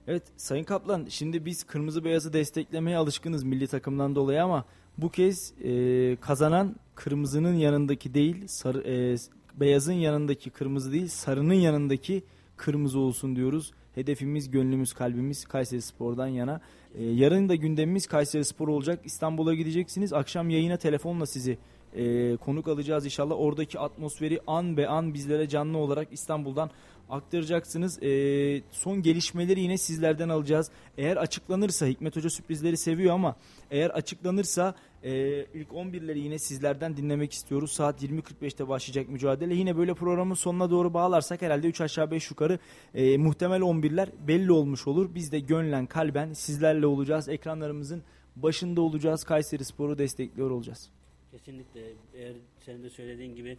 Evet Sayın Kaplan şimdi biz kırmızı beyazı desteklemeye alışkınız milli takımdan dolayı ama bu kez e, kazanan kırmızının yanındaki değil sarı, e, beyazın yanındaki kırmızı değil sarının yanındaki kırmızı olsun diyoruz. Hedefimiz, gönlümüz, kalbimiz Kayseri Spor'dan yana. E, yarın da gündemimiz Kayseri Spor olacak. İstanbul'a gideceksiniz. Akşam yayına telefonla sizi e, konuk alacağız inşallah. Oradaki atmosferi an be an bizlere canlı olarak İstanbul'dan aktaracaksınız. E, son gelişmeleri yine sizlerden alacağız. Eğer açıklanırsa Hikmet Hoca sürprizleri seviyor ama eğer açıklanırsa e, ilk 11'leri yine sizlerden dinlemek istiyoruz. Saat 20.45'te başlayacak mücadele. Yine böyle programın sonuna doğru bağlarsak herhalde 3 aşağı 5 yukarı e, muhtemel 11'ler belli olmuş olur. Biz de gönlen kalben sizlerle olacağız. Ekranlarımızın başında olacağız. Kayseri Spor'u destekliyor olacağız. Kesinlikle eğer senin de söylediğin gibi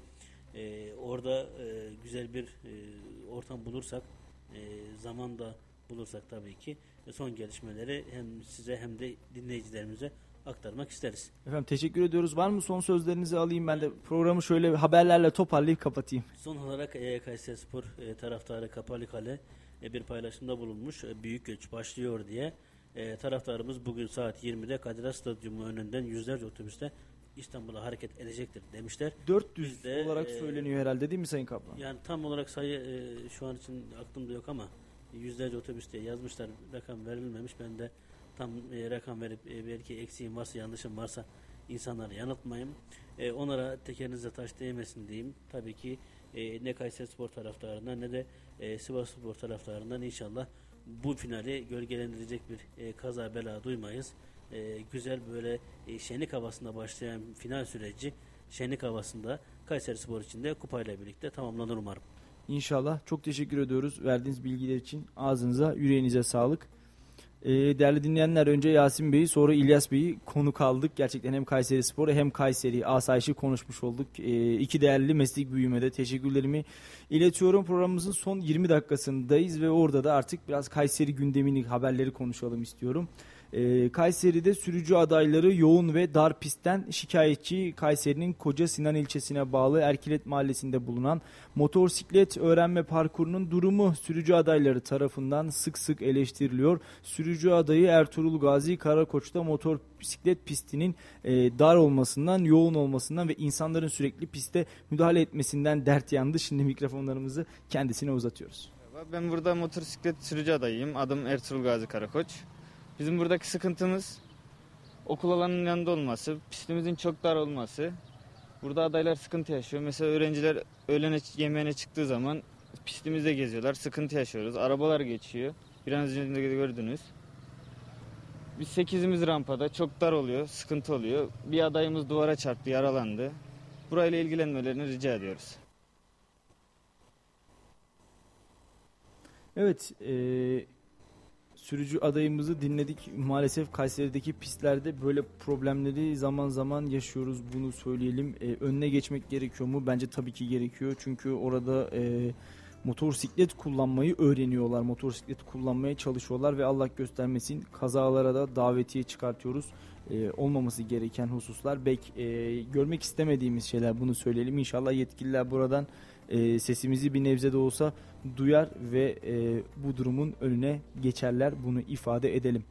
e, orada e, güzel bir e, ortam bulursak e, zaman da bulursak tabii ki e, son gelişmeleri hem size hem de dinleyicilerimize aktarmak isteriz. Efendim teşekkür ediyoruz. Var mı son sözlerinizi alayım ben de programı şöyle haberlerle toparlayıp kapatayım. Son olarak e, Kayseri Spor e, taraftarı Kapalı Kale e, bir paylaşımda bulunmuş. E, büyük göç başlıyor diye. E, taraftarımız bugün saat 20'de Kadir Has Stadyumu önünden yüzlerce otobüste İstanbul'a hareket edecektir demişler. 400 Biz de, olarak e, söyleniyor herhalde değil mi Sayın Kaplan? Yani tam olarak sayı e, şu an için aklımda yok ama yüzlerce otobüs diye yazmışlar. Rakam verilmemiş. Ben de tam e, rakam verip e, belki eksiğim varsa yanlışım varsa insanları yanıltmayayım. E, onlara tekerinize taş değmesin diyeyim. Tabii ki e, ne Kayseri Spor taraftarından ne de e, Sivas Spor taraftarından inşallah bu finali gölgelendirecek bir e, kaza bela duymayız. E, güzel böyle e, şenlik havasında başlayan final süreci şenlik havasında Kayseri Spor için de kupayla birlikte tamamlanır umarım. İnşallah. Çok teşekkür ediyoruz verdiğiniz bilgiler için. Ağzınıza, yüreğinize sağlık. Ee, değerli dinleyenler önce Yasin Bey'i sonra İlyas Bey'i konuk aldık. Gerçekten hem Kayseri Spor'u hem Kayseri Asayiş'i konuşmuş olduk. Ee, iki değerli meslek büyümede teşekkürlerimi iletiyorum. Programımızın son 20 dakikasındayız ve orada da artık biraz Kayseri gündemini, haberleri konuşalım istiyorum. Ee, Kayseri'de sürücü adayları yoğun ve dar pistten şikayetçi Kayseri'nin Koca Sinan ilçesine bağlı Erkilet mahallesinde bulunan motosiklet öğrenme parkurunun durumu sürücü adayları tarafından sık sık eleştiriliyor. Sürücü adayı Ertuğrul Gazi Karakoç'ta motosiklet pistinin e, dar olmasından, yoğun olmasından ve insanların sürekli piste müdahale etmesinden dert yandı. Şimdi mikrofonlarımızı kendisine uzatıyoruz. Ben burada motosiklet sürücü adayıyım. Adım Ertuğrul Gazi Karakoç. Bizim buradaki sıkıntımız okul alanının yanında olması, pistimizin çok dar olması. Burada adaylar sıkıntı yaşıyor. Mesela öğrenciler öğlene yemeğine çıktığı zaman pistimizde geziyorlar. Sıkıntı yaşıyoruz. Arabalar geçiyor. Biraz önce de gördünüz. Biz 8'imiz rampada. Çok dar oluyor. Sıkıntı oluyor. Bir adayımız duvara çarptı, yaralandı. Burayla ilgilenmelerini rica ediyoruz. Evet, sürücü adayımızı dinledik. Maalesef Kayseri'deki pistlerde böyle problemleri zaman zaman yaşıyoruz. Bunu söyleyelim. E, önüne geçmek gerekiyor mu? Bence tabii ki gerekiyor. Çünkü orada e, motosiklet kullanmayı öğreniyorlar. Motosiklet kullanmaya çalışıyorlar ve Allah göstermesin kazalara da davetiye çıkartıyoruz. E, olmaması gereken hususlar. Belki e, görmek istemediğimiz şeyler bunu söyleyelim. İnşallah yetkililer buradan e, sesimizi bir nebze de olsa duyar ve e, bu durumun önüne geçerler. Bunu ifade edelim.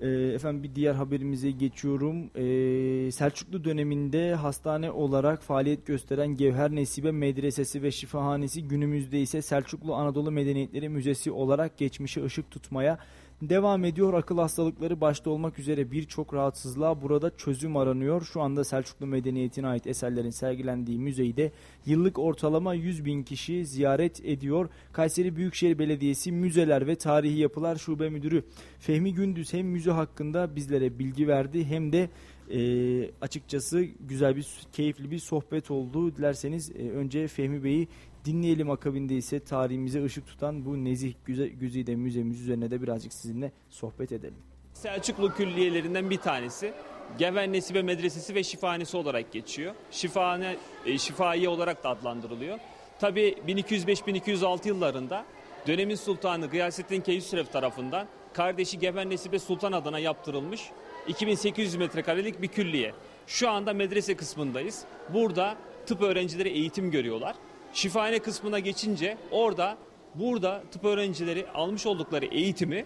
E, efendim bir diğer haberimize geçiyorum. E, Selçuklu döneminde hastane olarak faaliyet gösteren Gevher Nesibe Medresesi ve Şifahanesi günümüzde ise Selçuklu Anadolu Medeniyetleri Müzesi olarak geçmişe ışık tutmaya devam ediyor. Akıl hastalıkları başta olmak üzere birçok rahatsızlığa burada çözüm aranıyor. Şu anda Selçuklu medeniyetine ait eserlerin sergilendiği müzeyi de yıllık ortalama 100 bin kişi ziyaret ediyor. Kayseri Büyükşehir Belediyesi Müzeler ve Tarihi Yapılar Şube Müdürü Fehmi Gündüz hem müze hakkında bizlere bilgi verdi hem de e, açıkçası güzel bir keyifli bir sohbet oldu. Dilerseniz e, önce Fehmi Bey'i dinleyelim akabinde ise tarihimize ışık tutan bu nezih güze, güzide müzemiz üzerine de birazcık sizinle sohbet edelim. Selçuklu külliyelerinden bir tanesi. Geven Nesibe Medresesi ve Şifahanesi olarak geçiyor. Şifahane, e, şifaiye olarak da adlandırılıyor. Tabi 1205-1206 yıllarında dönemin sultanı Gıyasettin Keyhüsrev tarafından kardeşi Geven Nesibe Sultan adına yaptırılmış 2800 metrekarelik bir külliye. Şu anda medrese kısmındayız. Burada tıp öğrencileri eğitim görüyorlar. Şifahane kısmına geçince orada burada tıp öğrencileri almış oldukları eğitimi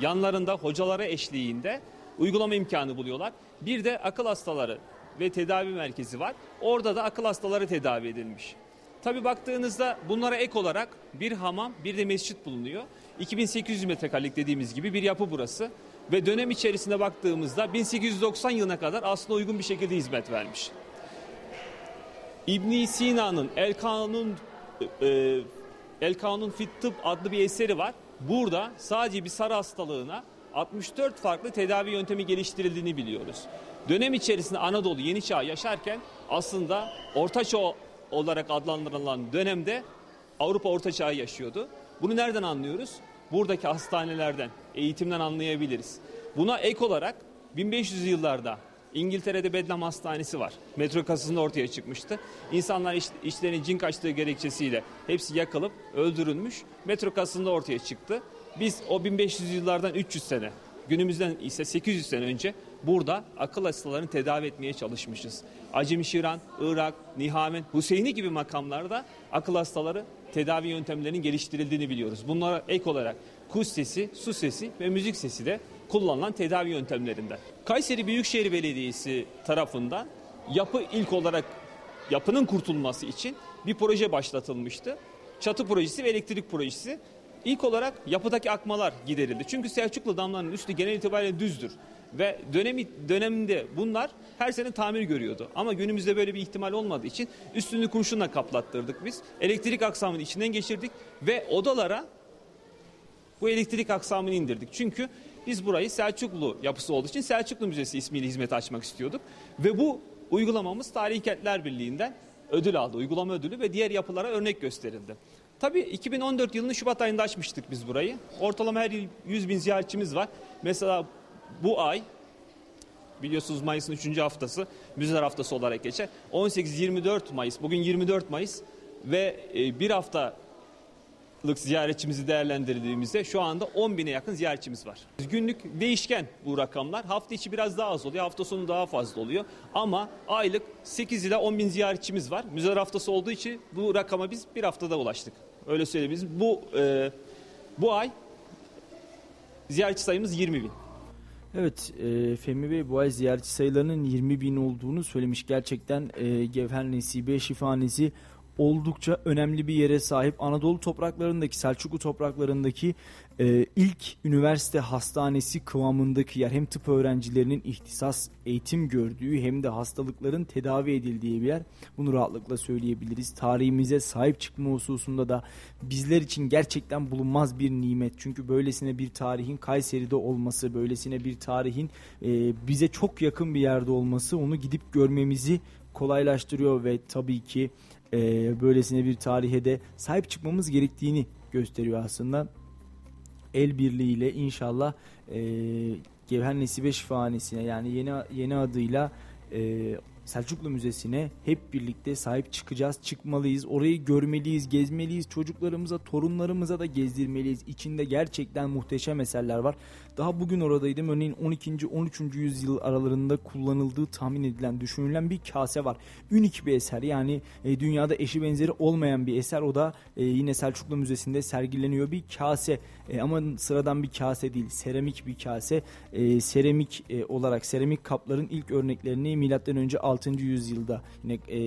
yanlarında hocaları eşliğinde uygulama imkanı buluyorlar. Bir de akıl hastaları ve tedavi merkezi var. Orada da akıl hastaları tedavi edilmiş. Tabi baktığınızda bunlara ek olarak bir hamam bir de mescit bulunuyor. 2800 metrekarelik dediğimiz gibi bir yapı burası. Ve dönem içerisinde baktığımızda 1890 yılına kadar aslında uygun bir şekilde hizmet vermiş. İbn Sina'nın El Kanun e, El Kanun Fit Tıp adlı bir eseri var. Burada sadece bir sarı hastalığına 64 farklı tedavi yöntemi geliştirildiğini biliyoruz. Dönem içerisinde Anadolu Yeni Çağ yaşarken aslında Orta Çağ olarak adlandırılan dönemde Avrupa Orta Çağ'ı yaşıyordu. Bunu nereden anlıyoruz? Buradaki hastanelerden, eğitimden anlayabiliriz. Buna ek olarak 1500 yıllarda İngiltere'de Bedlam Hastanesi var. Metro kasasında ortaya çıkmıştı. İnsanlar iş, işlerinin cin kaçtığı gerekçesiyle hepsi yakılıp öldürülmüş. Metro kasasında ortaya çıktı. Biz o 1500 yıllardan 300 sene, günümüzden ise 800 sene önce burada akıl hastalarını tedavi etmeye çalışmışız. Acemi Şiran, Irak, Nihamen, Hüseyini gibi makamlarda akıl hastaları tedavi yöntemlerinin geliştirildiğini biliyoruz. Bunlara ek olarak kuş sesi, su sesi ve müzik sesi de kullanılan tedavi yöntemlerinden. Kayseri Büyükşehir Belediyesi tarafından yapı ilk olarak yapının kurtulması için bir proje başlatılmıştı. Çatı projesi ve elektrik projesi. İlk olarak yapıdaki akmalar giderildi. Çünkü Selçuklu damlarının üstü genel itibariyle düzdür. Ve dönemi, döneminde bunlar her sene tamir görüyordu. Ama günümüzde böyle bir ihtimal olmadığı için üstünü kurşunla kaplattırdık biz. Elektrik aksamını içinden geçirdik ve odalara bu elektrik aksamını indirdik. Çünkü biz burayı Selçuklu yapısı olduğu için Selçuklu Müzesi ismiyle hizmet açmak istiyorduk. Ve bu uygulamamız Tarihi Kentler Birliği'nden ödül aldı. Uygulama ödülü ve diğer yapılara örnek gösterildi. Tabii 2014 yılının Şubat ayında açmıştık biz burayı. Ortalama her yıl 100 bin ziyaretçimiz var. Mesela bu ay biliyorsunuz Mayıs'ın 3. haftası müzeler haftası olarak geçer. 18-24 Mayıs bugün 24 Mayıs ve e, bir haftalık ziyaretçimizi değerlendirdiğimizde şu anda 10 bine yakın ziyaretçimiz var. Günlük değişken bu rakamlar. Hafta içi biraz daha az oluyor. Hafta sonu daha fazla oluyor. Ama aylık 8 ila 10 bin ziyaretçimiz var. Müzeler haftası olduğu için bu rakama biz bir haftada ulaştık. Öyle söyleyebiliriz. Bu e, bu ay ziyaretçi sayımız 20 bin. Evet e, Fehmi Bey bu ay ziyaretçi sayılarının 20 bin olduğunu söylemiş. Gerçekten e, Gevher Nesibe Şifanesi oldukça önemli bir yere sahip. Anadolu topraklarındaki, Selçuklu topraklarındaki e, ilk üniversite hastanesi kıvamındaki yer. Hem tıp öğrencilerinin ihtisas eğitim gördüğü hem de hastalıkların tedavi edildiği bir yer. Bunu rahatlıkla söyleyebiliriz. Tarihimize sahip çıkma hususunda da bizler için gerçekten bulunmaz bir nimet. Çünkü böylesine bir tarihin Kayseri'de olması, böylesine bir tarihin e, bize çok yakın bir yerde olması onu gidip görmemizi kolaylaştırıyor ve tabii ki e, böylesine bir tarihe de sahip çıkmamız gerektiğini gösteriyor aslında. El birliğiyle inşallah e, Gevher Nesibe Şifahanesi'ne yani yeni yeni adıyla e, Selçuklu Müzesi'ne hep birlikte sahip çıkacağız, çıkmalıyız. Orayı görmeliyiz, gezmeliyiz. Çocuklarımıza, torunlarımıza da gezdirmeliyiz. İçinde gerçekten muhteşem eserler var. Daha bugün oradaydım. Örneğin 12. 13. yüzyıl aralarında kullanıldığı tahmin edilen, düşünülen bir kase var. Ünik bir eser. Yani e, dünyada eşi benzeri olmayan bir eser. O da e, yine Selçuklu Müzesi'nde sergileniyor bir kase. E, ama sıradan bir kase değil. Seramik bir kase. E, seramik e, olarak seramik kapların ilk örneklerini milattan önce 6. yüzyılda yine e,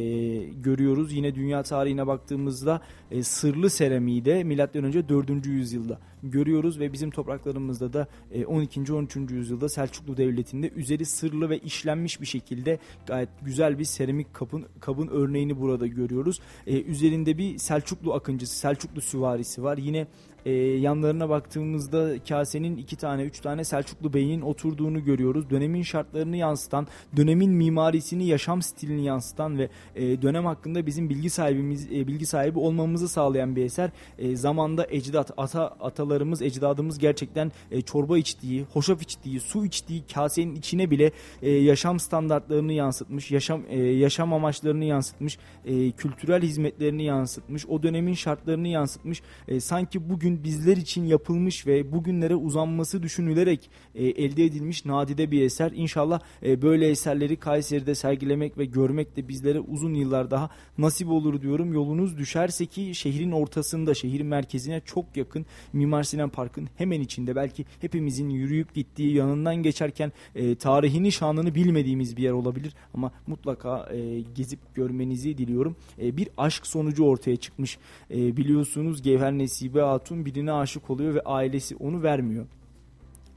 görüyoruz. Yine dünya tarihine baktığımızda e, sırlı seramiği de milattan önce 4. yüzyılda görüyoruz ve bizim topraklarımızda da e, 12. 13. yüzyılda Selçuklu Devleti'nde üzeri sırlı ve işlenmiş bir şekilde gayet güzel bir seramik kabın kabın örneğini burada görüyoruz. E, üzerinde bir Selçuklu akıncısı, Selçuklu süvarisi var. Yine e, yanlarına baktığımızda kasenin iki tane, üç tane Selçuklu Bey'in oturduğunu görüyoruz. Dönemin şartlarını yansıtan, dönemin mimarisini, yaşam stilini yansıtan ve e, dönem hakkında bizim bilgi sahibimiz, e, bilgi sahibi olmamızı sağlayan bir eser. E, zamanda ecdat, ata, atalarımız, ecdadımız gerçekten e, çorba içtiği, hoşaf içtiği, su içtiği kasenin içine bile e, yaşam standartlarını yansıtmış, yaşam e, yaşam amaçlarını yansıtmış, e, kültürel hizmetlerini yansıtmış, o dönemin şartlarını yansıtmış. E, sanki bugün bizler için yapılmış ve bugünlere uzanması düşünülerek e, elde edilmiş nadide bir eser. İnşallah e, böyle eserleri Kayseri'de sergilemek ve görmek de bizlere uzun yıllar daha nasip olur diyorum. Yolunuz düşerse ki şehrin ortasında, şehrin merkezine çok yakın Mimar Sinan Park'ın hemen içinde belki hepimizin yürüyüp gittiği yanından geçerken e, tarihini şanını bilmediğimiz bir yer olabilir ama mutlaka e, gezip görmenizi diliyorum. E, bir aşk sonucu ortaya çıkmış. E, biliyorsunuz Gevher Nesibe Hatun birine aşık oluyor ve ailesi onu vermiyor.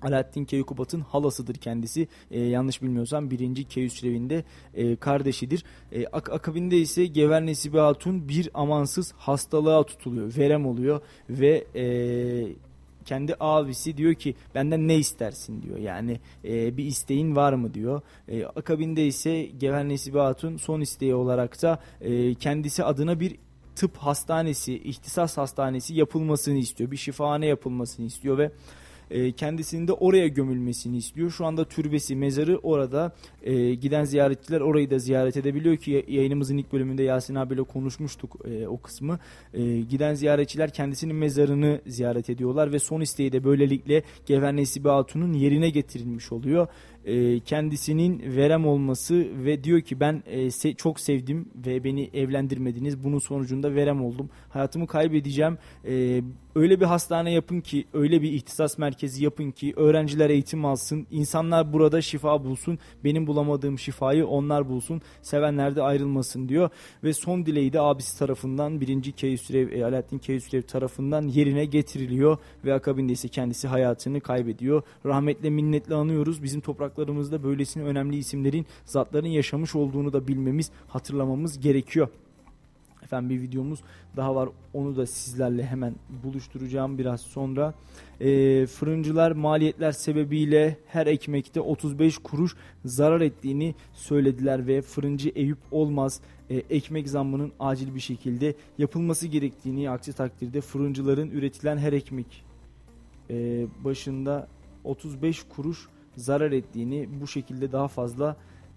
Alaaddin Keykubat'ın halasıdır kendisi. E, yanlış bilmiyorsam birinci Keyhüsrev'in e, kardeşidir. E, ak akabinde ise Gever Nesibe Hatun bir amansız hastalığa tutuluyor. Verem oluyor ve e, kendi abisi diyor ki benden ne istersin diyor. Yani e, bir isteğin var mı diyor. E, akabinde ise Gever Nesibe Hatun son isteği olarak da e, kendisi adına bir tıp hastanesi, ihtisas hastanesi yapılmasını istiyor. Bir şifahane yapılmasını istiyor ve e, kendisinin de oraya gömülmesini istiyor. Şu anda türbesi, mezarı orada. E, giden ziyaretçiler orayı da ziyaret edebiliyor ki yayınımızın ilk bölümünde Yasin abiyle konuşmuştuk e, o kısmı. E, giden ziyaretçiler kendisinin mezarını ziyaret ediyorlar ve son isteği de böylelikle Gever Nesibe Hatun'un yerine getirilmiş oluyor e, kendisinin verem olması ve diyor ki ben e, se çok sevdim ve beni evlendirmediniz. Bunun sonucunda verem oldum. Hayatımı kaybedeceğim. E, öyle bir hastane yapın ki, öyle bir ihtisas merkezi yapın ki öğrenciler eğitim alsın. insanlar burada şifa bulsun. Benim bulamadığım şifayı onlar bulsun. Sevenler de ayrılmasın diyor. Ve son dileği de abisi tarafından birinci Keyhüsrev, e, Alaaddin Keyhüsrev tarafından yerine getiriliyor. Ve akabinde ise kendisi hayatını kaybediyor. Rahmetle minnetle anıyoruz. Bizim topraklarımızda böylesine önemli isimlerin zatların yaşamış olduğunu da bilmemiz, hatırlamamız gerekiyor. Efendim bir videomuz daha var. Onu da sizlerle hemen buluşturacağım biraz sonra. Ee, fırıncılar maliyetler sebebiyle her ekmekte 35 kuruş zarar ettiğini söylediler ve fırıncı Eyüp Olmaz e, ekmek zammının acil bir şekilde yapılması gerektiğini aksi takdirde fırıncıların üretilen her ekmek e, başında 35 kuruş zarar ettiğini bu şekilde daha fazla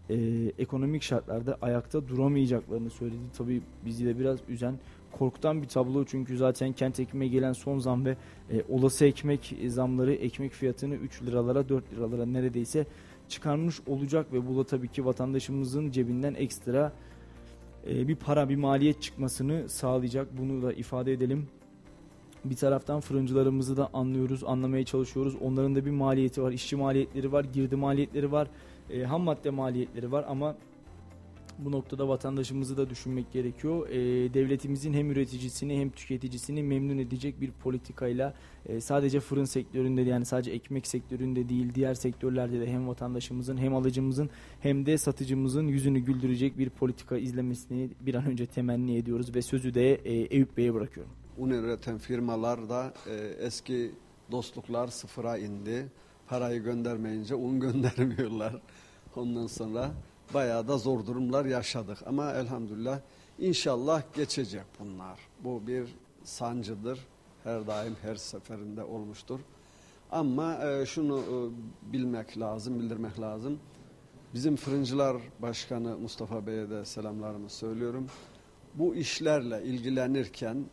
e, ekonomik şartlarda ayakta duramayacaklarını söyledi. Tabii bizi de biraz üzen korkutan bir tablo çünkü zaten kent ekmeğe gelen son zam ve e, olası ekmek zamları ekmek fiyatını 3 liralara 4 liralara neredeyse çıkarmış olacak ve bu da tabii ki vatandaşımızın cebinden ekstra e, bir para bir maliyet çıkmasını sağlayacak bunu da ifade edelim. Bir taraftan fırıncılarımızı da anlıyoruz, anlamaya çalışıyoruz. Onların da bir maliyeti var, işçi maliyetleri var, girdi maliyetleri var, e, ham madde maliyetleri var ama bu noktada vatandaşımızı da düşünmek gerekiyor. E, devletimizin hem üreticisini hem tüketicisini memnun edecek bir politikayla e, sadece fırın sektöründe yani sadece ekmek sektöründe değil diğer sektörlerde de hem vatandaşımızın hem alıcımızın hem de satıcımızın yüzünü güldürecek bir politika izlemesini bir an önce temenni ediyoruz ve sözü de e, Eyüp Bey'e bırakıyorum. Un üreten firmalar da e, eski dostluklar sıfıra indi. Parayı göndermeyince un göndermiyorlar. Ondan sonra bayağı da zor durumlar yaşadık. Ama elhamdülillah inşallah geçecek bunlar. Bu bir sancıdır. Her daim her seferinde olmuştur. Ama e, şunu e, bilmek lazım, bildirmek lazım. Bizim Fırıncılar Başkanı Mustafa Bey'e de selamlarımı söylüyorum. Bu işlerle ilgilenirken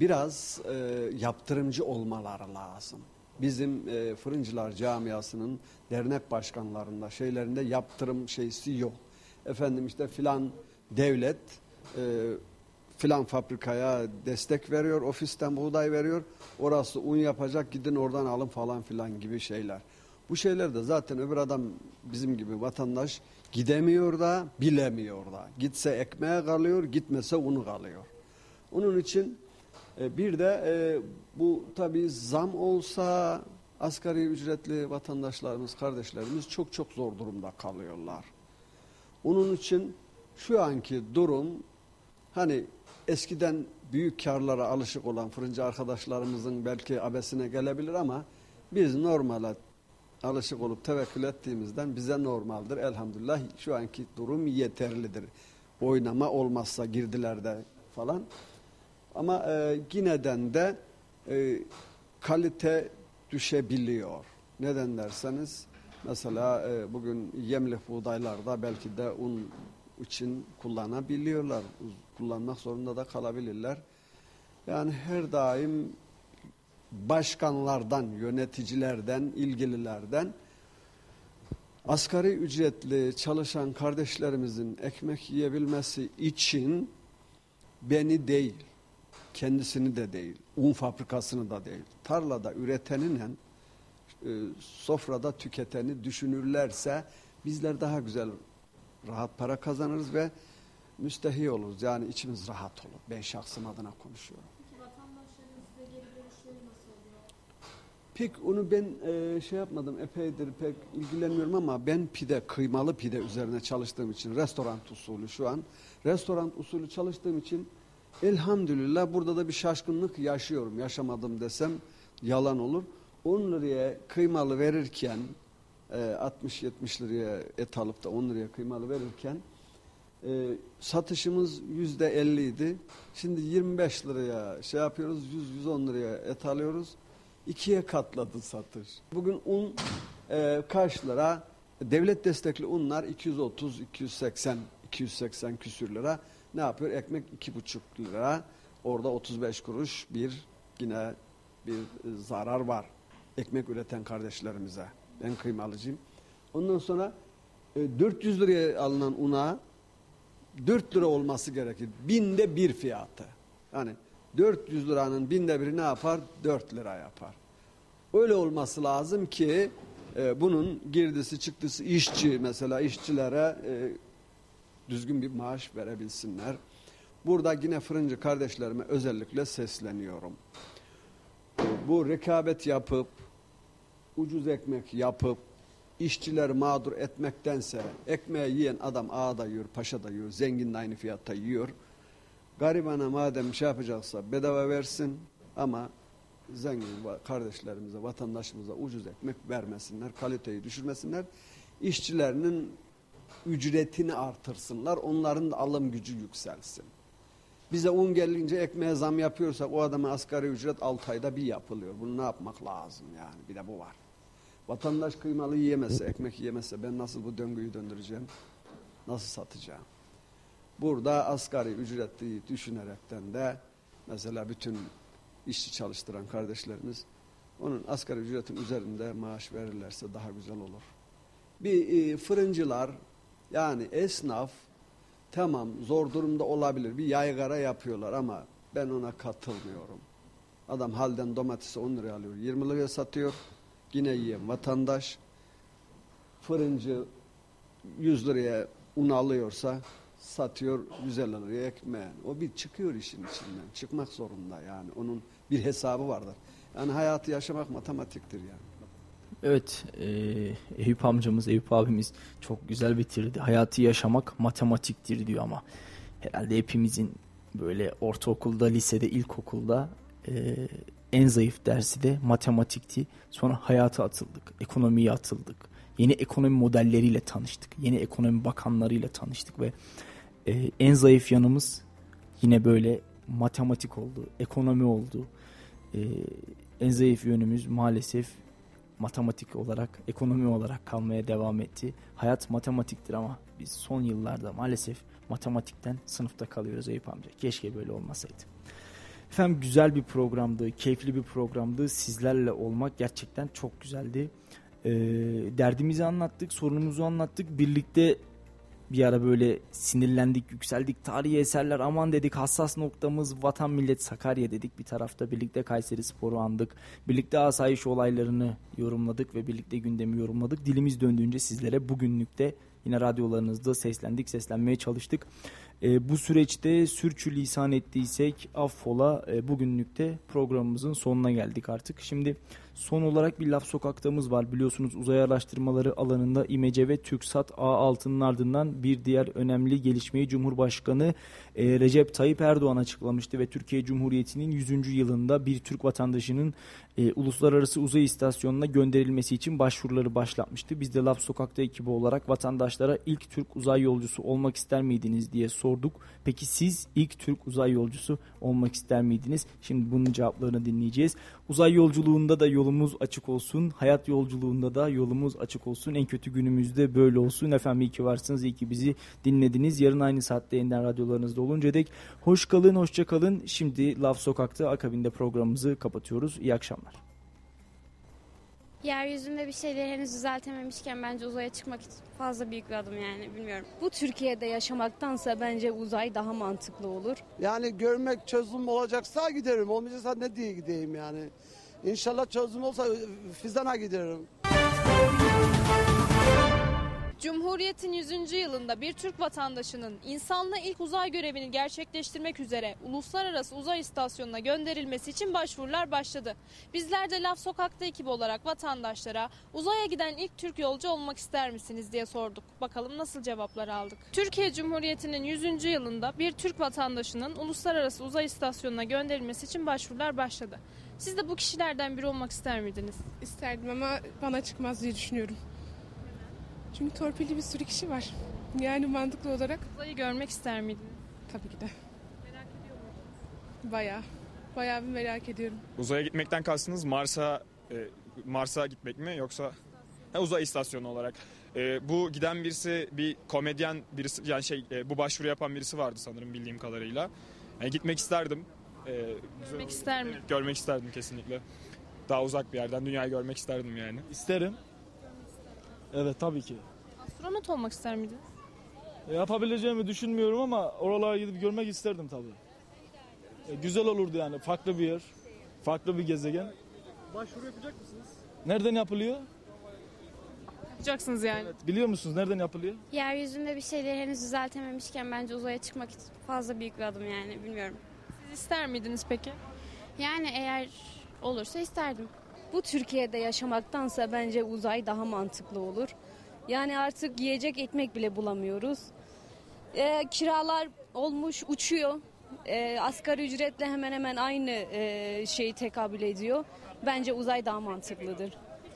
biraz e, yaptırımcı olmaları lazım. Bizim e, fırıncılar camiasının dernek başkanlarında şeylerinde yaptırım şeysi yok. Efendim işte filan devlet e, filan fabrikaya destek veriyor, ofisten buğday veriyor. Orası un yapacak gidin oradan alın falan filan gibi şeyler. Bu şeyler de zaten öbür adam bizim gibi vatandaş gidemiyor da bilemiyor da. Gitse ekmeğe kalıyor, gitmese unu kalıyor. Onun için e, bir de e, bu tabii zam olsa asgari ücretli vatandaşlarımız, kardeşlerimiz çok çok zor durumda kalıyorlar. Onun için şu anki durum hani eskiden büyük karlara alışık olan fırıncı arkadaşlarımızın belki abesine gelebilir ama biz normale alışık olup tevekkül ettiğimizden bize normaldir. Elhamdülillah şu anki durum yeterlidir. Oynama olmazsa girdilerde falan. Ama e, yineden de e, kalite düşebiliyor. Neden derseniz mesela e, bugün yemlik buğdaylarda belki de un için kullanabiliyorlar. Kullanmak zorunda da kalabilirler. Yani her daim başkanlardan, yöneticilerden, ilgililerden asgari ücretli çalışan kardeşlerimizin ekmek yiyebilmesi için beni değil, kendisini de değil, un fabrikasını da değil, tarlada üreteninle e, sofrada tüketeni düşünürlerse bizler daha güzel rahat para kazanırız ve müstehi oluruz. Yani içimiz rahat olur. Ben şahsım adına konuşuyorum. Pek onu ben e, şey yapmadım epeydir pek ilgilenmiyorum ama ben pide kıymalı pide üzerine çalıştığım için restoran usulü şu an restoran usulü çalıştığım için elhamdülillah burada da bir şaşkınlık yaşıyorum yaşamadım desem yalan olur 10 liraya kıymalı verirken e, 60-70 liraya et alıp da 10 liraya kıymalı verirken e, satışımız yüzde 50 idi şimdi 25 liraya şey yapıyoruz 100-110 liraya et alıyoruz ikiye katladı satış. Bugün un e, kaç lira? Devlet destekli unlar 230, 280, 280 küsür lira. Ne yapıyor? Ekmek iki buçuk lira. Orada 35 kuruş bir yine bir zarar var. Ekmek üreten kardeşlerimize. Ben kıymalıcıyım. Ondan sonra e, 400 liraya alınan una 4 lira olması gerekir. Binde bir fiyatı. Yani 400 liranın binde biri ne yapar? 4 lira yapar. Öyle olması lazım ki e, bunun girdisi çıktısı işçi mesela işçilere e, düzgün bir maaş verebilsinler. Burada yine fırıncı kardeşlerime özellikle sesleniyorum. Bu rekabet yapıp ucuz ekmek yapıp işçileri mağdur etmektense ekmeği yiyen adam ağda yiyor, paşa da yiyor, zengin de aynı fiyatta yiyor Garibana madem şey yapacaksa bedava versin ama zengin kardeşlerimize, vatandaşımıza ucuz ekmek vermesinler, kaliteyi düşürmesinler. İşçilerinin ücretini artırsınlar, onların da alım gücü yükselsin. Bize un gelince ekmeğe zam yapıyorsak o adama asgari ücret 6 ayda bir yapılıyor. Bunu ne yapmak lazım yani bir de bu var. Vatandaş kıymalı yiyemezse, ekmek yiyemezse ben nasıl bu döngüyü döndüreceğim? Nasıl satacağım? Burada asgari ücretli düşünerekten de mesela bütün işçi çalıştıran kardeşlerimiz onun asgari ücretin üzerinde maaş verirlerse daha güzel olur. Bir e, fırıncılar yani esnaf tamam zor durumda olabilir. Bir yaygara yapıyorlar ama ben ona katılmıyorum. Adam halden domatesi 10 liraya alıyor. 20 liraya satıyor. Yine yiyen vatandaş. Fırıncı 100 liraya un alıyorsa satıyor 150 liraya ekmeği. O bir çıkıyor işin içinden. Çıkmak zorunda yani. Onun bir hesabı vardır. Yani hayatı yaşamak matematiktir yani. Evet, e, Eyüp amcamız, Eyüp abimiz çok güzel bitirdi. Hayatı yaşamak matematiktir diyor ama herhalde hepimizin böyle ortaokulda, lisede, ilkokulda e, en zayıf dersi de matematikti. Sonra hayata atıldık, ekonomiye atıldık. Yeni ekonomi modelleriyle tanıştık. Yeni ekonomi bakanlarıyla tanıştık ve e, en zayıf yanımız yine böyle matematik oldu, ekonomi oldu. E, en zayıf yönümüz maalesef matematik olarak, ekonomi olarak kalmaya devam etti. Hayat matematiktir ama biz son yıllarda maalesef matematikten sınıfta kalıyoruz Eyüp amca. Keşke böyle olmasaydı. Efendim güzel bir programdı, keyifli bir programdı. Sizlerle olmak gerçekten çok güzeldi. Ee, derdimizi anlattık, sorunumuzu anlattık. Birlikte bir ara böyle sinirlendik, yükseldik. Tarihi eserler aman dedik. Hassas noktamız vatan millet Sakarya dedik. Bir tarafta birlikte Kayseri Spor'u andık. Birlikte asayiş olaylarını yorumladık ve birlikte gündemi yorumladık. Dilimiz döndüğünce sizlere bugünlükte yine radyolarınızda seslendik, seslenmeye çalıştık. Ee, bu süreçte sürçülisan ettiysek affola e, bugünlükte programımızın sonuna geldik artık. Şimdi son olarak bir laf sokaktamız var. Biliyorsunuz uzay araştırmaları alanında İMECE ve TürkSat A6'nın ardından bir diğer önemli gelişmeyi Cumhurbaşkanı e, Recep Tayyip Erdoğan açıklamıştı ve Türkiye Cumhuriyeti'nin 100. yılında bir Türk vatandaşının e, uluslararası uzay istasyonuna gönderilmesi için başvuruları başlatmıştı. Biz de Laf Sokak'ta ekibi olarak vatandaşlara ilk Türk uzay yolcusu olmak ister miydiniz diye sorduk. Peki siz ilk Türk uzay yolcusu olmak ister miydiniz? Şimdi bunun cevaplarını dinleyeceğiz. Uzay yolculuğunda da yolumuz açık olsun. Hayat yolculuğunda da yolumuz açık olsun. En kötü günümüzde böyle olsun. Efendim iyi ki varsınız. iyi ki bizi dinlediniz. Yarın aynı saatte yeniden radyolarınızda olunca dek hoş kalın, hoşça kalın. Şimdi Laf Sokak'ta akabinde programımızı kapatıyoruz. İyi akşamlar. Yeryüzünde bir şeyleri henüz düzeltememişken bence uzaya çıkmak fazla büyük bir adım yani bilmiyorum. Bu Türkiye'de yaşamaktansa bence uzay daha mantıklı olur. Yani görmek çözüm olacaksa giderim. Olmayacaksa ne diye gideyim yani. İnşallah çözüm olsa Fizan'a giderim. Cumhuriyet'in 100. yılında bir Türk vatandaşının insanla ilk uzay görevini gerçekleştirmek üzere uluslararası uzay istasyonuna gönderilmesi için başvurular başladı. Bizler de Laf Sokak'ta ekibi olarak vatandaşlara uzaya giden ilk Türk yolcu olmak ister misiniz diye sorduk. Bakalım nasıl cevaplar aldık. Türkiye Cumhuriyeti'nin 100. yılında bir Türk vatandaşının uluslararası uzay istasyonuna gönderilmesi için başvurular başladı. Siz de bu kişilerden biri olmak ister miydiniz? İsterdim ama bana çıkmaz diye düşünüyorum. Çünkü torpilli bir sürü kişi var. Yani mantıklı olarak. Uzayı görmek ister miydiniz? Tabii ki de. Merak ediyor musunuz? Bayağı. Bayağı bir merak ediyorum. Uzaya gitmekten kastınız Mars'a e, Mars'a gitmek mi yoksa ha, uzay istasyonu olarak? E, bu giden birisi bir komedyen birisi yani şey e, bu başvuru yapan birisi vardı sanırım bildiğim kadarıyla. Yani gitmek isterdim. E, güzel Görmek ister mi? Evet, görmek isterdim kesinlikle. Daha uzak bir yerden dünyayı görmek isterdim yani. İsterim. Evet tabii ki. Astronot olmak ister miydiniz? E, yapabileceğimi düşünmüyorum ama oralara gidip görmek isterdim tabii. E, güzel olurdu yani farklı bir yer, farklı bir gezegen. Başvuru yapacak mısınız? Nereden yapılıyor? Yapacaksınız yani. Biliyor musunuz nereden yapılıyor? Yeryüzünde bir şeyleri henüz düzeltememişken bence uzaya çıkmak fazla büyük bir adım yani bilmiyorum. İster miydiniz peki? Yani eğer olursa isterdim. Bu Türkiye'de yaşamaktansa bence uzay daha mantıklı olur. Yani artık yiyecek ekmek bile bulamıyoruz. Ee, kiralar olmuş uçuyor. e, asgari ücretle hemen hemen aynı e, şeyi tekabül ediyor. Bence uzay daha mantıklıdır.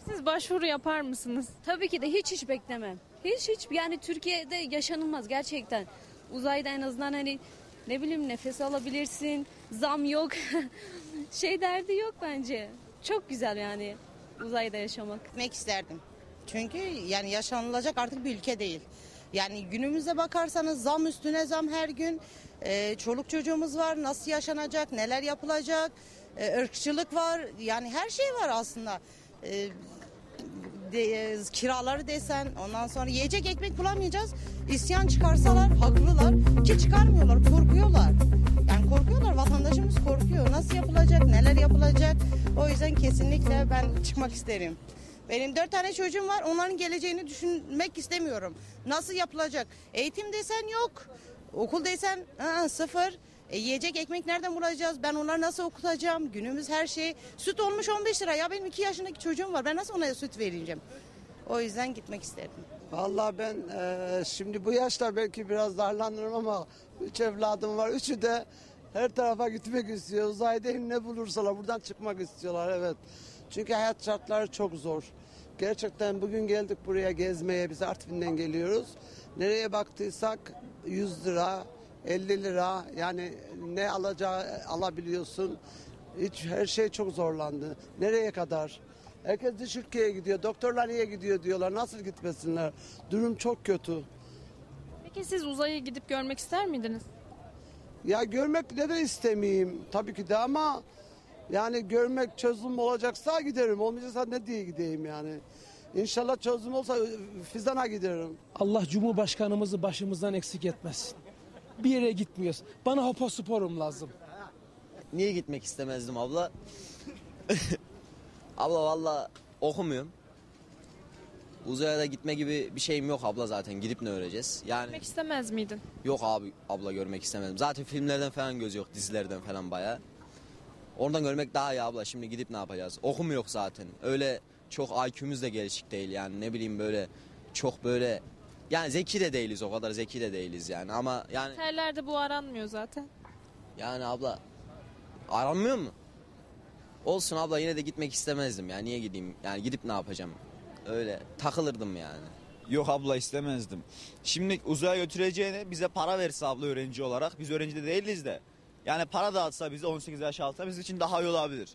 Siz başvuru yapar mısınız? Tabii ki de hiç hiç beklemem. Hiç hiç yani Türkiye'de yaşanılmaz gerçekten. Uzayda en azından hani ne bileyim nefes alabilirsin. Zam yok. şey derdi yok bence. Çok güzel yani uzayda yaşamak. Gitmek isterdim. Çünkü yani yaşanılacak artık bir ülke değil. Yani günümüze bakarsanız zam üstüne zam her gün. Ee, çoluk çocuğumuz var. Nasıl yaşanacak? Neler yapılacak? Ee, ırkçılık var. Yani her şey var aslında. Ee, de, e, kiraları desen ondan sonra yiyecek ekmek bulamayacağız. İsyan çıkarsalar haklılar ki çıkarmıyorlar korkuyorlar. Yani korkuyorlar vatandaşımız korkuyor. Nasıl yapılacak neler yapılacak o yüzden kesinlikle ben çıkmak isterim. Benim dört tane çocuğum var onların geleceğini düşünmek istemiyorum. Nasıl yapılacak? Eğitim desen yok. Okul desen aa, sıfır. E, yiyecek ekmek nereden bulacağız? Ben onları nasıl okutacağım? Günümüz her şey. Süt olmuş 15 lira. Ya benim 2 yaşındaki çocuğum var. Ben nasıl ona süt vereceğim? O yüzden gitmek isterdim. Vallahi ben eee, şimdi bu yaşta belki biraz darlanırım ama üç evladım var. Üçü de her tarafa gitmek istiyor. Uzayda ne bulursalar buradan çıkmak istiyorlar evet. Çünkü hayat şartları çok zor. Gerçekten bugün geldik buraya gezmeye. Biz Artvin'den geliyoruz. Nereye baktıysak 100 lira, 50 lira yani ne alacağı alabiliyorsun. Hiç her şey çok zorlandı. Nereye kadar? Herkes dış ülkeye gidiyor. Doktorlar niye gidiyor diyorlar. Nasıl gitmesinler? Durum çok kötü. Peki siz uzayı gidip görmek ister miydiniz? Ya görmek neden istemeyeyim? Tabii ki de ama yani görmek çözüm olacaksa giderim. Olmayacaksa ne diye gideyim yani. İnşallah çözüm olsa Fizan'a giderim. Allah Cumhurbaşkanımızı başımızdan eksik etmesin. Bir yere gitmiyoruz. Bana hoposporum lazım. Niye gitmek istemezdim abla? abla valla okumuyorum. Uzaya da gitme gibi bir şeyim yok abla zaten. Gidip ne öğreneceğiz? Yani Gitmek istemez miydin? yok abi abla görmek istemedim. Zaten filmlerden falan göz yok. Dizilerden falan baya. Oradan görmek daha iyi abla. Şimdi gidip ne yapacağız? Okum yok zaten. Öyle çok IQ'muz da gelişik değil yani. Ne bileyim böyle çok böyle yani zeki de değiliz o kadar zeki de değiliz yani ama yani Terlerde bu aranmıyor zaten. yani abla aranmıyor mu? Olsun abla yine de gitmek istemezdim ya. Niye gideyim? Yani gidip ne yapacağım? Öyle takılırdım yani. Yok abla istemezdim. Şimdi uzaya götüreceğine bize para verse abla öğrenci olarak. Biz öğrenci de değiliz de. Yani para dağıtsa bize 18 yaş altına bizim için daha iyi olabilir.